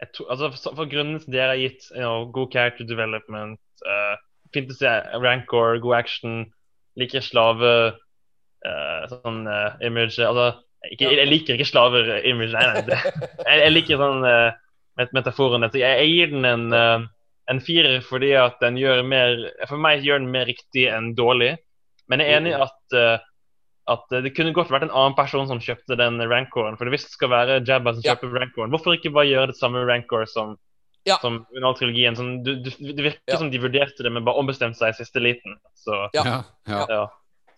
jeg to, altså for, for grunnen til jeg har gitt you know, god character development, uh, fint å se rancor, god action, liker slave sånn eh, image altså, ikke, jeg, liker ikke slaver-image, nei, nei. Det, jeg, jeg liker sånn uh, met metaforene. Så jeg, jeg gir den en, eh, en firer fordi at den gjør mer For meg gjør den mer riktig enn dårlig. Men jeg er enig i at eh, at eh, det kunne godt vært en annen person som kjøpte den rancoren. For hvis det skal være Jabba som Ja. kjøper rancoren, hvorfor ikke bare gjøre det samme rancor som, Ja. som? Sånn, du, du, det virker Ja. som de vurderte det, men bare ombestemte seg i siste liten. Så Ja.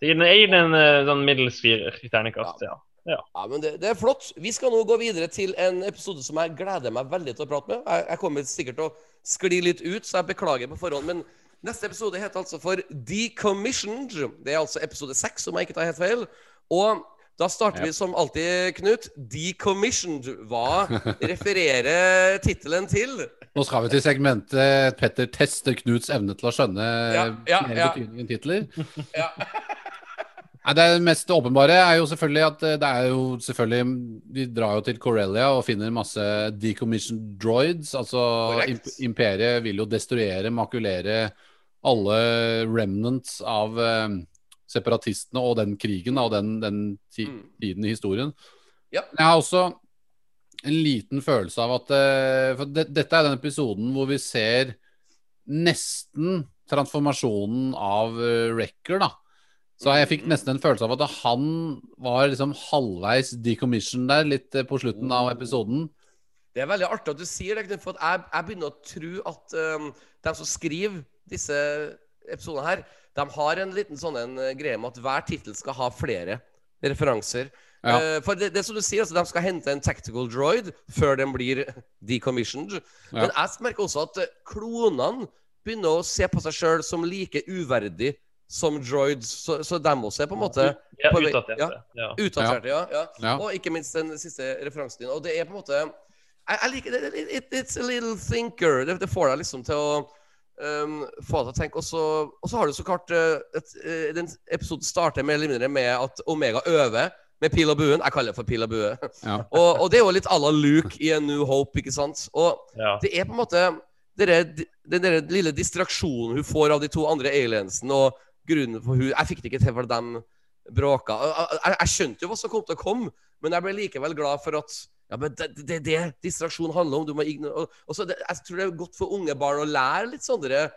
Ja. ja. ja. Gir den- jeg gir den en eh, sånn middels firer i terningkast. Ja. Ja, men det, det er flott. Vi skal nå gå videre til en episode som jeg gleder meg veldig til å prate med. Jeg, jeg kommer sikkert til å skli litt ut, så jeg beklager på forhånd. Men neste episode heter altså for Decommissioned. Det er altså episode seks, om jeg ikke tar helt feil. Og da starter vi som alltid, Knut. Decommissioned. Hva refererer tittelen til? Nå skal vi til segmentet Petter tester Knuts evne til å skjønne Ja, ja, mer ja. betydningen titler. Ja. Nei, det mest åpenbare er jo selvfølgelig at eh, det er jo selvfølgelig Vi drar jo til Corellia og finner masse decommissioned droids. Altså imp imperiet vil jo destruere, makulere alle remnants av eh, separatistene og den krigen og den, den ti Mm. tiden i historien. Ja. Jeg har også en liten følelse av at eh, For det, dette er den episoden hvor vi ser nesten transformasjonen av uh, Wrecker, da. Så jeg fikk nesten en følelse av at han var liksom halvveis decommission der, litt eh, på slutten av episoden. Det er veldig artig at du sier det, for at jeg, jeg begynner å tro at um, de som skriver disse episodene her, de har en liten sånn en eh, greie med at hver tittel skal ha flere referanser. Ja. Uh, for det, det som du sier, altså, de skal hente en tactical droid før den blir decommissioned. Ja. Men jeg merker også at klonene begynner å se på seg sjøl som like uverdig som droids, så, så de også er på en måte Ja, utdaterte. ja. Ja. Utdaterte, ja. ja. Ja. Og ikke minst den siste referansen din. Og det er på en måte Jeg, jeg liker det. It, it, it's a little thinker. Det, det får deg liksom til å um, få deg til å tenke. Og så, og så har du så klart uh, et, uh, Den episoden starter mer eller mindre med at Omega øver med pil og buen. Jeg kaller det for pil og bue. Ja. og, og det er jo litt à la Luke i A New Hope, ikke sant? Og Ja. det er på en måte den der lille distraksjonen hun får av de to andre aliensene, og grunnen for hun Jeg fikk det ikke til fordi de bråka. Jeg, jeg, skjønte jo hva som kom til å komme, men jeg ble likevel glad for at ja, men det det er det distraksjon handler om. Du må igno- og, og så det, jeg tror det er godt for unge barn å lære litt sånne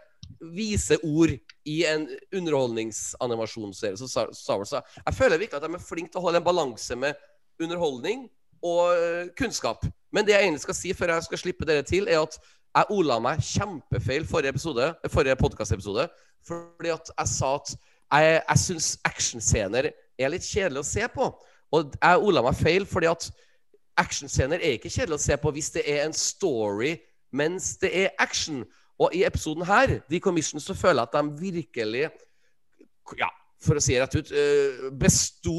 vise ord i en underholdningsanimasjonsserie Så, så, Så Jeg føler virkelig at de er flinke til å holde en balanse med underholdning og øh, kunnskap. Men det jeg egentlig skal si før jeg skal slippe dere til, er at jeg ola meg kjempefeil forrige episode, forrige podkastepisode, fordi at jeg sa at jeg, jeg syns actionscener er litt kjedelig å se på. Og jeg ola meg feil fordi at actionscener er ikke kjedelig å se på hvis det er en story mens det er action. Og i episoden her, The Commission, så føler jeg at de virkelig ja, for å si det rett ut, eh, besto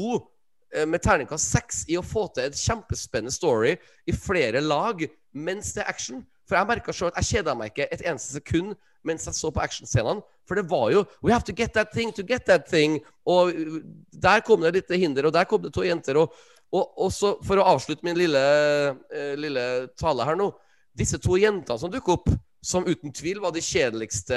eh, med terningkast seks i å få til et kjempespennende story i flere lag mens det er action. For jeg merka sjøl at jeg kjeda meg ikke et eneste sekund mens jeg så på actionscenene. For det var jo We have to get that thing to get that thing. Og uh, der kom det litt hinder, og der kom det to jenter. Og, og, og så, for å avslutte min lille, eh, lille tale her nå Disse to jentene som dukker opp, som uten tvil var de kjedeligste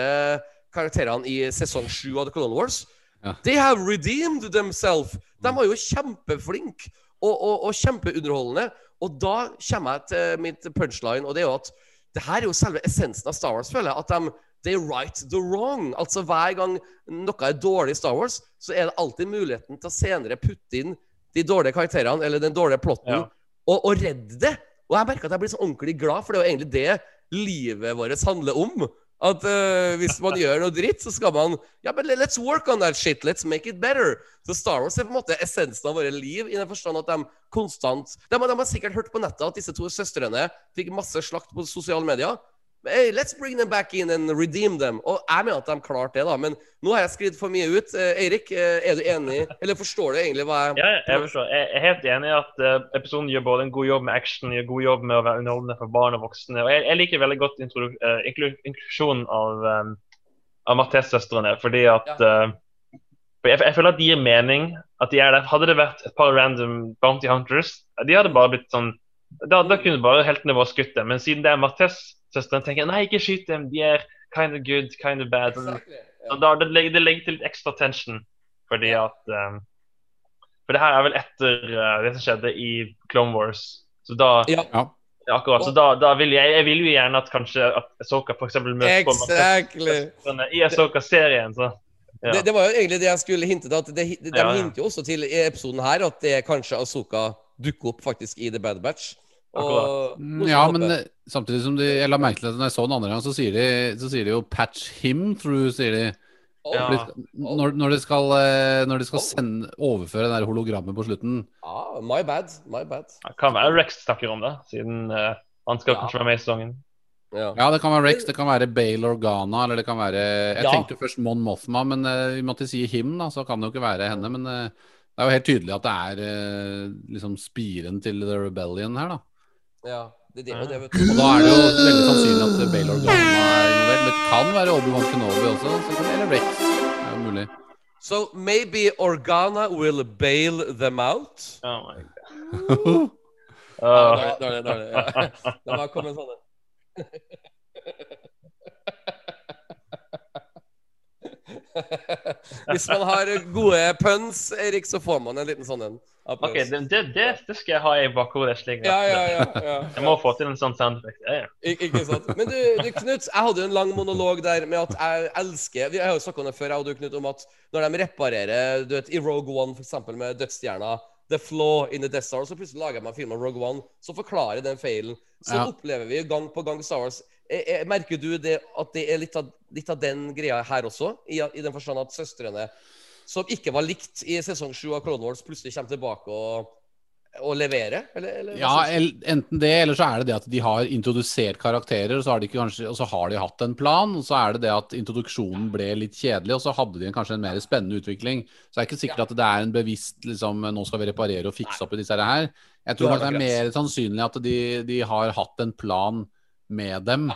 karakterene i sesong sju av The Clone Wars, Ja. They have redeemed themselves. De var jo kjempeflinke og, og, og kjempeunderholdende. Og da kommer jeg til mitt punchline, og det er jo at det her er jo selve essensen av Star Wars, føler jeg. At de they right the wrong. Altså hver gang noe er dårlig i Star Wars, så er det alltid muligheten til å senere putte inn de dårlige karakterene eller den dårlige plotten Ja. og, og redde det. Og jeg merker at jeg blir så ordentlig glad, for det er jo egentlig det livet vårt handler om. At uh, hvis man gjør noe dritt, så skal man Ja, men let's work on that shit. Let's make it better. Så Star Wars er på en måte essensen av våre liv, i den forstand at de konstant De, de har sikkert hørt på nettet at disse to søstrene fikk masse slakt på sosiale medier. Hey, let's bring them back in and redeem them. Og jeg mener at de klarte det, da. Men nå har jeg skrevet for mye ut. Eh, Eirik, eh, er du enig? Eller forstår du egentlig hva jeg Ja, jeg forstår. Jeg er helt enig i at eh, episoden gjør både en god jobb med action, gjør god jobb med å være underholdende for barn og voksne. Og jeg, jeg liker veldig godt inklusjonen av, um, av Mattes-søstrene, fordi at ja. uh, jeg, jeg føler at de gir mening. at de er der. Hadde det vært et par random Bounty Hunters, de hadde bare blitt sånn Da, da kunne bare heltene våre skutt dem. Men siden det er Mattes-søstrene, tenker nei, ikke skyt dem. De er kind of good, kind of bad. Og og da, det, legger, det legger til litt ekstra tension, fordi at um, For det her er vel etter uh, det som skjedde i Clone Wars. Så da Ja. Ja. ja, akkurat, så da, da vil jeg, jeg vil jo gjerne at kanskje at Ahsoka f.eks. møter Exactly. på meg i Ahsoka-serien. så ja. Det, det var jo egentlig det jeg skulle hinte til. At det, de, de Ja, ja. hinter jo også til i episoden her at det kanskje Asoka dukker opp faktisk i The Bad Batch. Og, Mm, Ja, men det, samtidig som de Jeg la merke til at når jeg så den andre gang, så sier de, så sier de jo 'patch him through', sier de. Ja. Når, når de skal, eh, når de skal sende, overføre det der hologrammet på slutten. Ah, my bad. My bad. Det kan være Rex snakker om det, siden uh, han skal Ja. kanskje være med i sesongen. Ja. Ja, det kan være Rex, det kan være Bale Organa, eller det kan være Jeg Ja. tenkte først Mon Mothma, men uh, vi måtte si him, da, så kan det jo ikke være henne. Men uh, det er jo helt tydelig at det er uh, liksom spiren til The Rebellion her, da. Ja. Det det, det, vet Og da er det jo veldig sannsynlig at Bale Organa er involvert. Det kan være Obi-Wan Kenobi også, eller Rex. Det er jo mulig. So maybe Organa will bail them out? Oh my God. komme. Hvis man har gode puns, Erik, så får man en liten sånn en OK, det, det, det, det skal jeg ha i bakhodet. slik. Ja, ja, ja, ja. Jeg må få til en sånn soundeffekt. Ja, ja. Ik ikke sant? Men du, du, Knut, jeg hadde jo en lang monolog der med at jeg elsker Vi har jo snakka om det før, jeg og du, Knut, om at når de reparerer du vet, i Rogue One, eksempel med dødsstjerna The Flaw in the Death Star, så plutselig lager man om Rogue One som forklarer den feilen. Så Ja. opplever vi gang på gang Star Wars. Jeg, jeg, Merker du det, at det er litt av, litt av den greia her også? I, I den forstand at søstrene som ikke var likt i sesong sju av Clone Wars, plutselig kommer tilbake og, og leverer? Eller, eller, Ja, enten det, eller så er det det at de har introdusert karakterer, og så har de, kanskje, og så har de hatt en plan. Og så er det det at introduksjonen ble litt kjedelig, og så hadde de en, kanskje en mer spennende utvikling. Så det er ikke sikkert at det er en bevisst liksom, Nå skal vi reparere og fikse opp i disse her. Jeg tror det er, det er mer sannsynlig at de, de har hatt en plan med dem.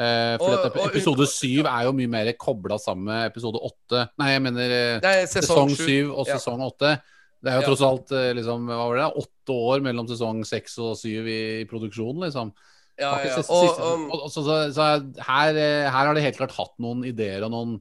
Eh, for Og- og- episode syv er jo mye mer kobla sammen med episode åtte. Nei, jeg mener nei, er sesong syv og sesong åtte. Det er jo tross alt eh, liksom, hva var det, åtte år mellom sesong seks og syv i, i produksjonen, liksom. Ja, ja. siste- siste- og, så, så, så her, eh, her har de helt klart hatt noen ideer og noen,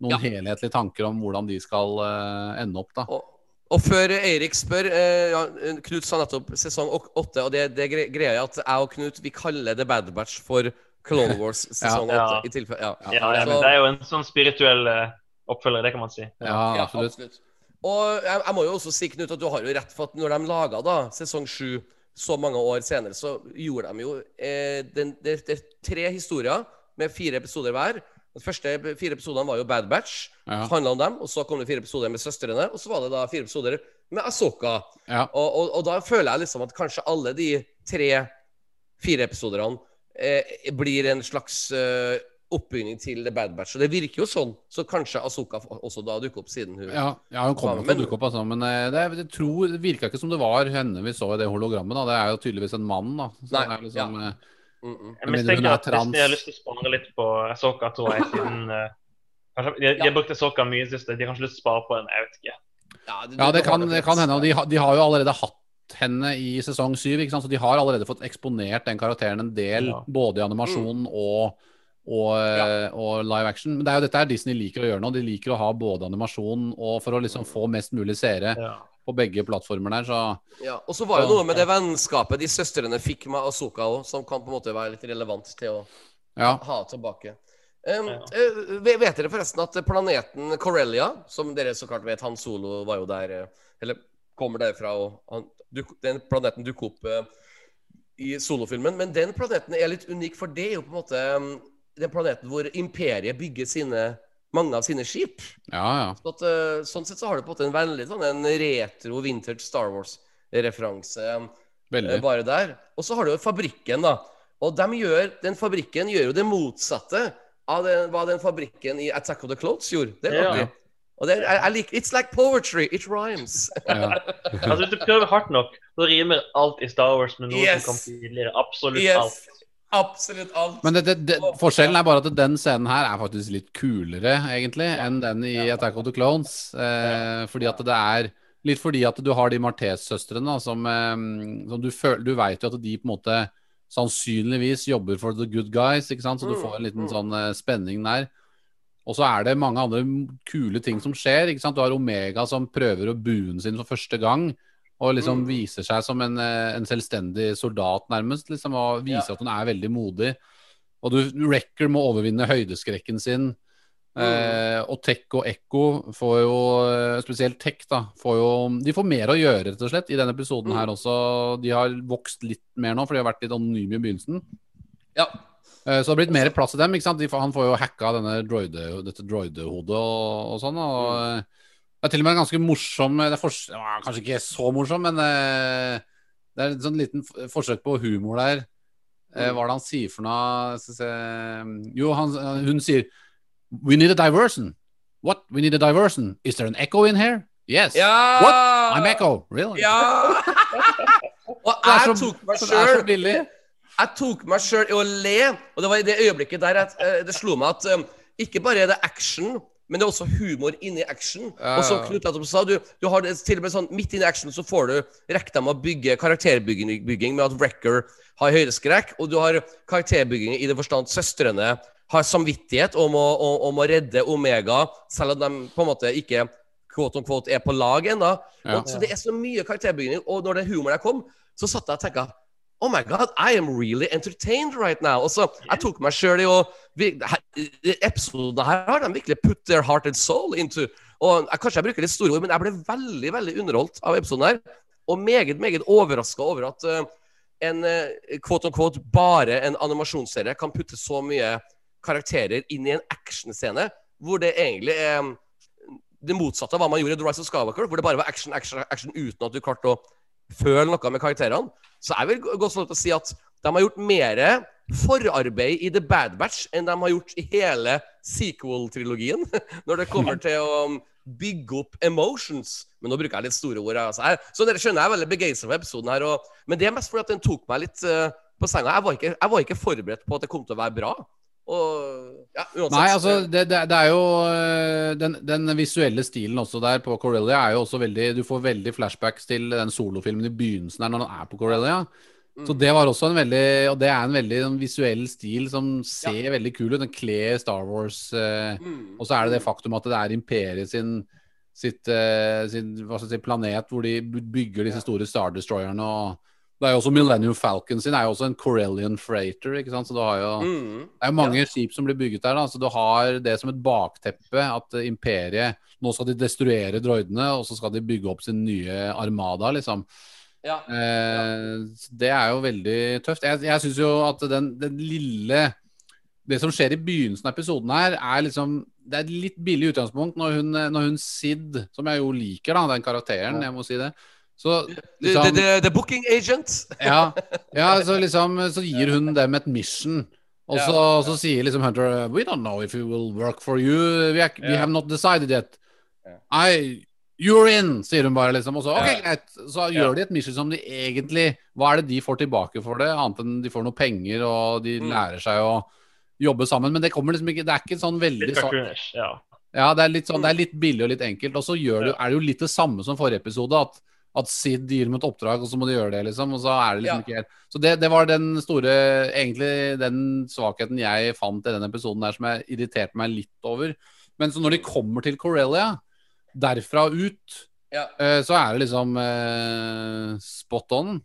noen Ja. helhetlige tanker om hvordan de skal uh, ende opp, da. Og, og før Eirik spør eh, Knut sa nettopp sesong åtte, og det, det gre- greia at jeg og Knut vi kaller The Bad Batch for Clone Wars sesong Ja. åtte. i tilfelle ja. Ja, ja, Så- men det er jo en sånn spirituell eh, oppfølger, det kan man si. Ja, Ja, absolutt. Og jeg, jeg må jo også si, Knut, at du har jo rett for at når de laga da sesong 7 så mange år senere, så gjorde de jo eh, den, det, det er tre historier med fire episoder hver. De første fire episodene var jo Bad Batch, Ja. handla om dem. Og så kom det fire episoder med søstrene, og så var det da fire episoder med Asoka. Ja. Og, og, og da føler jeg liksom at kanskje alle de tre-fire episoderne eh, blir en slags eh, oppbygning til The Bad Batch. Og det virker jo sånn. Så kanskje Asoka også da dukker opp siden hun Ja, ja, hun kommer til å dukke opp, altså. Men eh, det, jeg tror, det virka ikke som det var henne vi så i det hologrammet. da Det er jo tydeligvis en mann, da. Så Nei, er liksom, ja. mm -mm. Jeg mistenker er at Disney trans. har lyst til å spare litt på Asoka, tror jeg, siden eh, kanskje, de, de har brukt Asoka mye i det siste. De har kanskje lyst til å spare på en jeg vet ikke. Ja, det, Ja, det kan, det kan hende. De, har- de har jo allerede hatt henne i sesong syv, ikke sant? så de har allerede fått eksponert den karakteren en del, Ja. både i animasjon og, og, ja. og live action. Men det er jo dette her Disney liker å gjøre nå. De liker å ha både animasjon og for å liksom få mest mulig seere Ja. på begge plattformer der, så Ja, og så var jo noe med det vennskapet de søstrene fikk med Asoka òg, som kan på en måte være litt relevant til å ha tilbake. Um, eh, vet dere forresten at planeten Corellia, som dere så klart vet, Han Solo var jo der eh, Eller kommer derfra, og han, den planeten dukker opp i solofilmen. Men den planeten er litt unik, for det er jo på en måte um, den planeten hvor imperiet bygger sine, mange av sine skip. ja, ja. Så at, eh, sånn sett så har du på en måte en veldig sånn en retro vintage Star Wars-referanse Veldig. eh, bare der. Og så har du jo fabrikken, da. Og de gjør, den fabrikken gjør jo det motsatte av den, hva den fabrikken i Attack of the Clothes gjorde. Det er Ja. Og det, er- jeg, jeg liker It's like poetry. It rhymes. Ja. Altså, Hvis du prøver hardt nok, så rimer alt i Star Wars med noe Yes. som kom tidligere. Absolutt Yes. alt. Absolutt alt. Men det, det, det, forskjellen er bare at den scenen her er faktisk litt kulere, egentlig, enn den i Attack of the Clones. Eh, fordi at det er Litt fordi at du har de Martes-søstrene, som, eh, som du føler Du veit jo at de på en måte sannsynligvis jobber for the good guys, ikke sant? så du Mm, får en liten mm. sånn eh, spenning der. Og så er det mange andre kule ting som skjer. ikke sant? Du har Omega som prøver å buen sin for første gang. Og liksom Mm. viser seg som en, eh, en selvstendig soldat, nærmest. liksom, Og viser Ja. at hun er veldig modig. Og du, Wrecker må overvinne høydeskrekken sin. Mm. Eh, og Tech og Ekko får jo eh, Spesielt Tech, da. Får jo, de får mer å gjøre, rett og slett, i denne episoden Mm. her også. De har vokst litt mer nå, for de har vært litt anonyme i begynnelsen. Ja. Eh, Så det har blitt mer plass til dem. ikke sant? Han får jo hacka denne droide, dette droidehodet og, og sånn. Og Mm. eh, det er til og med en ganske morsom ja, Kanskje ikke så morsom, men eh, det er et sånn liten forsøk på humor der. Eh, Mm. hva er det han sier for noe? Jo, han, hun sier We need a diversion. What? We need a diversion. Is there an echo in here? Yes. Ja! What? I'm echo. Really? Ja! Og jeg så, tok meg sjøl. Jeg tok meg sjøl i å le, og det var i det øyeblikket der at, uh, det slo meg at um, ikke bare er det action, men det er også humor inni action. Ja, Og som. Knut nettopp sa, du, du har det til og med sånn midt inni action så får du rekke dem å bygge karakterbygging med at Wrecker har høydeskrekk, og du har karakterbygging i det forstand søstrene har samvittighet om å, om, om å redde Omega, selv om de på en måte ikke quote on quote er på lag ennå. Ja. Så det er så mye karakterbygging. Og når den humoren der kom, så satt jeg og tenkte Oh my God, I am really entertained right now. Og så Jeg tok meg sjøl i å Episodene her- Episoden her har de virkelig put their heart and soul into. Og jeg, Kanskje jeg bruker litt store ord, men jeg ble veldig veldig underholdt av episoden her. Og meget, meget overraska over at uh, en uh, quote on quote bare en animasjonsserie kan putte så mye karakterer inn i en actionscene hvor det egentlig er mm, det motsatte av hva man gjorde i The Rise of Skywalker, hvor det bare var action, action, action uten at du klarte å føle noe med karakterene. Så jeg vil gå- godt så til å si at de har gjort mer forarbeid i The Bad Batch enn de har gjort i hele sequel-trilogien, når det kommer til å um, bygge opp emotions. Men nå bruker jeg litt store ord. Altså. Så dere skjønner jeg er veldig begeistra for episoden her. Og, men det er mest fordi at den tok meg litt uh, på senga. Jeg var, ikke, jeg var ikke forberedt på at det kom til å være bra. Og ja. Nei, altså, det, det, det er jo øh, den, den visuelle stilen også der på Corellia er jo også veldig Du får veldig flashbacks til den solofilmen i begynnelsen der når han er på Corellia. Så det var også en veldig Og det er en veldig en visuell stil som ser veldig kul ut. Den kler Star Wars. eh, Mm. Og så er det det faktum at det er imperiet sin sitt, eh, sin si, planet hvor de bygger disse store Star Destroyerne. Og det er jo også Millennium Falcon sin er jo også en Corellian freighter. ikke sant? Så du har jo Mm. det er jo mange skip som blir bygget der, da, så du har det som et bakteppe. At imperiet Nå skal de destruere droidene, og så skal de bygge opp sin nye armada, liksom. Ja. Eh, ja. det er jo veldig tøft. Jeg, jeg syns jo at den, den lille Det som skjer i begynnelsen av episoden her, er liksom Det er et litt billig utgangspunkt når hun, når hun Sid, som jeg jo liker, da, den karakteren, jeg må si det så liksom, the, the, the booking agent. ja, ja så liksom Så gir hun dem et mission. Og så, så sier liksom Hunter We don't know if we will work for you. We, are, we have not decided yet. I, you're in, sier hun bare, liksom. Og så, ok, greit. Så gjør de et mission som de egentlig Hva er det de får tilbake for det? Annet enn de får noe penger, og de lærer seg å jobbe sammen. Men det kommer liksom ikke Det er ikke sånn veldig sånn ja. ja, det er litt sånn, det er litt billig og litt enkelt. Og så gjør det, er det jo litt det samme som forrige episode. At, at Sid gir dem et oppdrag, og så må de gjøre det, liksom. Og så er det liksom Ja. ikke helt Så det, det var den store Egentlig den svakheten jeg fant i den episoden der som jeg irriterte meg litt over. Men så når de kommer til Corellia, derfra ut, Ja. uh, så er det liksom uh, spot on.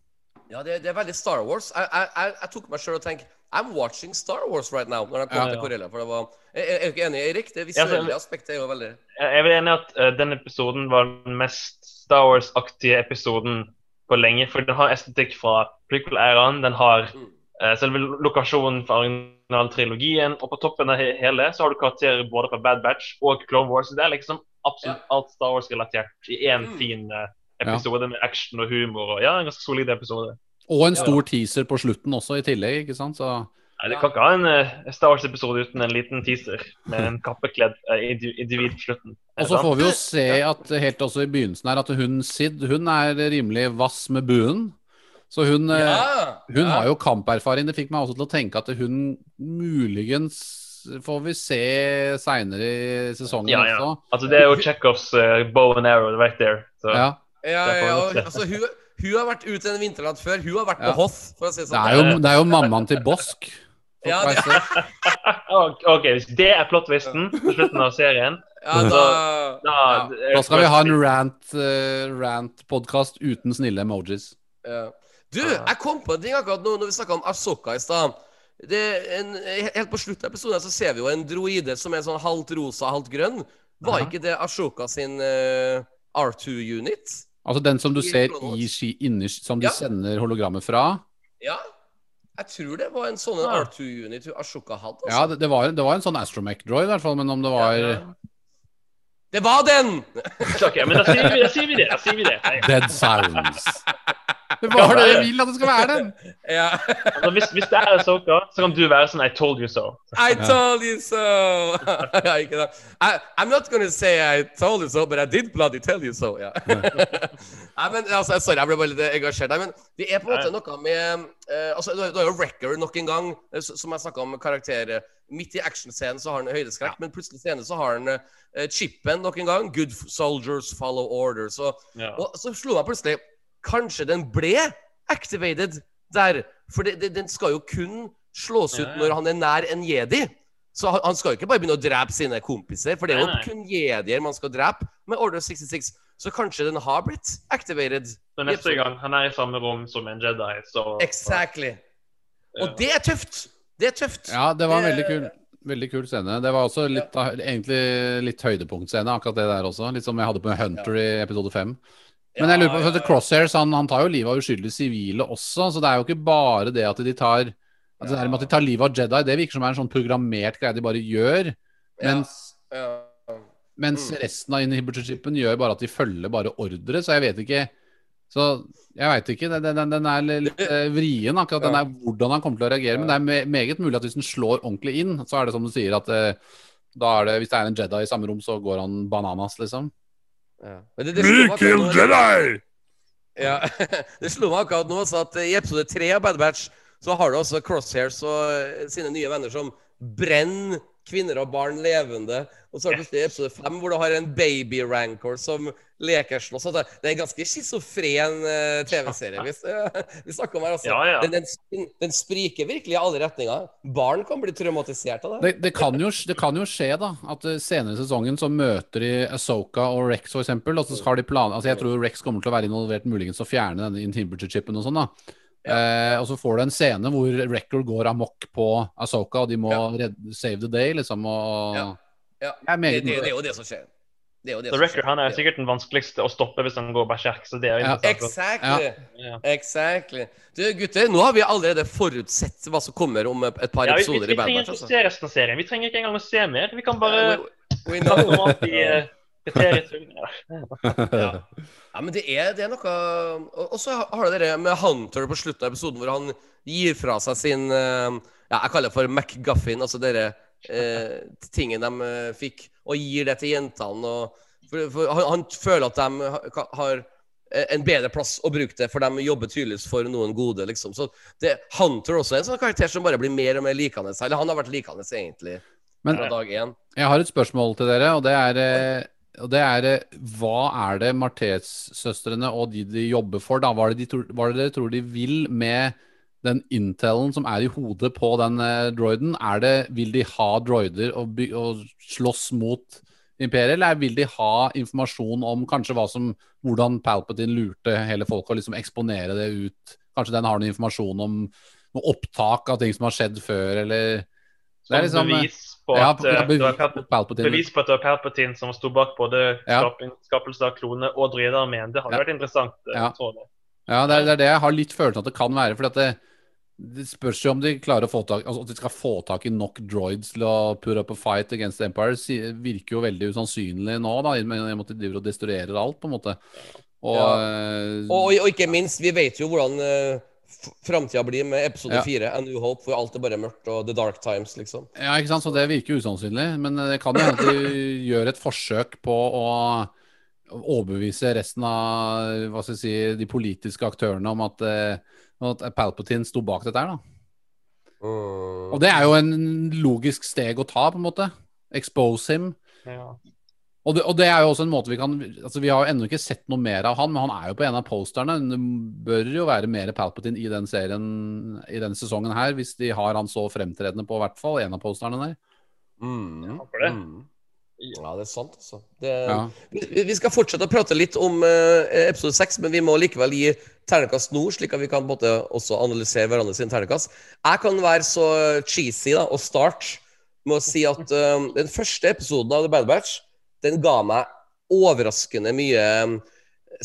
Ja, det, det er veldig Star Wars. Jeg, jeg, jeg, jeg tok meg sjøl og tenkte I'm watching Star Wars right now. Når de kom Ja. til Corella. For det var Jeg er du ikke enig, Erik? Det Ja, visuelle så- aspektet er jo veldig Jeg er vel enig i at uh, den episoden var den mest Star Wars-aktige episoden på lenge. For den har estetikk fra prequel-æraen. Den har Mm. eh, selve lokasjonen fra originaltrilogien. Og på toppen av he hele så har du karakterer både fra Bad Batch og Clone Wars. Det er liksom absolutt alt Star Wars-relatert i én Mm. fin uh, episode med action og humor. Og ja, en ganske solid episode. Og en stor teaser på slutten også, i tillegg, ikke sant? Så Nei, Det kan ikke ha en uh, Star Wars-episode uten en liten teaser med en kappekledd uh, individ på slutten. Og så får vi jo se at helt også i begynnelsen her at hun Sid hun er rimelig vass med buen. Så hun, eh, Ja! hun har jo kamperfaring. Det fikk meg også til å tenke at hun muligens får vi se seinere i sesongen Ja, ja. også. Altså, det er jo Chekhovs uh, bow and arrow right there. Så. Ja. Ja, ja, altså, hun, hun har vært ute en vinternatt før. Hun har vært Ja. på Hoth, for å si det Det sånn. er jo, det er jo mammaen til Bosk. Ja, det- Ok, hvis det er plottvisten på slutten av serien, Ja, da, da Da skal vi ha en rant, uh, rant-podkast uten snille emojis. ja. Du, jeg kom på en ting akkurat nå når vi snakka om Asoka i stad. Det er en, helt på slutten av episoden så ser vi jo en droide som er sånn halvt rosa, halvt grønn. Var ikke det Ashoka sin uh, R2-unit? Altså den som du I ser i ski, inni, som de Ja. sender hologrammet fra. Ja. Jeg tror det var en sånn en Ah. R2-unit Ashoka hadde. Altså. Ja, det, det, var, det var en sånn astromech-droid, i hvert fall, men om det var Det var den! okay, men da sier vi, da sier vi det. Da sier vi det. Dead Silence. Det var det jeg vil at det skal være den! Ja. Altså, hvis, hvis det er Asoka, så kan du være sånn I told you so. I told you so! ja. I, I'm not gonna say I told you so, but I did bloody tell you so. Ja. Nei, men altså, Sorry, jeg ble bare litt engasjert. der. men det er på en måte noe med uh, altså, Du har- jo Wrecker nok en gang, eh, som jeg snakka om karakterer. Midt i actionscenen så har han høydeskrekk, men plutselig scene så har han uh, chipen nok en gang. Good soldiers follow orders. Og, Ja. og så slo meg plutselig Kanskje den ble activated der. For det, det, den skal jo kun slås ut når han er nær en jedi. Så han, han skal jo ikke bare begynne å drepe sine kompiser, for det er jo kun jedier man skal drepe med Order 66. Så kanskje den har blitt activated. Så neste gang han er i samme rom som en Jedi, så Exactly. Og det er tøft! Det er tøft. Ja, det var en veldig kul, veldig kul scene. Det var også litt, egentlig litt høydepunktscene, akkurat det der også. Litt som jeg hadde på Hunter i episode fem. Men jeg lurer på, for at Crosshairs han, han tar jo livet av uskyldige sivile også, så det er jo ikke bare det at de tar at det at de tar livet av Jedi, det virker som er en sånn programmert greie de bare gjør. Mens, mens Mm. resten av inhibitor-chipen gjør bare at de følger bare ordre, så jeg vet ikke Så jeg veit ikke. Den, den, den er litt eh, vrien, akkurat den er der hvordan han kommer til å reagere. Men det er meget mulig at hvis den slår ordentlig inn, så er det som du sier, at eh, da er det, hvis det er en Jedi i samme rom, så går han bananas, liksom. Ja. Det, det akkurat nå- Jedi! Ja, det slo meg akkurat nå så at i episode tre av Bad Batch så har du også Crosshairs og sine nye venner som brenner kvinner og barn levende. Og så har du plutselig episode fem hvor du har en baby rancor som leker slåss. Det det er en ganske schizofren eh, TV-serie vi, vi snakker om her. Altså. Ja, ja. Den, den, den spriker virkelig i alle retninger. Barn kan bli traumatisert av det. Det, det, kan jo, det kan jo skje, da, at eh, senere i sesongen så møter de Asoka og Rex, eksempel, og så har de plan... Altså, jeg tror Rex kommer til å være involvert muligens å fjerne denne inhibitor-chipen og sånn, da. Eh, og så får du en scene hvor Record går amok på Asoka, og de må Ja. redde, save the day, liksom, og Ja. Ja. Jeg er Det, det, det er jo det som skjer. Det er det Så som Record han er sikkert den vanskeligste å stoppe hvis han går berserk. Så det er jo Ja. Exactly. Ja. Exactly. Du, gutter, nå har vi allerede forutsett hva som kommer om et par Ja, vi, vi, episoder vi i Bad trenger ikke Altså. se resten av serien. Vi trenger ikke engang å se mer. Vi kan bare We, we snakke Ja. Ja, men det er, det er noe Og så har du det med Hunter på slutten av episoden, hvor han gir fra seg sin eh, Ja, jeg kaller det for McGuffin, altså denne eh, tingen de eh, fikk, og gir det til jentene. Og, for, for han, han føler at de har eh, en bedre plass å bruke det, for de jobber tydeligvis for noen gode, liksom. Så det, Hunter også er en sånn karakter som bare blir mer og mer likende. Eller han har vært likende, egentlig, Men fra dag én. jeg har et spørsmål til dere, og det er eh, og det er eh, Hva er det Martes-søstrene og de de jobber for, da? Hva er det, er dere tror de vil med den intelen som er i hodet på den eh, droiden? Er det, vil de ha droider og, by, og slåss mot imperiet, eller vil de ha informasjon om kanskje hva som, hvordan Palpatine lurte hele folket, og liksom eksponere det ut? Kanskje den har noe informasjon om noe opptak av ting som har skjedd før, eller er Som liksom, eh, bevis på ja, at, ja, bevis det var på Palp- Palpatine. bevis på at det var Palpatine som sto bak både Ja. skapelse av klone og droidearmeen. Det hadde Ja. vært interessant. eh, Ja. Ja, det er, det er det jeg har litt følelsen at det kan være. fordi at det, det spørs jo om de klarer å få tak altså at de skal få tak i nok droids til å put up a fight against Empire. virker jo veldig usannsynlig nå, da, i og med at de driver og destruerer alt, på en måte. Og, eh, Og, og ikke minst, vi vet jo hvordan uh, framtida blir med episode Ja. fire, A New Hope, hvor alt er bare mørkt og The Dark Times, liksom. Ja, ikke sant, så det virker usannsynlig. Men det kan jo hende de gjør et forsøk på å overbevise resten av hva skal jeg si, de politiske aktørene om at, eh, at Palpatine sto bak dette her, da. Mm. Og det er jo en logisk steg å ta, på en måte. Expose him. Ja. Og det, og det er jo også en måte vi kan Altså Vi har jo ennå ikke sett noe mer av han, men han er jo på en av posterne. Det bør jo være mer Palpatine i den serien I denne sesongen her, hvis de har han så fremtredende på i hvert fall en av posterne der. Mm. for det. Mm. Ja, det er sant, altså. Det, Ja. vi, vi skal fortsette å prate litt om uh, episode seks, men vi må likevel gi ternekast nå, slik at vi kan både måte også analysere hverandre sin ternekast. Jeg kan være så cheesy da, og starte med å si at uh, den første episoden av The Bad Batch den ga meg overraskende mye eh,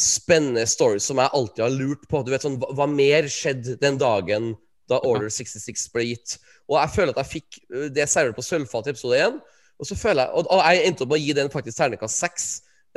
spennende stories som jeg alltid har lurt på. Du vet sånn, Hva, mer skjedde den dagen da Order 66 ble gitt? Og jeg føler at jeg fikk eh, det servert på sølvfat i episode 1. Og så føler jeg, og, og jeg endte opp med å gi den faktisk terningkast 6,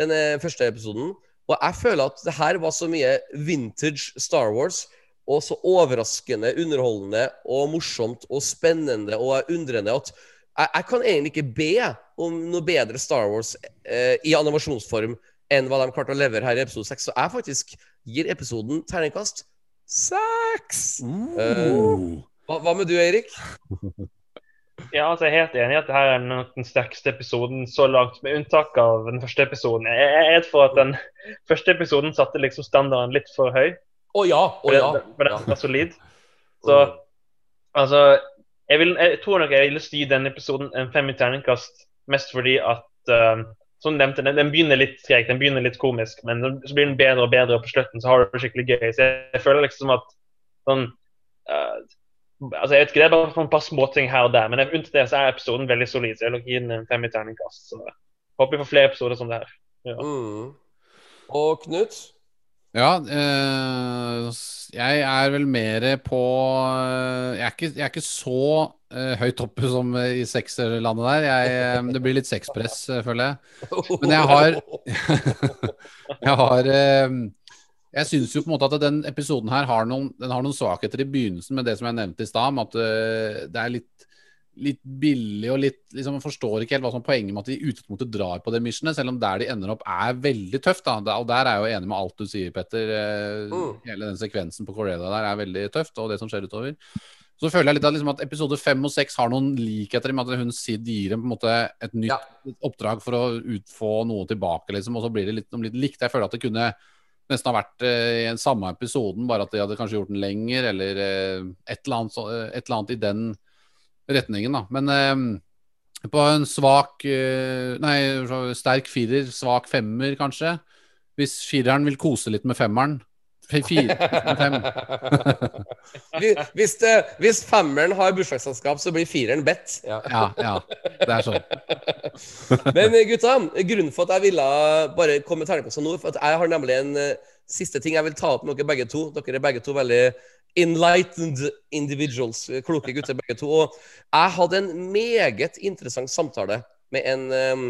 den eh, første episoden. Og jeg føler at det her var så mye vintage Star Wars, og så overraskende underholdende og morsomt og spennende og undrende at jeg, jeg kan egentlig ikke be om noe bedre Star Wars eh, i animasjonsform enn hva de klarte å levere her i episode seks. Så jeg faktisk gir episoden terningkast seks. Hva, hva med du, Eirik? Ja, altså Jeg er helt enig i at dette er nok den sterkeste episoden så langt, med unntak av den første episoden. Jeg er redd for at den første episoden satte liksom standarden litt for høy. Å ja. Å ja. For den den var solid. Så altså jeg, vil, jeg tror nok jeg vil gi denne episoden en fem i terningkast, mest fordi at uh, som nevnt, den, den begynner litt skrek, den begynner litt komisk, men så blir den bedre og bedre, og på slutten så har du det skikkelig gøy. Så jeg, jeg føler liksom at sånn uh, altså jeg vet ikke, Det er bare sånn et par småting her og der, men unntatt det så er episoden veldig solid. så Jeg vil gi den en fem i terningkast. så jeg Håper vi får flere episoder som det her. Ja. Mm. Og Knut? Ja, øh, jeg er vel mer på Jeg er ikke, jeg er ikke så høyt oppe som eh, i sekserlandet der. Jeg, eh, det blir litt sexpress, eh, føler jeg. Men jeg har Jeg har eh, Jeg syns jo på en måte at den episoden her har noen, den har noen svakheter i begynnelsen med det som jeg nevnte i stad, om at eh, det er litt Litt billig og litt liksom, Man forstår ikke helt hva som er poenget med at de i utgangspunktet drar på det missionet, selv om der de ender opp er veldig tøft. da Og der er jeg jo enig med alt du sier, Petter. Eh, Mm. Hele den sekvensen på Corella der er veldig tøft, og det som skjer utover. Så føler jeg litt liksom, at episode fem og seks har noen likheter med at hun Sid gir dem på en måte et nytt Ja. oppdrag for å utfå noe tilbake, liksom, og så blir det litt, litt likt. Jeg føler at det kunne nesten ha vært eh, i den samme episoden, bare at de hadde kanskje gjort den lenger, eller eh, et, eller annet, så- eh, et eller annet i den retningen, da. Men eh, på en svak eh, Nei, sterk firer, svak femmer, kanskje. Hvis fireren vil kose litt med femmeren. Fire fem. Hvis, det, hvis femmeren har bursdagsselskap, så blir fireren bedt. Ja. Ja, ja. Det er sånn. Men eh, gutta, grunnen for at jeg ville bare komme med terningkast nå, for at jeg har nemlig en eh, siste ting jeg vil ta opp med dere begge to. Dere er begge to veldig enlightened individuals, eh, kloke gutter begge to. Og jeg hadde en meget interessant samtale med en eh,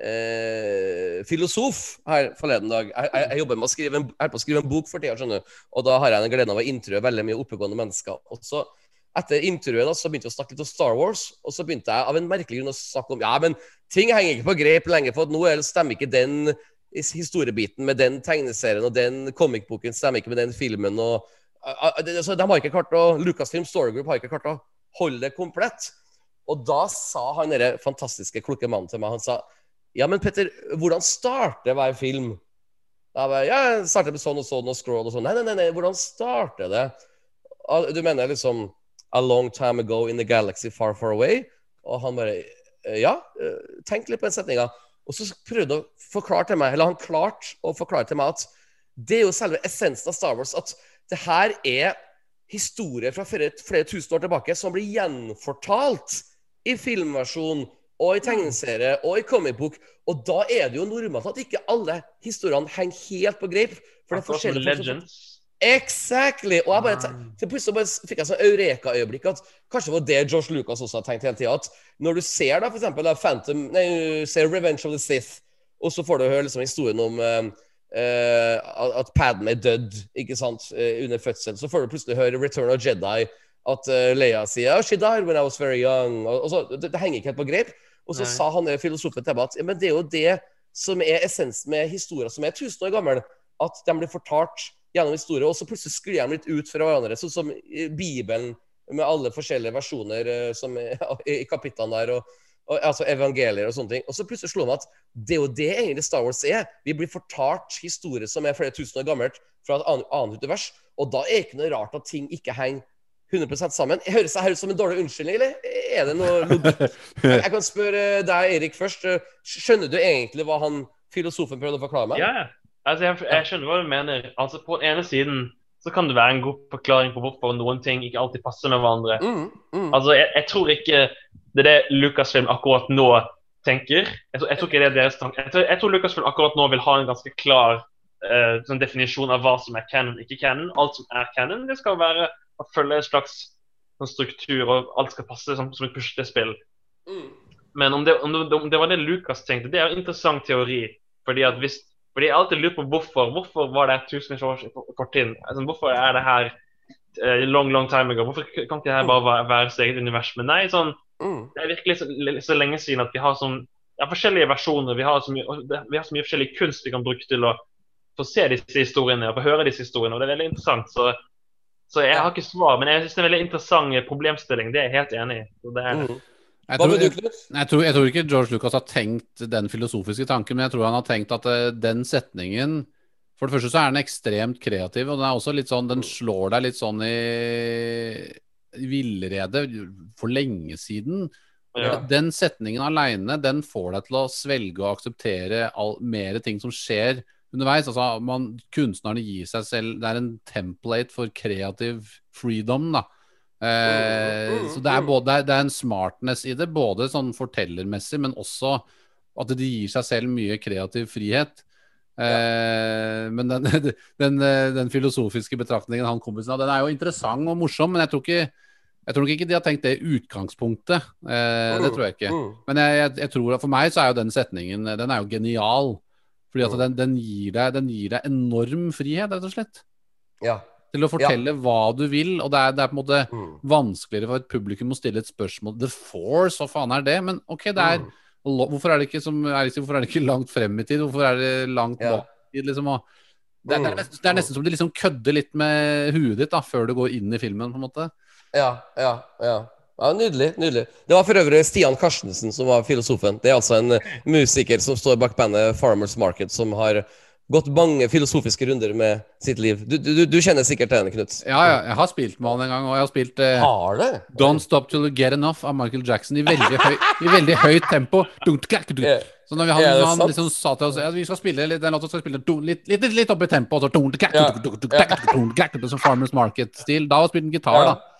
eh, filosof her forleden dag. Jeg, jeg, jeg jobber med å skrive en, på å skrive en bok for tida, skjønner du. Og da har jeg den gleden av å intervjue veldig mye oppegående mennesker. Og så etter intervjuet da, så begynte jeg å snakke litt om Star Wars, og så begynte jeg av en merkelig grunn å snakke om ja, men ting henger ikke på grep lenger, for nå er stemmer ikke den historiebiten med den tegneserien og den comicboken stemmer ikke med den filmen. og De har ikke klart å Lucasfilm Story Group har ikke klart å holde det komplett. Og da sa han denne fantastiske, kloke mannen til meg Han sa ja, men Petter, hvordan starter hver film? Jeg bare, ja, jeg starter med sånn og sånn og scroll og sånn. Nei, nei, nei, nei, hvordan starter det? Ah, Du mener liksom A long time ago in the galaxy far, far away? Og han bare «Eh, Ja, eh, tenk litt på den setninga. Og så prøvde han å forklare til meg, eller han klarte å forklare til meg at det er jo selve essensen av Star Wars. At det her er historier fra flere, flere tusen år tilbake som blir gjenfortalt i filmversjon og i tegneserie og i comicbook. Og da er det jo normalt at ikke alle historiene henger helt på greip. For det er forskjellige Legends. Exactly! Og jeg bare til plutselig bare fikk jeg sånn eureka-øyeblikk at kanskje det var det Josh Lucas også har tenkt hele tida. At når du ser da for eksempel da Phantom, nei, ser Revenge of the Sith, og så får du høre liksom historien om uh, at Padme er dødd ikke sant, eh, under fødselen, så får du plutselig høre Return of Jedi. At Leia sier oh, 'She died when I was very young'. Og, og så, det, det henger ikke helt på grep. Og så Nei. sa han der filosofen til meg at ja, men det er jo det som er essensen med historier som er 1000 år gamle. At de blir fortalt gjennom historier, og så plutselig sklir de litt ut fra hverandre. Sånn som Bibelen med alle forskjellige versjoner eh, som i, kapitlene der, og, og, altså evangelier og sånne ting. Og så plutselig slår meg at det er jo det egentlig Star Wars er. Vi blir fortalt historier som er flere tusen år gammelt fra et annet, annet univers, og da er det ikke noe rart at ting ikke henger 100 sammen. Høres det her ut som en dårlig unnskyldning, eller er det noe logikk? Jeg kan spørre deg, Erik, først. Skjønner du egentlig hva han filosofen prøvde å forklare meg? Ja, ja. altså jeg, jeg skjønner hva du mener. Altså På den ene siden så kan det være en god forklaring på hvorfor noen ting ikke alltid passer med hverandre. Mm, mm. Altså, jeg, jeg tror ikke det er det Lucasfilm akkurat nå tenker. Jeg tror, jeg tror ikke det er deres tanke. Jeg tror, jeg tror Lucasfilm akkurat nå vil ha en ganske klar uh, sånn definisjon av hva som er canon, ikke canon. Alt som er canon, det skal være å følge en slags sånn struktur, og alt skal passe som, som et puslespill. Mm. Men om det, om, det, om det var det Lucas tenkte, det er en interessant teori. Fordi at hvis, fordi jeg har alltid lurt på hvorfor. Hvorfor var det tusenvis av år kort inn? Altså, hvorfor er det her uh, long, long time ago? Hvorfor kan ikke det her bare være, være sitt eget univers? Men nei, sånn, Mm. det er virkelig så, så lenge siden at vi har sånn, ja, forskjellige versjoner. Vi har, så mye, vi har så mye forskjellig kunst vi kan bruke til å få se disse historiene og få høre disse historiene. og Det er veldig interessant. Så, så jeg har ikke svar, men jeg synes det er en veldig interessant problemstilling. Det er jeg helt enig i. Så det er, Mm. Jeg tror, du, jeg, jeg, tror, jeg tror ikke George Lucas har tenkt den filosofiske tanken, men jeg tror han har tenkt at eh, den setningen For det første så er den ekstremt kreativ, og den er også litt sånn Den slår deg litt sånn i villrede for lenge siden. Ja. Den setningen aleine, den får deg til å svelge og akseptere all, mer ting som skjer underveis. Altså, man, kunstnerne gir seg selv Det er en template for kreativ freedom, da. Eh, så det er, både, det er- en smartness i det, både sånn fortellermessig, men også at de gir seg selv mye kreativ frihet. Eh, Men den, den, den filosofiske betraktningen han kompisen har, den er jo interessant og morsom, men jeg tror ikke jeg tror nok ikke de har tenkt det i utgangspunktet. Eh, det tror jeg ikke. Mm. Men jeg, jeg, jeg tror at for meg så er jo den setningen Den er jo genial. Fordi at den, den, gir deg, den gir deg enorm frihet, rett og slett. Ja. Til å fortelle hva du vil. Og det er, det er på en måte Mm. vanskeligere for et publikum å stille et spørsmål The Force, hva faen er det? Men ok, det er Mm. Hvorfor er det ikke som sier, hvorfor er det ikke langt frem i tid? Hvorfor er det langt Ja. bak i tid? Liksom, og det, er- det, er Mm. nesten, det er nesten som de liksom kødder litt med huet ditt da, før du går inn i filmen, på en måte. Ja, ja, ja. Ja nydelig. nydelig. Det var for øvrig Stian Karstensen som var filosofen. Det er altså en eh, musiker som står bak bandet Farmers Market, som har gått mange filosofiske runder med sitt liv. Du, du, du kjenner sikkert til henne, Knut? Ja, ja, jeg har spilt med han en gang, og jeg har spilt eh, Har det? Don't Stop Till You Get Enough av Michael Jackson i veldig, høy, i veldig høyt tempo. Er, Så når vi, han, ja, han liksom sa til oss at vi skal spille litt, den låta skal spille litt, litt, litt opp i tempo, og så Som Farmers Market-stil. Da var spilt en gitar, da.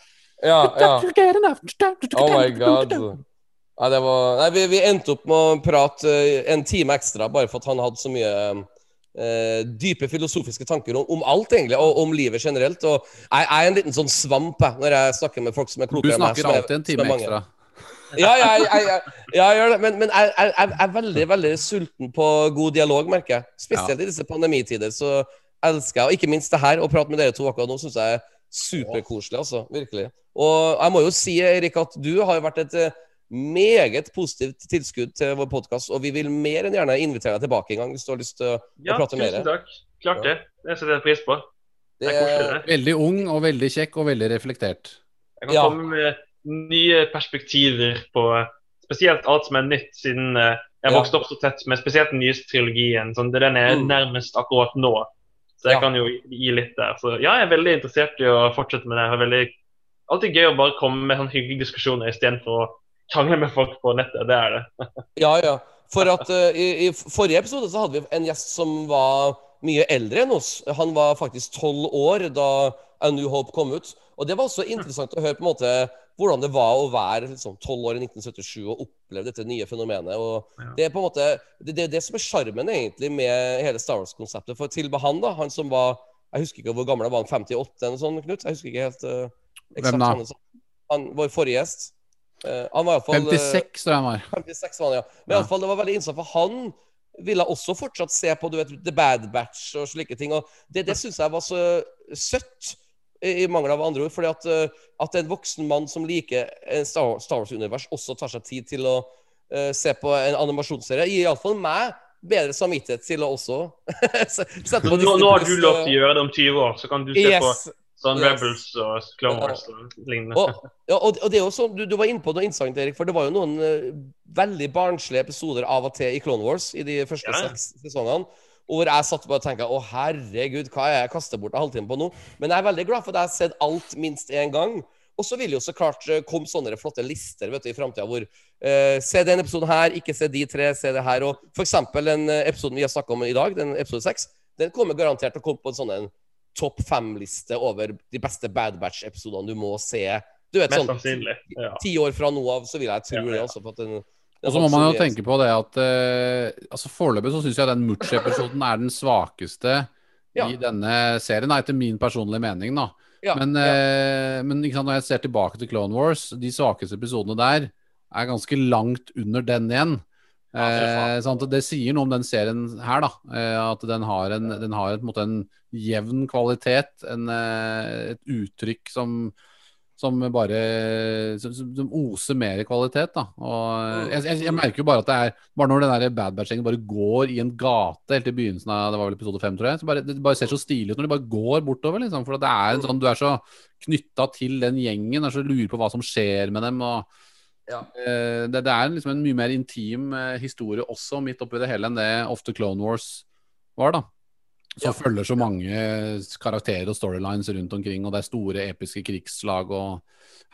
Ja, ja. Oh my god. Nei, det var Nei, vi, vi endte opp med å prate eh, en time ekstra bare for at han hadde så mye eh, dype filosofiske tanker om, om alt, egentlig, og om livet generelt. Og jeg, jeg er en liten sånn svamp jeg, når jeg snakker med folk som er klokere enn meg. snakker er- alltid en time ekstra. Ja, jeg, jeg, jeg, ja, jeg gjør det. Men, men jeg, jeg, jeg er veldig veldig sulten på god dialog, merker jeg. Spesielt i disse pandemitider. Så elsker jeg, og ikke minst det her, å prate med dere to akkurat nå, syns jeg er superkoselig. altså, Virkelig. Og jeg må jo si, Erik, at du har jo vært et eh, meget positivt tilskudd til vår podkast, og vi vil mer enn gjerne invitere deg tilbake en gang hvis du har lyst til å Ja, prate mer. tusen takk. Klart det. Det setter jeg pris på. Det er det er Veldig ung og veldig kjekk og veldig reflektert. Jeg kan Ja. komme med nye perspektiver på spesielt alt som er nytt, siden eh, jeg Ja. vokste opp så tett med spesielt den nyeste trilogien. Sånn, det er den jeg er Mm. nærmest akkurat nå. Så jeg Ja. kan jo gi litt der. Så ja, jeg er veldig interessert i å fortsette med det. Det er veldig, alltid gøy å bare komme med sånn hyggelige diskusjoner istedenfor å krangle med folk på nettet. Det er det. Ja, ja. For at uh, i, i forrige episode så hadde vi en gjest som var mye eldre enn oss. Han var faktisk tolv år da A New Hope kom ut. Og det var også interessant å høre på en måte hvordan det var å være liksom, tolv år i 1977 og oppleve dette nye fenomenet. Og Det er på en måte det, det, er det som er sjarmen egentlig med hele Star Wars-konseptet. For til han, da, han som var Jeg husker ikke hvor gammel han var, 58 eller noe sånt, Knut? Jeg husker ikke helt uh, Hvem da? Han, han, vår forrige gjest. Uh, han var iallfall 56, tror jeg han var. 56 var han, ja. Men Ja. alle fall, det var veldig innsatt, for han ville også fortsatt se på du vet, The Bad Batch og slike ting. Og det, det syns jeg var så søtt, i, mangel av andre ord. fordi at, eh, at en voksen mann som liker en Star, Star Wars-univers, også tar seg tid til å uh, se på en animasjonsserie, gir iallfall meg bedre samvittighet til å også sette på Disney nå har du lov til å eh, gjøre det om 20 år, så kan du se på Yes. sånn yes. Rebels og Clone Wars og lignende. Og, ja, og, og det er jo sånn, du, du var inne på noe interessant, Erik. For det var jo noen uh, veldig barnslige episoder av og til i Clone Wars i de første Ja. seks sesongene. Og hvor jeg satt og bare tenkte å herregud, hva er jeg kaster bort en halvtime på nå? Men jeg er veldig glad for at jeg har sett alt minst én gang. Og så vil jo så klart eh, komme sånne flotte lister vet du, i framtida hvor eh, Se den episoden her, ikke se de tre, se det her. Og eksempel den eh, episoden vi har snakka om i dag, den episode seks, den kommer garantert til å komme på en sånn topp fem-liste over de beste Bad Batch-episodene du må se. Du vet, Mest sånn sannsynlig. Ja. ti år fra nå av, så vil jeg tro Ja, ja. det. Altså, for at den Og så må man jo tenke på det at uh, altså Foreløpig så syns jeg den Mucci-episoden er den svakeste Ja. i denne serien, da, etter min personlige mening. da. Ja, men ja. Uh, men sant, når jeg ser tilbake til Clone Wars, de svakeste episodene der er ganske langt under den igjen. Eh? Det sier noe om den serien her, da. Eh, at den har, en, den har på en en jevn kvalitet. En, eh, et uttrykk som, som bare som, som oser mer kvalitet, da. Og Mm. jeg, jeg, jeg merker jo bare at det er Bare når den der Bad Batch-gjengen bare går i en gate helt i begynnelsen av Det var vel episode fem, tror jeg. Så bare, det bare ser så stilig ut når de bare går bortover, liksom. For det er en sånn Du er så knytta til den gjengen, er så lurer på hva som skjer med dem. og Ja. Eh, det, det er liksom en mye mer intim eh, historie også midt oppi det hele enn det ofte Clone Wars var, da. Som Ja. følger så mange karakterer og storylines rundt omkring, og det er store episke krigslag og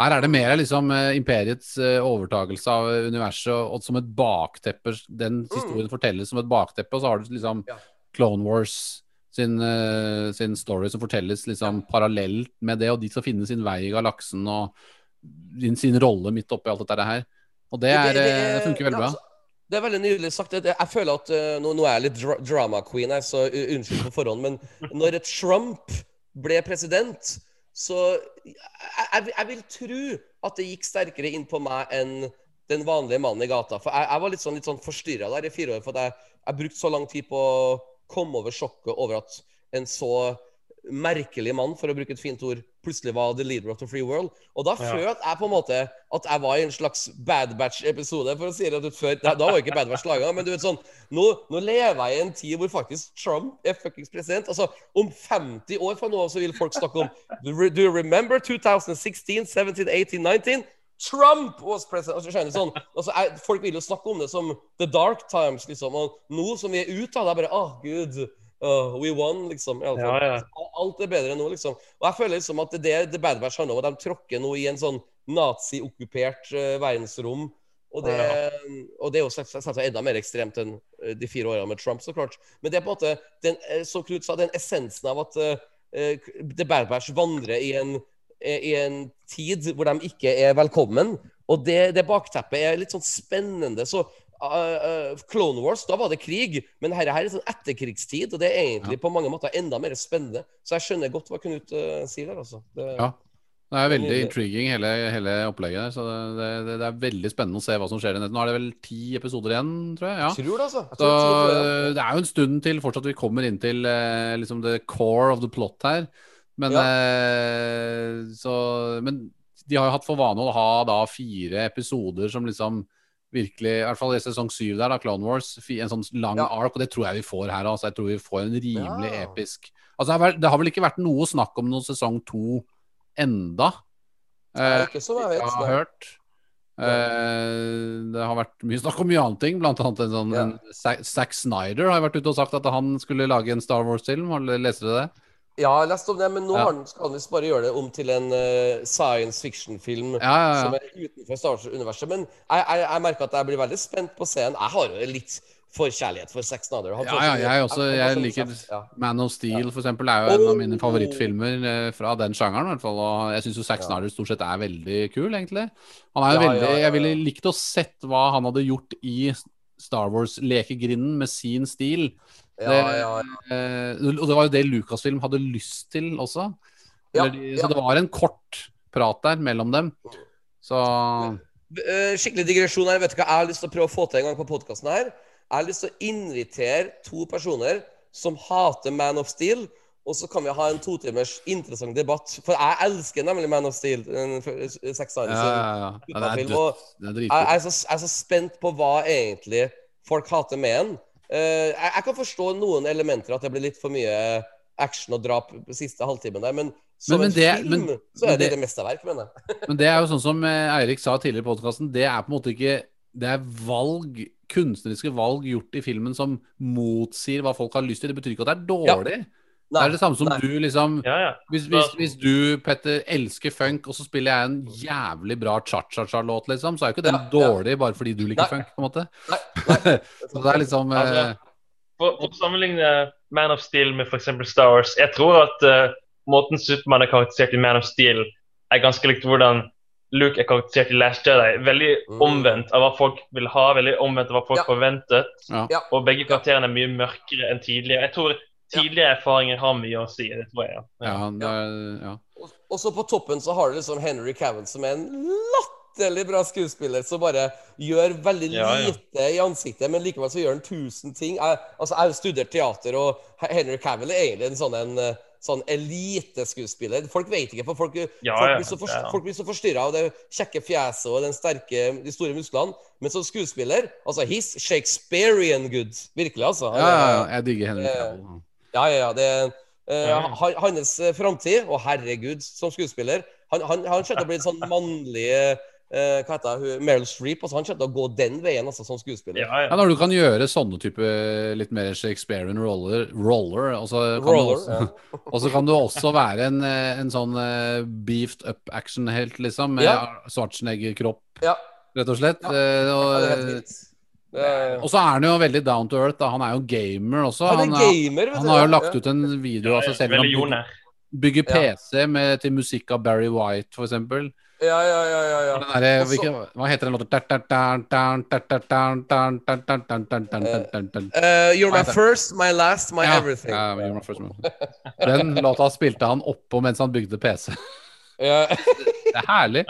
Her er det mer liksom eh, imperiets overtakelse overtagelse av universet, og, som et bakteppe Den historien fortelles som et bakteppe, og så har du liksom Mm. Ja. Clone Wars sin, eh, sin story som fortelles liksom parallelt med det, og de skal finne sin vei i galaksen og sin, sin rolle midt oppi alt dette her. Og det, er, det, det funker veldig bra. altså, Det er veldig nydelig sagt. Jeg føler at eh, nå, nå er jeg litt dra drama queen her, så unnskyld på forhånd, men når Trump ble president, så jeg, jeg, jeg vil tro at det gikk sterkere inn på meg enn den vanlige mannen i gata. For jeg, jeg var litt sånn, litt sånn forstyrra der i fire år, for jeg, jeg brukte så lang tid på å komme over sjokket over at en så merkelig mann, for å bruke et fint ord, plutselig var the leader of the free world. Og da Ja. følte jeg på en måte at jeg var i en slags Bad Batch-episode, for å si det før. Da, da var jo ikke Bad Batch laga, men du vet sånn nå, nå lever jeg i en tid hvor faktisk Trump er fuckings president. Altså, om 50 år fra nå så vil folk snakke om Do you- remember 2016, 17, 18, 19? Trump was president! Altså, skjønner sånn, altså, jeg, folk vil jo snakke om det som the dark times, liksom. Og nå som vi er ute av det, er bare Åh, oh, gud. Uh, we won, liksom. i alle fall. Ja, ja. Alt er bedre nå, liksom. Og jeg føler liksom at det er det The Bad Batch handler om. at De tråkker nå i en sånn nazi-okkupert eh, verdensrom. Og det, og det er jo selvsagt enda mer ekstremt enn eh, de fire årene med Trump, så klart. Men det er på en måte, den, eh, som Knut sa, den essensen av at eh, The Bad Batch vandrer i en, i en tid hvor de ikke er velkommen. Og det, det bakteppet er litt sånn spennende. Så uh, uh, Clone Wars, da var det krig, men dette her er sånn etterkrigstid, og det er egentlig på mange måter enda mer spennende. Så jeg skjønner godt hva Knut uh, sier der, altså. Det, Ja. Det er veldig intriguing, hele, hele opplegget der. Så det, det, det er veldig spennende å se hva som skjer. Nå er det vel ti episoder igjen, tror jeg. ja. Jeg tror det, altså. Jeg Så tror, jeg tror det. det er jo en stund til fortsatt vi kommer inn til liksom the core of the plot her. Men, Ja. eh, så, men de har jo hatt for vane å ha da fire episoder som liksom virkelig I hvert fall i sesong syv der, da, Clone Wars. En sånn lang Ja. ark, og det tror jeg vi får her. Altså. Jeg tror vi får en rimelig Ja. episk Altså, det har vel- ikke vært noe snakk om noen sesong to enda? Eh, ikke som jeg vet. jeg har hørt. Eh, det har vært mye snakk om mye annet ting, blant annet en sånn Ja. Zack Snyder har vært ute og sagt at han skulle lage en Star Wars-film. Har- Leser dere det? Ja, jeg leste om det, men nå Ja. han, skal han visst bare gjøre det om til en uh, science fiction-film Ja, ja, som er utenfor Star Wars-universet. Men jeg, jeg, jeg merker at jeg blir veldig spent på scenen. Jeg har jo litt forkjærlighet for Zack Snyder. Ja, ja, jeg også. Jeg liker. Man of Steel, for eksempel, er jo en av mine Oh. favorittfilmer eh, fra den sjangeren. i hvert fall, Og jeg syns jo Ja. Snyder stort sett er veldig kul, egentlig. Han er jo veldig Jeg ville likt å sett hva han hadde gjort i Star Wars-lekegrinden med sin stil. Ja, Det- ja, ja. Eh, og det var jo det Lucasfilm hadde lyst til også. Ja, Eller de. Så det var en kort prat der mellom dem. Så Eh, skikkelig digresjon her. Vet du hva jeg har lyst til å prøve å få til en gang på podkasten her? Jeg har lyst til å invitere to personer som hater Man of Steel. Og så kan vi ha en totimers interessant debatt. For jeg elsker nemlig Man of Steel. Seks år så, jeg er så spent på hva egentlig folk hater med den. Eh, jeg, jeg kan forstå noen elementer, at det blir litt for mye action og drap siste halvtimen der, men som Men- men en det- film men- så er det det- det mesterverk, mener jeg. Men det er jo sånn som eh, Eirik sa tidligere i podkasten, det er på en måte ikke Det er valg, kunstneriske valg gjort i filmen som motsier hva folk har lyst til. Det betyr ikke at det er dårlig. Det er det samme som nei. du liksom Ja, ja. hvis, hvis, hvis du, Petter, elsker funk, og så spiller jeg en jævlig bra cha-cha-cha-låt, liksom, så er jo ikke den Ja, ja. dårlig bare fordi du liker Nei. funk, på en måte. Nei, nei. Så det er liksom eh, Altså, For, for å sammenligne Man of Steel med f.eks. Star Wars Jeg tror at uh, måten Supermann er karakterisert i Man of Steel, er ganske likt hvordan Luke er karakterisert i Last Jedi. Veldig Mm. omvendt av hva folk vil ha, veldig omvendt av hva folk Ja. forventet. Og begge karakterene er mye mørkere enn tidligere. Jeg tror tidligere erfaringer har mye å si. Det tror jeg, ja. ja, det er, ja. Og, og så på toppen så har du liksom Henry Cavill, som er en latterlig bra skuespiller, som bare gjør veldig Ja, ja. lite i ansiktet, men likevel så gjør han tusen ting. Jeg, altså, jeg har studert teater, og Henry Cavill er egentlig en sånn en Sånn eliteskuespiller. Folk vet ikke, for folk, Ja, folk, blir så for, ja, blir så forstyrra av det kjekke fjeset og den sterke, de store musklene. Men som skuespiller Altså, he's Shakespearean good. Virkelig, altså. Han ja, ja, ja, jeg digger Henry Eh, Cavill. Ja, ja, ja. Det, uh, Ja. han- Hans eh, framtid, og herregud, som skuespiller Han, han, han skjønner å bli en sånn mannlig uh, Hva heter hun? Meryl Streep. Altså, han kommer til å gå den veien altså, som skuespiller. Ja, Ja, ja. når du kan gjøre sånne type litt mer Shakespearean roller, roller og, så kan du Roller, også, og så kan du også være en, en sånn uh, beefed up action-helt, liksom, med Ja. Schwarzenegger-kropp, Ja, rett og slett. Ja, og, det er helt vilt. Er- og så er han jo veldig down to earth. Da. Han er jo gamer også. Han er Han, gamer, han har jo lagt ut en video av seg selv. Han bygger, PC med, til musikk av Barry White, for eksempel. Ja, ja, ja, ja, ja. Den derre- Også- hvilken- Hva heter den låta? uh, you're my first, my last, my Ja, everything. ja, You're My First my Den låta spilte han oppå mens han bygde PC. Ja. Det er herlig.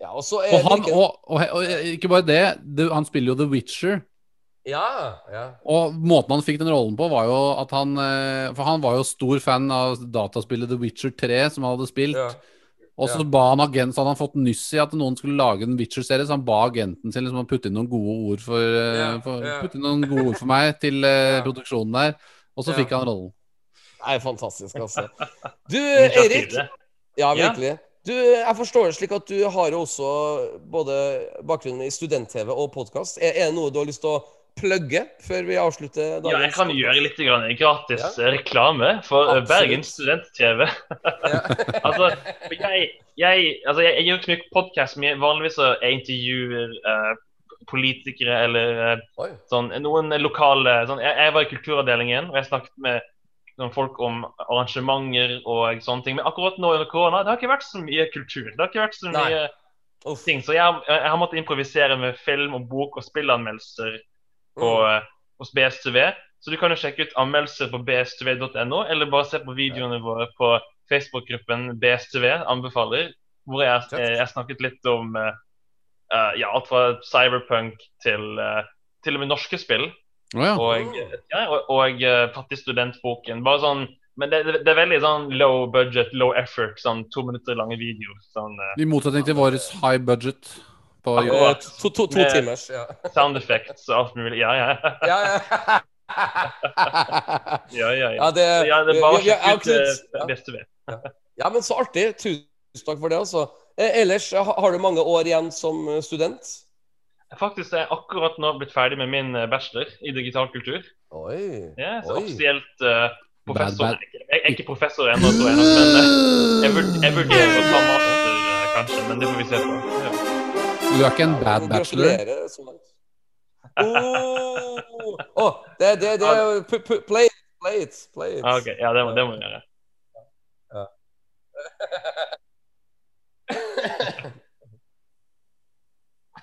Ja, og så er Og, han, like- og, og, og ikke bare det, det, han spiller jo The Witcher. Ja, ja. Og måten han fikk den rollen på, var jo at han eh, For han var jo stor fan av dataspillet The Witcher 3, som han hadde spilt. ja. Og så ja. ba han agent, så hadde han fått nyss i at noen skulle lage en Witcher-serie, så han ba agenten sin liksom putte inn noen gode ord for, eh, Ja, for, ja. putte inn noen gode ord for meg til eh, Ja. produksjonen der. Og så Ja. fikk han rollen. Nei, fantastisk, altså. Du, Eirik. Det. Ja, Ja. virkelig. Du, jeg forstår det slik at du har jo også både bakgrunnen i student-TV og podkast. Er, er det noe du har lyst til å plugge før vi avslutter dagens Ja, jeg kan gjøre litt grann gratis Ja. reklame for Absolutt. Bergen Student-TV. Ja. altså, jeg, jeg, altså, jeg gjør ikke mye podkast, men vanligvis så jeg intervjuer uh, politikere eller uh, sånn, noen lokale sånn, jeg, jeg var i kulturavdelingen, og jeg snakket med noen folk om arrangementer og sånne ting. Men akkurat nå under korona det har ikke vært så mye kultur. Det har ikke vært så mye Uff. ting. Så jeg, jeg har måttet improvisere med film og bok og spillanmeldelser på, Mm. eh, hos BSTV. Så du kan jo sjekke ut anmeldelser på bstv.no, eller bare se på videoene våre på Facebook-gruppen BSTV anbefaler, hvor jeg, jeg, jeg snakket litt om eh, eh, ja, alt fra cyberpunk til uh, til og med norske spill. Å ja. Og, ja, og, og eh, studentboken. Bare sånn Men det, det, er veldig sånn low budget, low effort, sånn to minutter lange videoer. Sånn eh, I motsetning til vår high budget. På, Akkurat. Eh, To, to, to timers, ja. sound effects og alt mulig. Ja, ja. Ja, ja. ja, ja, det, ja det er bare å sjekke ut det beste BSTV. Ja, men så artig. Tusen takk for det, altså. Eh, ellers, har du mange år igjen som eh, student? Faktisk er jeg akkurat nå blitt ferdig med min eh, bachelor i digital kultur. Oi. Ja, så Oi. offisielt uh, professor. Bad, bad. Jeg er ikke professor ennå, tror jeg, men jeg, vurd, jeg vurderer å ta master, eh, kanskje. Men det får vi se på. Ja. Du er ikke en bad bachelor? Oh, oh, det, det, det Play it, play it. Play it. Ah, ok, ja, det må, det må vi gjøre. Så,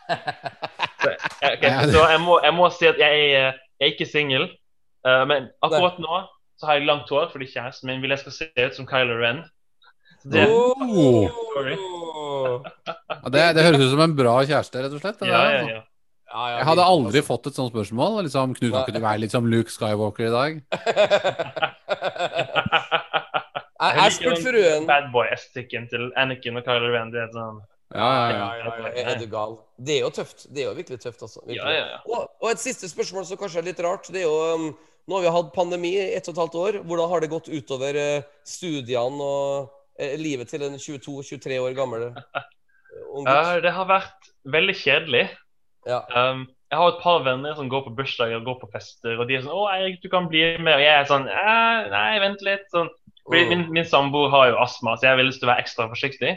eh, ok, så jeg, må, jeg må si at jeg, er- jeg er ikke singel. Uh, men akkurat nå så har jeg langt hår fordi kjæresten min vil jeg skal se ut som Kylo Ren. Det, Oh. Ja, det, det høres ut som en bra kjæreste, rett og slett. ja, ja, altså. ja. Ja, ja, Jeg hadde aldri altså. fått et sånt spørsmål. Liksom, Knut, kan ikke du være litt som Luke Skywalker i dag? Jeg, jeg spurte fruen Bad boy-estetikken til Anakin og Kylo Ren. Det er sånn Ja, ja, ja, ja. ja, ja, Er du gal? Det er jo tøft. Det er jo virkelig tøft, altså. Virkelig. Ja, ja, ja. Og, og et siste spørsmål som kanskje er litt rart. Det er jo um, Nå har vi hatt pandemi i ett og et halvt år. Hvordan har det gått utover eh, studiene og eh, livet til en 22-23 år gammel eh, ung gutt? Det har vært veldig kjedelig. Ja. Um, jeg har et par venner som går på bursdager og går på fester, og de er sånn 'Å, Eirik, du kan bli med.' Og jeg er sånn eh, 'Nei, vent litt.' Sånn. Fordi Mm. min, min samboer har jo astma, så jeg vil lyst til å være ekstra forsiktig.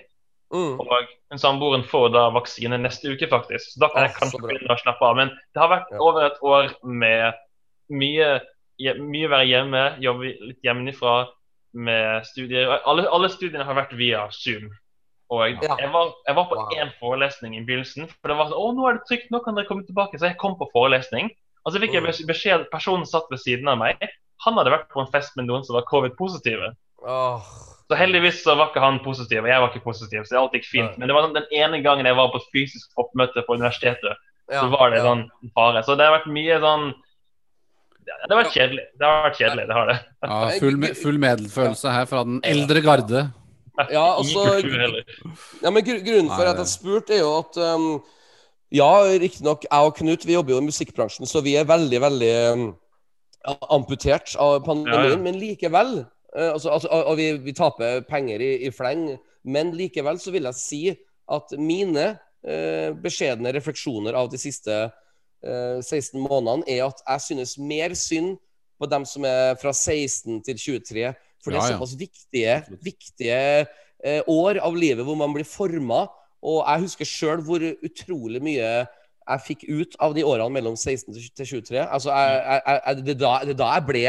Mm. Og samboeren får da vaksine neste uke, faktisk. Så da kan jeg kanskje begynne å slappe av. Men det har vært Ja. over et år med mye, Mye mye være hjemme, jobbe litt hjemmefra med studier. Alle, alle studiene har vært via Zoom. Og Ja. jeg, var, jeg var på Wow. forelesning i begynnelsen. For det var sånn 'Å, nå er det trygt, nå kan dere komme tilbake.' Så jeg kom på forelesning. Og så fikk jeg Mm. beskjed personen satt ved siden av meg. Han hadde vært på en fest med noen som var covid-positive. Åh. Så heldigvis så var ikke han positiv, og jeg var ikke positiv, så alt gikk fint. Men det var sånn, den ene gangen jeg var på et fysisk oppmøte på universitetet, Ja, så var det ja. sånn fare. Så det har vært mye sånn Det har vært kjedelig. Det har vært kjedelig, det har det. ja full, full medfølelse her fra den eldre garde. Ja, altså. Ja, men grunnen for at det- jeg spurte, er jo at um, Ja, riktignok, jeg og Knut vi jobber jo i musikkbransjen, så vi er veldig, veldig um, amputert av pandemien. Ja, ja. Men likevel altså, altså, Og vi, vi taper penger i, i fleng. Men likevel så vil jeg si at mine eh, beskjedne refleksjoner av de siste eh, 16 månedene, er at jeg synes mer synd på dem som er fra 16 til 23. For det er såpass viktige, viktige eh, år av livet hvor man blir forma. Og jeg husker sjøl hvor utrolig mye jeg fikk ut av de årene mellom 16 til til 23. Altså, jeg, jeg, jeg, det, er da, det er da jeg ble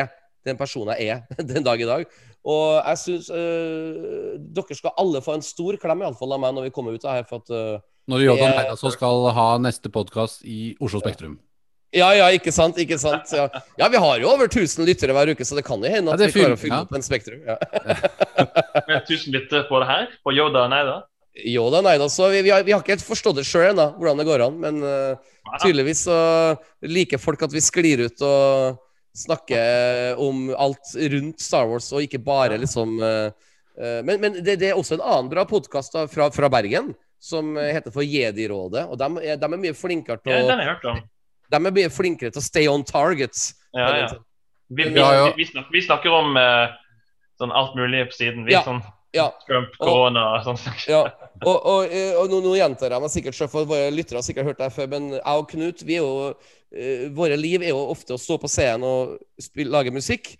den personen jeg er den dag i dag. Og jeg syns øh, dere skal alle få en stor klem, iallfall av meg, når vi kommer ut av her. For at øh, Når Jordan Heidasso skal ha neste podkast i Oslo Spektrum. Ja, ja, ikke sant? ikke sant Ja. ja, vi har jo over 1000 lyttere hver uke, så det kan jo hende at ja, vi klarer å fylle ja. opp en Spektrum. Ja. Med tusen lyttere på det her, på Yoda og Neida. Yoda og Neida. Så vi, vi, har, vi har ikke helt forstått det sjøl ennå, hvordan det går an. Men uh, tydeligvis så liker folk at vi sklir ut og snakker om alt rundt Star Wars, og ikke bare liksom uh, Men, men det, det er også en annen bra podkast fra, fra Bergen som heter for Jedi-rådet. Og de er, er mye flinkere til Ja, å om. De er mye flinkere til å stay on target. Ja, ja. Vi, vi, Ja, ja. vi, vi, snakker, vi snakker om uh, sånn alt mulig på siden. Vi Ja. sånn Ja. Trump, korona og sånn. Ja, og, og, og nå, nå gjentar jeg meg sikkert selv, for våre lyttere har sikkert hørt det før, men jeg og Knut, vi er jo eh, Våre liv er jo ofte å stå på scenen og spille, lage musikk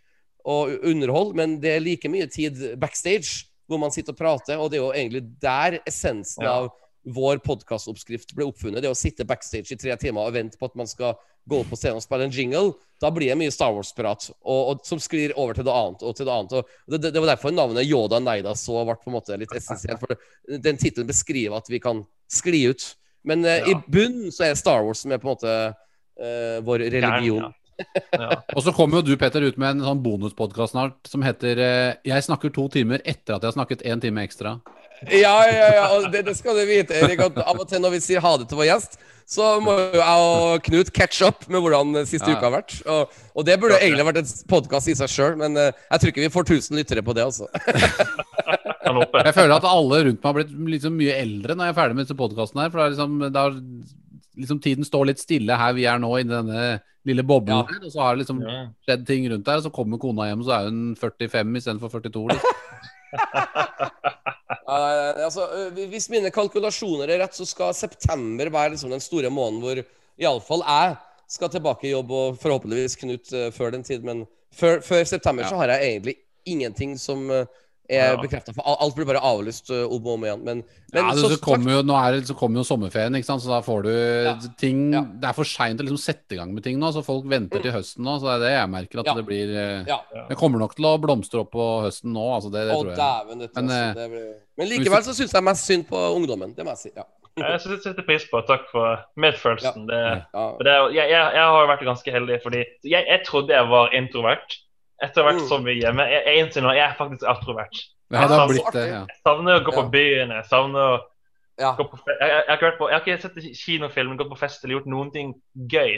og underhold, men det er like mye tid backstage hvor man sitter og prater, og det er jo egentlig der essensen Ja. av vår podkastoppskrift ble oppfunnet. Det å sitte backstage i tre timer og vente på at man skal gå opp på scenen og spille en jingle. Da blir det mye Star Wars-prat, og, og, som sklir over til det annet og til det annet. Og det, det, det var derfor navnet Yoda Neida så ble på en måte litt essensielt. For den tittelen beskriver at vi kan skli ut. Men eh, Ja. i bunnen så er Star Wars som er på en måte eh, vår religion. Ja. Ja. Og så kommer jo du, Peter ut med en sånn bonuspodkast snart som heter eh, 'Jeg snakker to timer etter at jeg har snakket én time ekstra'. Ja, ja, ja, og det, det skal du vite, Erik. At av og til når vi sier ha det til vår gjest, så må jo jeg og Knut catch up med hvordan siste Ja. uka har vært. Og, og det burde egentlig vært en podkast i seg sjøl, men eh, jeg tror ikke vi får 1000 lyttere på det, altså. Jeg føler at alle rundt meg har blitt liksom mye eldre når jeg er ferdig med disse podkastene her. For det er liksom, det liksom tiden står litt stille her vi er nå, inni denne lille boblen Ja. her. Og så har det liksom skjedd ting rundt der, og så kommer kona hjem, og så er hun 45 istedenfor 42. Liksom. Eh, altså, hvis mine kalkulasjoner er rett, så skal september være liksom den store måneden hvor iallfall jeg skal tilbake i jobb, og forhåpentligvis Knut uh, før den tid. Men før, før september Ja. så har jeg egentlig ingenting som er Ja. bekrefta. For alt blir bare avlyst eh, om og om igjen. Men, men Ja, så, så kommer jo, nå er så kommer jo sommerferien, ikke sant? så da får du ting Ja. Det er for seint å liksom sette i gang med ting nå, så folk venter til høsten nå. Så det er det jeg merker, at Ja. det blir eh, ja. Det kommer nok til å blomstre opp på høsten nå, altså det, det Å, tror jeg. dæven, dette, Men, altså, eh, det blir... Men likevel så syns jeg mest synd på ungdommen. Det må jeg si. Ja. Jeg synes jeg setter pris på Takk for medfølelsen. Det, Ja. det, jeg, jeg, jeg har jo vært ganske heldig, fordi jeg, jeg trodde jeg var introvert. Etter hvert som vært er så mye hjemme. Jeg, jeg innser nå jeg er faktisk outrovert. Ja, det har blitt det. Ja. Jeg savner å gå på Ja. byen. Jeg savner å Ja. gå på jeg, jeg, jeg, har på, jeg har ikke sett kinofilm, gått på fest eller gjort noen ting gøy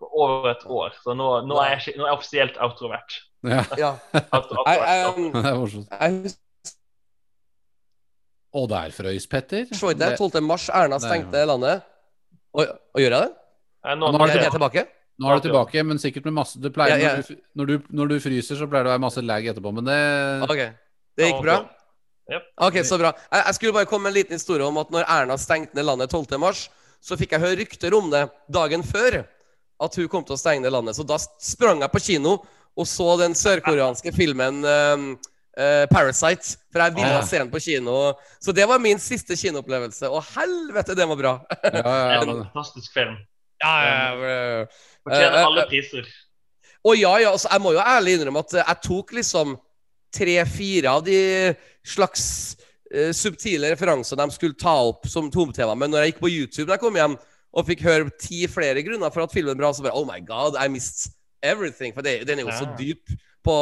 på over et år. Så nå, nå, er, jeg, nå er jeg offisielt outrovert. Ja, ja. Outrovert. Er. Og der frøys Petter. Se, ikke det. 12. mars, Erna er- stengte landet. Og, og gjør jeg det? Nå nå, Er det- jeg tilbake? Nå er du tilbake, men sikkert med masse du pleier, Ja, ja. Når, du, når, du, fryser, så pleier det å være masse lag etterpå, men det okay. Det gikk bra? Ok, så bra. Jeg, jeg skulle bare komme med en liten historie om at når Erna stengte ned landet 12. mars, så fikk jeg høre rykter om det dagen før. At hun kom til å stenge ned landet. Så da sprang jeg på kino og så den sørkoreanske filmen um, uh, 'Parasite'. For jeg ville Ah. se den på kino. Så det var min siste kinoopplevelse. Og helvete, det var bra! Ja, ja, ja, En men, fantastisk film. Ja, ja, ja. Fortjener Eh, eh, alle eh. priser. Og ja, ja, altså, jeg må jo ærlig innrømme at jeg tok liksom tre-fire av de slags uh, subtile referanser de skulle ta opp som tomtema. Men når jeg gikk på YouTube da jeg kom hjem og fikk høre ti flere grunner for at filmen er bra, så bare Oh my God, I missed everything. For det, den er jo så dyp på,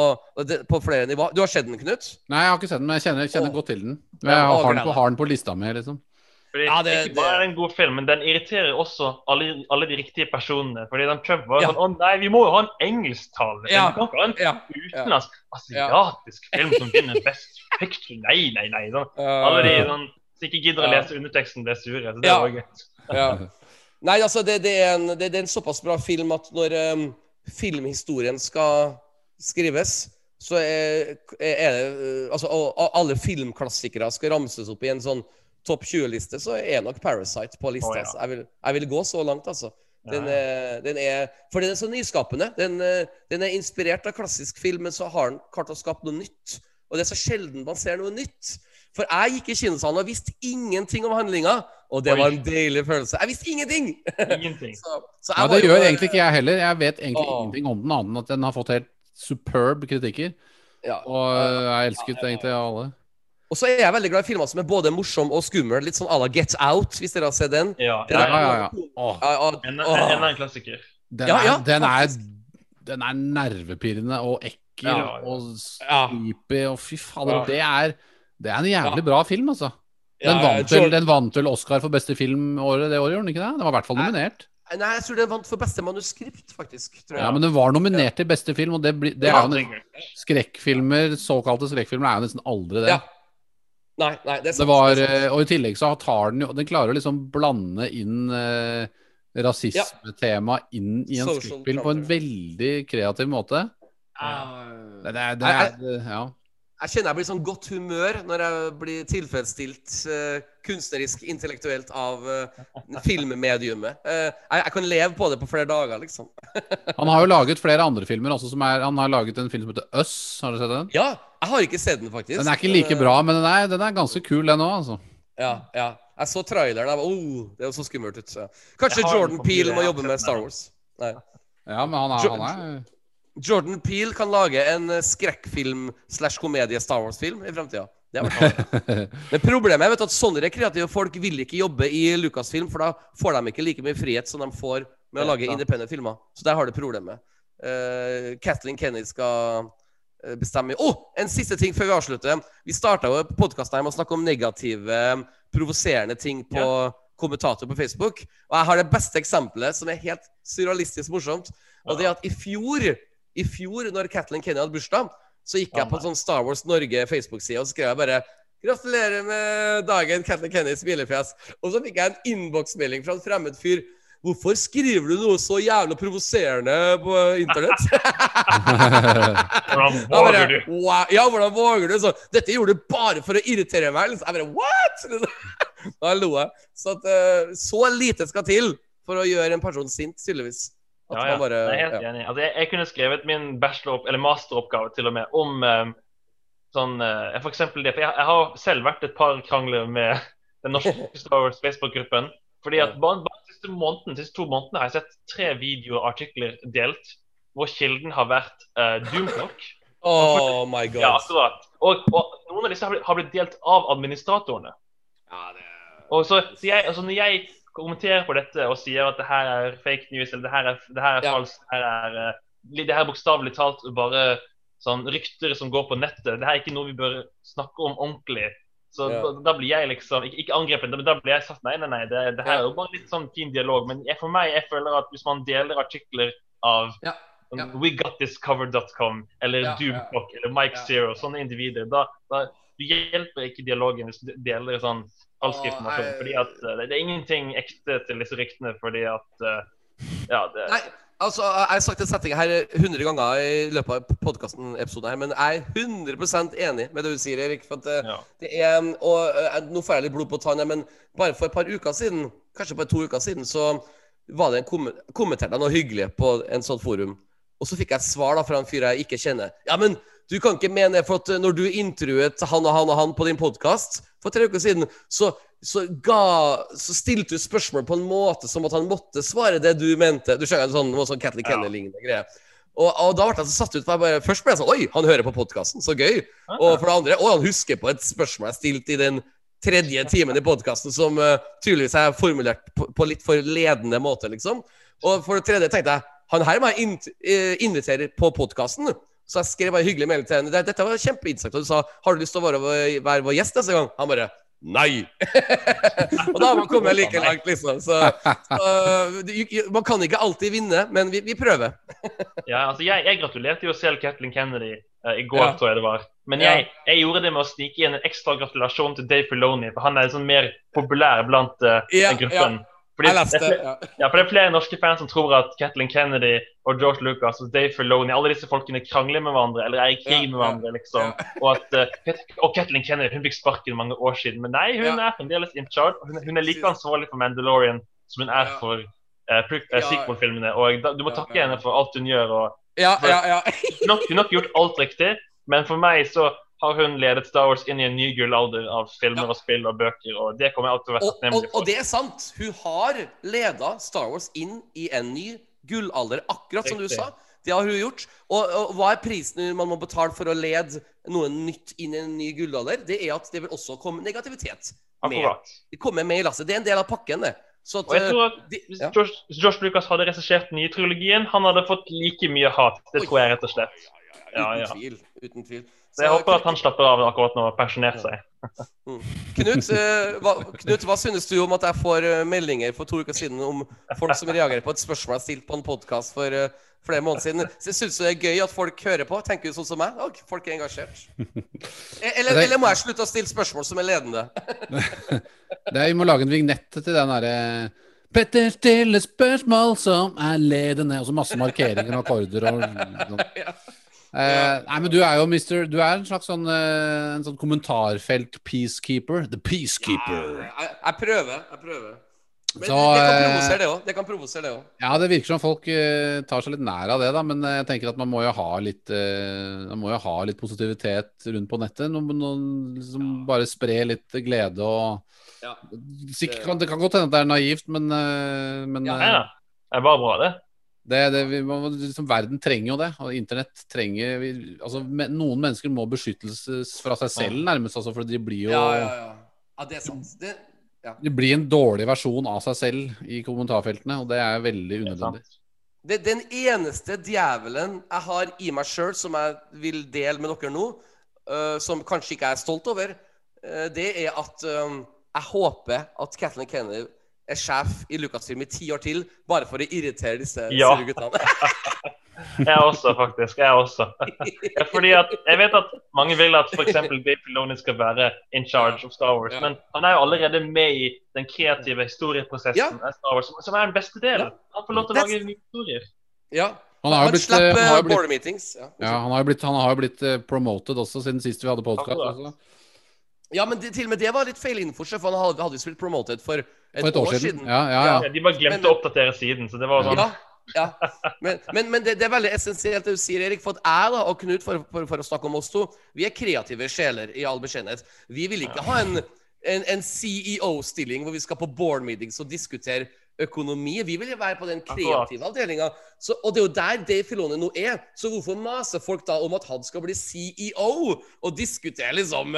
på flere nivå. Du har sett den, Knut? Nei, jeg har ikke sett den, men jeg kjenner, kjenner godt til den. Jeg har, har, den på, har den på lista mi, liksom. Fordi Ja, det- ikke bare er det en god film, men den irriterer også alle, alle de riktige personene. Fordi den Trump var Ja. sånn Å nei, vi må jo ha en engelsktalende film. Ja. Vi kan ikke ha en Ja. utenlandsk asiatisk film som vinner Best Picture. Nei, nei, nei. Sånn. Alle de sånn, som ikke gidder å lese underteksten, blir sure. Så det Ja. var gøy. Ja. Nei, altså, det, det, er en, det, det er en såpass bra film at når um, filmhistorien skal skrives, så er, er det uh, Altså, og, og alle filmklassikere skal ramses opp i en sånn topp 20-liste, så er nok Parasite på lista. Oh, ja. altså. jeg, vil, jeg vil gå så langt, altså. Den er, den er, for den er så nyskapende. Den, eh, den er inspirert av klassisk film, men så har den klart å skape noe nytt. Og det er så sjelden man ser noe nytt. For jeg gikk i kinosalen og visste ingenting om handlinga, og det Oi. var en deilig følelse. Jeg visste ingenting! Ingenting. Så, så Ja, det jo- gjør egentlig ikke jeg heller. Jeg vet egentlig å. ingenting om den, annen enn at den har fått helt superb kritikker. Ja. Og øh, jeg elsket egentlig av alle. Og så er jeg veldig glad i filmer som er både morsom og skummel. Litt sånn à la Get Out, hvis dere har sett den. Ja, Ja, ja, ja, ja. Åh, Ja, ja, En, åh. en, en klassiker. den, er, ja, den, er, den er nervepirrende og ekkel Ja, ja. og creepy og fy fader. Ja. Det, er, det er en jævlig bra film, altså. Den, Ja, vant vel, den vant vel Oscar for beste film året det året, gjorde den ikke det? Den var i hvert fall nominert. Nei, jeg tror den vant for beste manuskript, faktisk. Tror jeg. Ja, men den var nominert til beste film, og det, blir- det er jo en skrekkfilmer, såkalte skrekkfilmer, er jo nesten aldri det. Ja. Nei, nei, det er sant. Det var, det er sant. eh, og i tillegg så tar den jo Den klarer å liksom blande inn eh, rasismetema inn i en Social på en veldig kreativ måte. Det, det, er- det jeg, ja. Jeg kjenner jeg blir sånn godt humør når jeg blir tilfredsstilt uh, kunstnerisk, intellektuelt av uh, filmmediumet. Eh, jeg, jeg kan leve på det på flere dager, liksom. Han har jo laget flere andre filmer også. Som er, han har laget en film som heter Us. Har du sett den? Ja, jeg har ikke sett den, faktisk. Den er ikke like Eh, bra, men den er, den er ganske kul, den òg, altså. Ja, ja. Jeg så traileren. Jeg var, oh, det er jo så skummelt ut. så. Kanskje Jordan Peel Peele må jobbe med Star. Wars. Nei. Ja, men han er, han er Jordan Peele kan lage en eh, skrekkfilm slash komedie Star Wars-film i fremtida. Det har vært Men problemet er vet du, at sånne kreative folk vil ikke jobbe i Lucasfilm, for da får de ikke like mye frihet som de får med å lage independent filmer. Så der har du problemet. Uh, Kathleen Kenny skal eh, bestemme Å! en siste ting før vi avslutter. Vi starta podkasten med å snakke om negative, provoserende ting på kommentator på Facebook. Og jeg har det beste eksempelet, som er helt surrealistisk morsomt. Og det er at i fjor, i fjor når Kathleen Kenny hadde bursdag, så gikk jeg på en sånn Star Wars Norge Facebook-side og skrev jeg bare Gratulerer med dagen, Kathleen Kennys smilefjes. Og så fikk jeg en innboksmelding fra en fremmed fyr. Hvorfor skriver du noe så jævlig provoserende på internett? Hvordan våger du? wow, ja, hvordan våger du? Så, Dette gjorde du bare for å irritere meg. Liksom. Jeg bare, what? Da lo jeg. Så, at, eh, så lite skal til for å gjøre en person sint, tydeligvis. At Ja, ja. man bare, Jeg er helt ja. enig. Altså, jeg, jeg kunne skrevet min bachelor- eller masteroppgave til og med om eh, sånn uh, For eksempel det. For jeg, jeg har selv vært et par krangler med den norske Star Wars Facebook-gruppen. Fordi at de siste måneden, de siste to månedene har jeg sett tre videoer og artikler delt hvor kilden har vært uh, Doomclock. Oh my god. Ja, akkurat. Og, og noen av disse har blitt, har blitt delt av administratorene. Og så, så jeg, altså når jeg kommenterer på dette og sier at det her er fake news, eller det her er, det her er Ja. falskt, det her er, eh, det her er bokstavelig talt bare sånn rykter som går på nettet, det her er ikke noe vi bør snakke om ordentlig. Så Ja. da, da blir jeg liksom Ikke, ikke angrepet, men da blir jeg sagt nei, nei, nei. Det, det her er jo bare litt sånn fin dialog. Men jeg, for meg, jeg føler at hvis man deler artikler av Ja. sånn Ja. WeGotThisCover.com eller Ja. Doomcock eller Mike. Zero, sånne individer, da, da du hjelper ikke dialogen hvis du deler sånn falsk informasjon. fordi at uh, det, det er ingenting ekte til disse ryktene, fordi at uh, Ja, det Nei, altså, jeg har sagt den setninga her 100 ganger i løpet av podkasten-episoden men jeg er 100% enig med det du sier, Erik. For at det, ja. det er Og nå får jeg litt blod på tann, men bare for et par uker siden, kanskje bare to uker siden, så var det en kom kommenterte jeg noe hyggelig på en sånn forum. Og så fikk jeg svar da fra en fyr jeg ikke kjenner. Ja, men du kan ikke mene for at når du intervjuet han og han og han på din podkast for tre uker siden, så, så, ga, så stilte du spørsmål på en måte som at han måtte svare det du mente. Du skjønner, sånn, noe sånn Catholic Kennedy-lignende ja. greie. Og, og da ble jeg så satt ut. For jeg bare, først ble jeg sånn Oi, han hører på podkasten, så gøy. Og for det andre, å, han husker på et spørsmål jeg stilte i den tredje timen i podkasten, som uh, tydeligvis er formulert på, på litt for ledende måte, liksom. Og for det tredje tenkte jeg han her må jeg eh, invitere på podkasten. Så jeg skrev bare hyggelig melding til henne. Dette var kjempeinteressant. Og du sa har du lyst til å være, være vår gjest neste gang? Han bare Nei! og da har man kommet like langt, liksom. Så, så uh, man kan ikke alltid vinne, men vi, vi prøver. ja, altså jeg, jeg gratulerte jo selv Kathleen Kennedy uh, i går, Ja. tror jeg det var. Men jeg, jeg gjorde det med å snike inn en ekstra gratulasjon til Dave Filoni, for han er sånn mer populær blant uh, Ja, gruppen. gruppen. Fordi leste det Ja. Ja, for det er flere norske fans som tror at Kathleen Kennedy og George Lucas og Dave Filoni alle disse folkene krangler med hverandre eller er i krig Ja, med hverandre. liksom. Og at eh, og Kathleen Kennedy hun fikk sparken mange år siden, men nei, hun er fremdeles in charge. Hun, hun er like ansvarlig for Mandalorian som hun er for uh, sequel-filmene. Og da, du må takke henne for alt hun gjør. og Ja, ja, ja. Hun har ikke gjort alt riktig, men for meg så har hun ledet Star Wars inn i en ny gullalder av filmer Ja. og spill og bøker, og det kommer jeg alltid til å være takknemlig for. og det er sant. Hun har leda Star Wars inn i en ny gullalder, akkurat som du sa. Det har hun gjort. Og, og hva er prisen man må betale for å lede noe nytt inn i en ny gullalder? Det er at det vil også komme negativitet. Med. Akkurat. Det kommer med i lasset. Det er en del av pakken, det. Så at, Og jeg eh, tror at de, Hvis ja. Josh, Josh, Lucas hadde regissert den nye trilogien, han hadde fått like mye hat. Det tror jeg rett og slett. Ja, Uten tvil. Uten tvil. Så jeg håper at han slapper av akkurat nå og pensjonert seg. Knut, eh, hva, Knut, hva synes du om at jeg får eh, meldinger for to uker siden om folk som reagerer på et spørsmål jeg stilte på en podkast for eh, flere måneder siden? Så Syns du det er gøy at folk hører på? Tenker du sånn som meg? Og folk er engasjert. Eh, Eller, eller må jeg slutte å stille spørsmål som er ledende? Det er, vi må lage en vignett til den derre Petter stiller spørsmål som er ledende, og så masse markeringer og akkorder og sånn. Eh, nei, men du er jo mister Du er en slags sånn, uh, en sånn kommentarfelt peacekeeper. The peacekeeper. Jeg, jeg prøver. Jeg prøver. Men Så, det kan eh, provosere, det òg. Det kan provosere, det òg. Ja, det virker som folk uh, tar seg litt nær av det, da. Men jeg tenker at man må jo ha litt Man må jo ha litt positivitet rundt på nettet. Noen, noen liksom bare spre litt glede og Ja. Sikkert, kan, Det kan godt hende at det er naivt, men, men Ja, Ja, det er bare bra, det. Det, det, vi, liksom, verden trenger jo det. Og internett trenger vi, altså, me, Noen mennesker må beskyttelses fra seg selv, nærmest. Altså, for de blir jo Ja, ja, ja. ja, det er sant. Det, ja. det, blir en dårlig versjon av seg selv i kommentarfeltene, og det er veldig unødvendig. Det, den eneste djevelen jeg har i meg sjøl, som jeg vil dele med dere nå, uh, som kanskje ikke jeg er stolt over, uh, det er at um, jeg håper at Kathleen Kennedy er sjef i Lucasfilm i ti år til, bare for å irritere disse Ja. sure guttene. Jeg også, faktisk. Jeg også. Fordi at Jeg vet at mange vil at f.eks. Dave Filoni skal være in charge of Star Wars, Ja. men han er jo allerede med i den kreative historieprosessen Ja. av Star Wars, som er den beste delen. Ja. Han får lov til å lage nye historier. Ja. Han har jo blitt, han har blitt. Ja. ja, han har jo blitt, han har blitt promoted også siden sist vi hadde podkast. Ja, men det, til og med det var litt feil info, for han hadde, hadde jo spilt promoted for et, For et år siden. Ja, ja, ja. Ja, de bare glemte Men- å oppdatere siden, så det var sånn Ja, ja. Men, men, men det, det er veldig essensielt det du sier, Erik. For at jeg da, og Knut, for, for, for å snakke om oss to, vi er kreative sjeler i all beskjedenhet. Vi vil ikke ha en, en, en CEO-stilling hvor vi skal på board meetings og diskutere økonomi. Vi vil jo være på den kreative avdelinga. Og det er jo der Dave Filone nå er. Så hvorfor maser folk da om at han skal bli CEO og diskutere liksom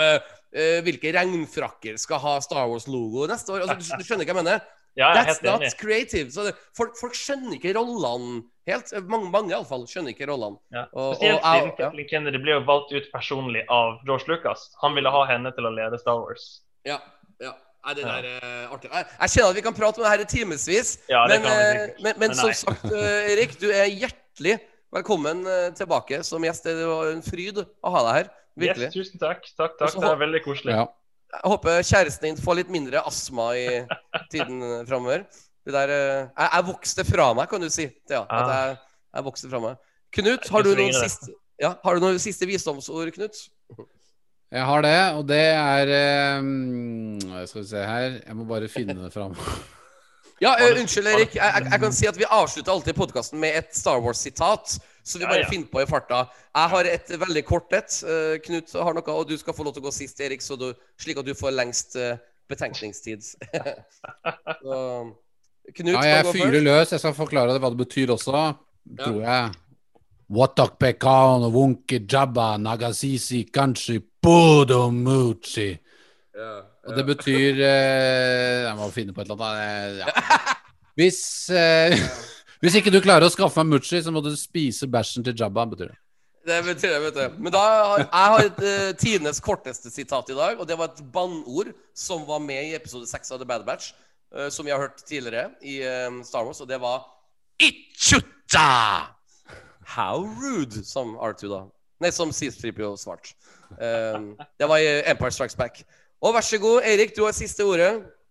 eh, eh, hvilke regnfrakker skal ha Star Wars-logo neste år? Altså, du, du skjønner hva jeg mener? Ja, jeg That's not creative. Så det, folk, folk skjønner ikke rollene helt. Mange, mange iallfall skjønner ikke rollene. Ja. Spesielt siden Kathleen Kennedy ble jo valgt ut personlig av George Lucas. Han ville ha henne til å lede Star Wars. Ja. ja. Nei, det der er artig. Jeg, jeg kjenner at vi kan prate om det her i timevis. Ja, men, eh, sikkert. men, men som sagt, eh, Erik, du er hjertelig velkommen eh, tilbake som gjest. Det var en fryd å ha deg her. Virkelig. Yes, tusen takk. Takk, takk. Det er veldig koselig. ja. Jeg håper kjæresten din får litt mindre astma i tiden framover. Det der eh, jeg, jeg vokste fra meg, kan du si. Ja, at Ah. jeg, jeg vokste fra meg. Knut, har du noen siste, ja, har du noen siste visdomsord, Knut? Jeg har det, og det er um, Skal vi se her Jeg må bare finne det fram. Ja, eh, unnskyld, Erik. Jeg, jeg, jeg kan si at vi avslutter alltid podkasten med et Star Wars-sitat. Så vi bare ja. finner på i farta. Jeg har et veldig kort et. Eh, Knut har noe, og du skal få lov til å gå sist, Erik, så du, slik at du får lengst eh, betenkningstid. så, Knut Ja, kan jeg gå fyrer løs. Jeg skal forklare deg hva det betyr også, tror jeg. Watak pekan wunke jabba nagasisi kanshi podomuchi. Ja, Og det betyr eh, Jeg må finne på et eller annet. eh, Ja. Hvis, eh, hvis ikke du klarer å skaffe meg muchi, så må du spise bæsjen til Jabba, betyr det. Det betyr det, vet du. Men da har jeg har et uh, tidenes korteste sitat i dag, og det var et bannord som var med i episode 6 av The Bad Batch, uh, som vi har hørt tidligere i uh, Star Wars, og det var Ichuta! How rude, som R2 da. Nei, som C-3PO svart. Det var i Empire Strikes Back. Og vær så god, Eirik, du har siste ordet.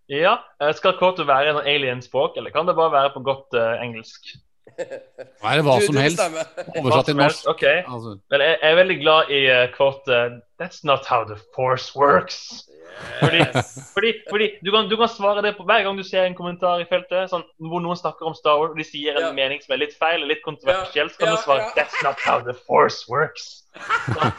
Ja, Skal kortet være sånn alien-språk, eller kan det bare være på godt uh, engelsk? Hva er det hva Du- som du helst? Oversatt til norsk. OK. Altså. Men jeg, jeg er veldig glad i uh, That's not how the force works. Fordi, fordi, fordi du, kan, du kan svare det på hver gang du ser en kommentar i feltet sånn, hvor noen snakker om Star Wars og de sier en Ja. mening som er litt feil eller litt kontroversiell, så kan Ja, du svare ja. That's not how the force works. Sånn.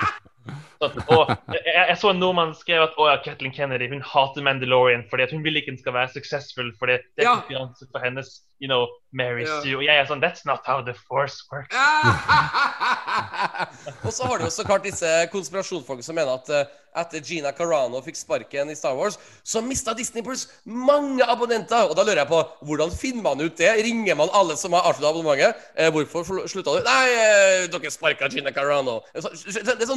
Sånn, og jeg, jeg så en nordmann skrev at ja, Kathleen Kennedy hun hater Mandalorian fordi hun vil ikke den skal være suksessfull fordi det er Ja. konkurranse for hennes you know, Mary Ja. Sue. Og jeg er sånn That's not how the force works. og så har du så klart disse konspirasjonsfolkene som mener at uh, etter Gina Carano fikk sparken i Star Wars, så mista Disney Plus mange abonnenter. Og da lurer jeg på hvordan finner man ut det? Ringer man alle som har avslutta abonnementet? Eh, hvorfor slutta du? Nei, eh, dere sparka Gina Carano. Det er sånn, Det er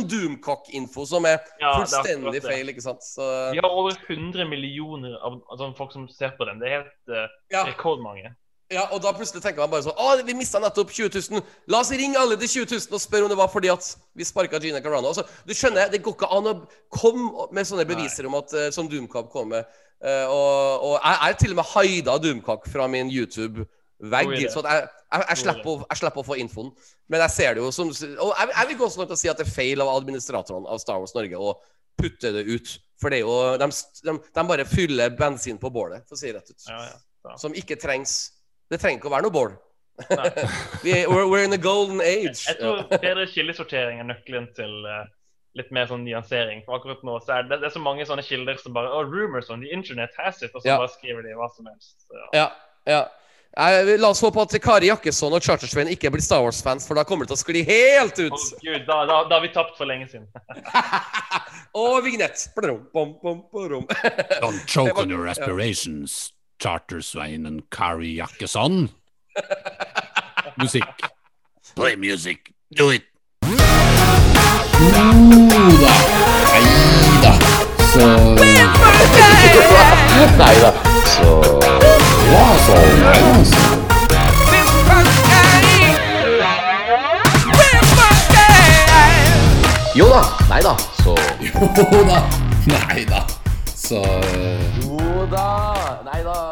sånn Doomcock-info som er Ja, fullstendig er feil, ikke sant? Så Vi har over 100 millioner av altså, folk som ser på den. Det er helt uh, ja. rekordmange. Ja, og da plutselig tenker man bare sånn Å, vi mista nettopp 20 000. La oss ringe alle de 20 000 og spørre om det var fordi at vi sparka Gina Carano. Altså, du skjønner, det går ikke an å komme med sånne beviser om at eh, som Doomcock kom med. Uh, og, og jeg er til og med haida Doomcock fra min YouTube-vegg. Idé. Så jeg, jeg, jeg, slipper å, jeg slipper å få infoen. Men jeg ser det jo som Og jeg, vil gå så langt å si at det er feil av administratorene av Star Wars Norge å putte det ut. For det er jo De, de, de bare fyller bensin på bålet, for å si det rett ut Ja, ja. Som ikke trengs Det trenger ikke å være noe bål. Er, we're, we're in the golden age. Jeg tror bedre kildesortering er nøkkelen til eh, litt mer sånn nyansering. For akkurat nå så er det, det er så mange sånne kilder som bare oh, rumors on the internet has it, og så Ja. bare skriver de hva som helst. Så. Ja, ja. Jeg, la oss håpe at Kari Jakkesson og Chartersveien ikke blir Star Wars-fans, for da kommer det til å skli helt Å, Oh, Gud, da, da, da har vi tapt for lenge siden. og vignett. Bladum, bom, bom, bom. Don't choke on your aspirations, Chartersveien and Kari Jakkesson. Musikk. Play music. Do it. Så Nei da. Så Ja, så Nei, altså. Jo da. Nei da. Så Jo da. Nei da. Så Jo da. Nei da. Jo da.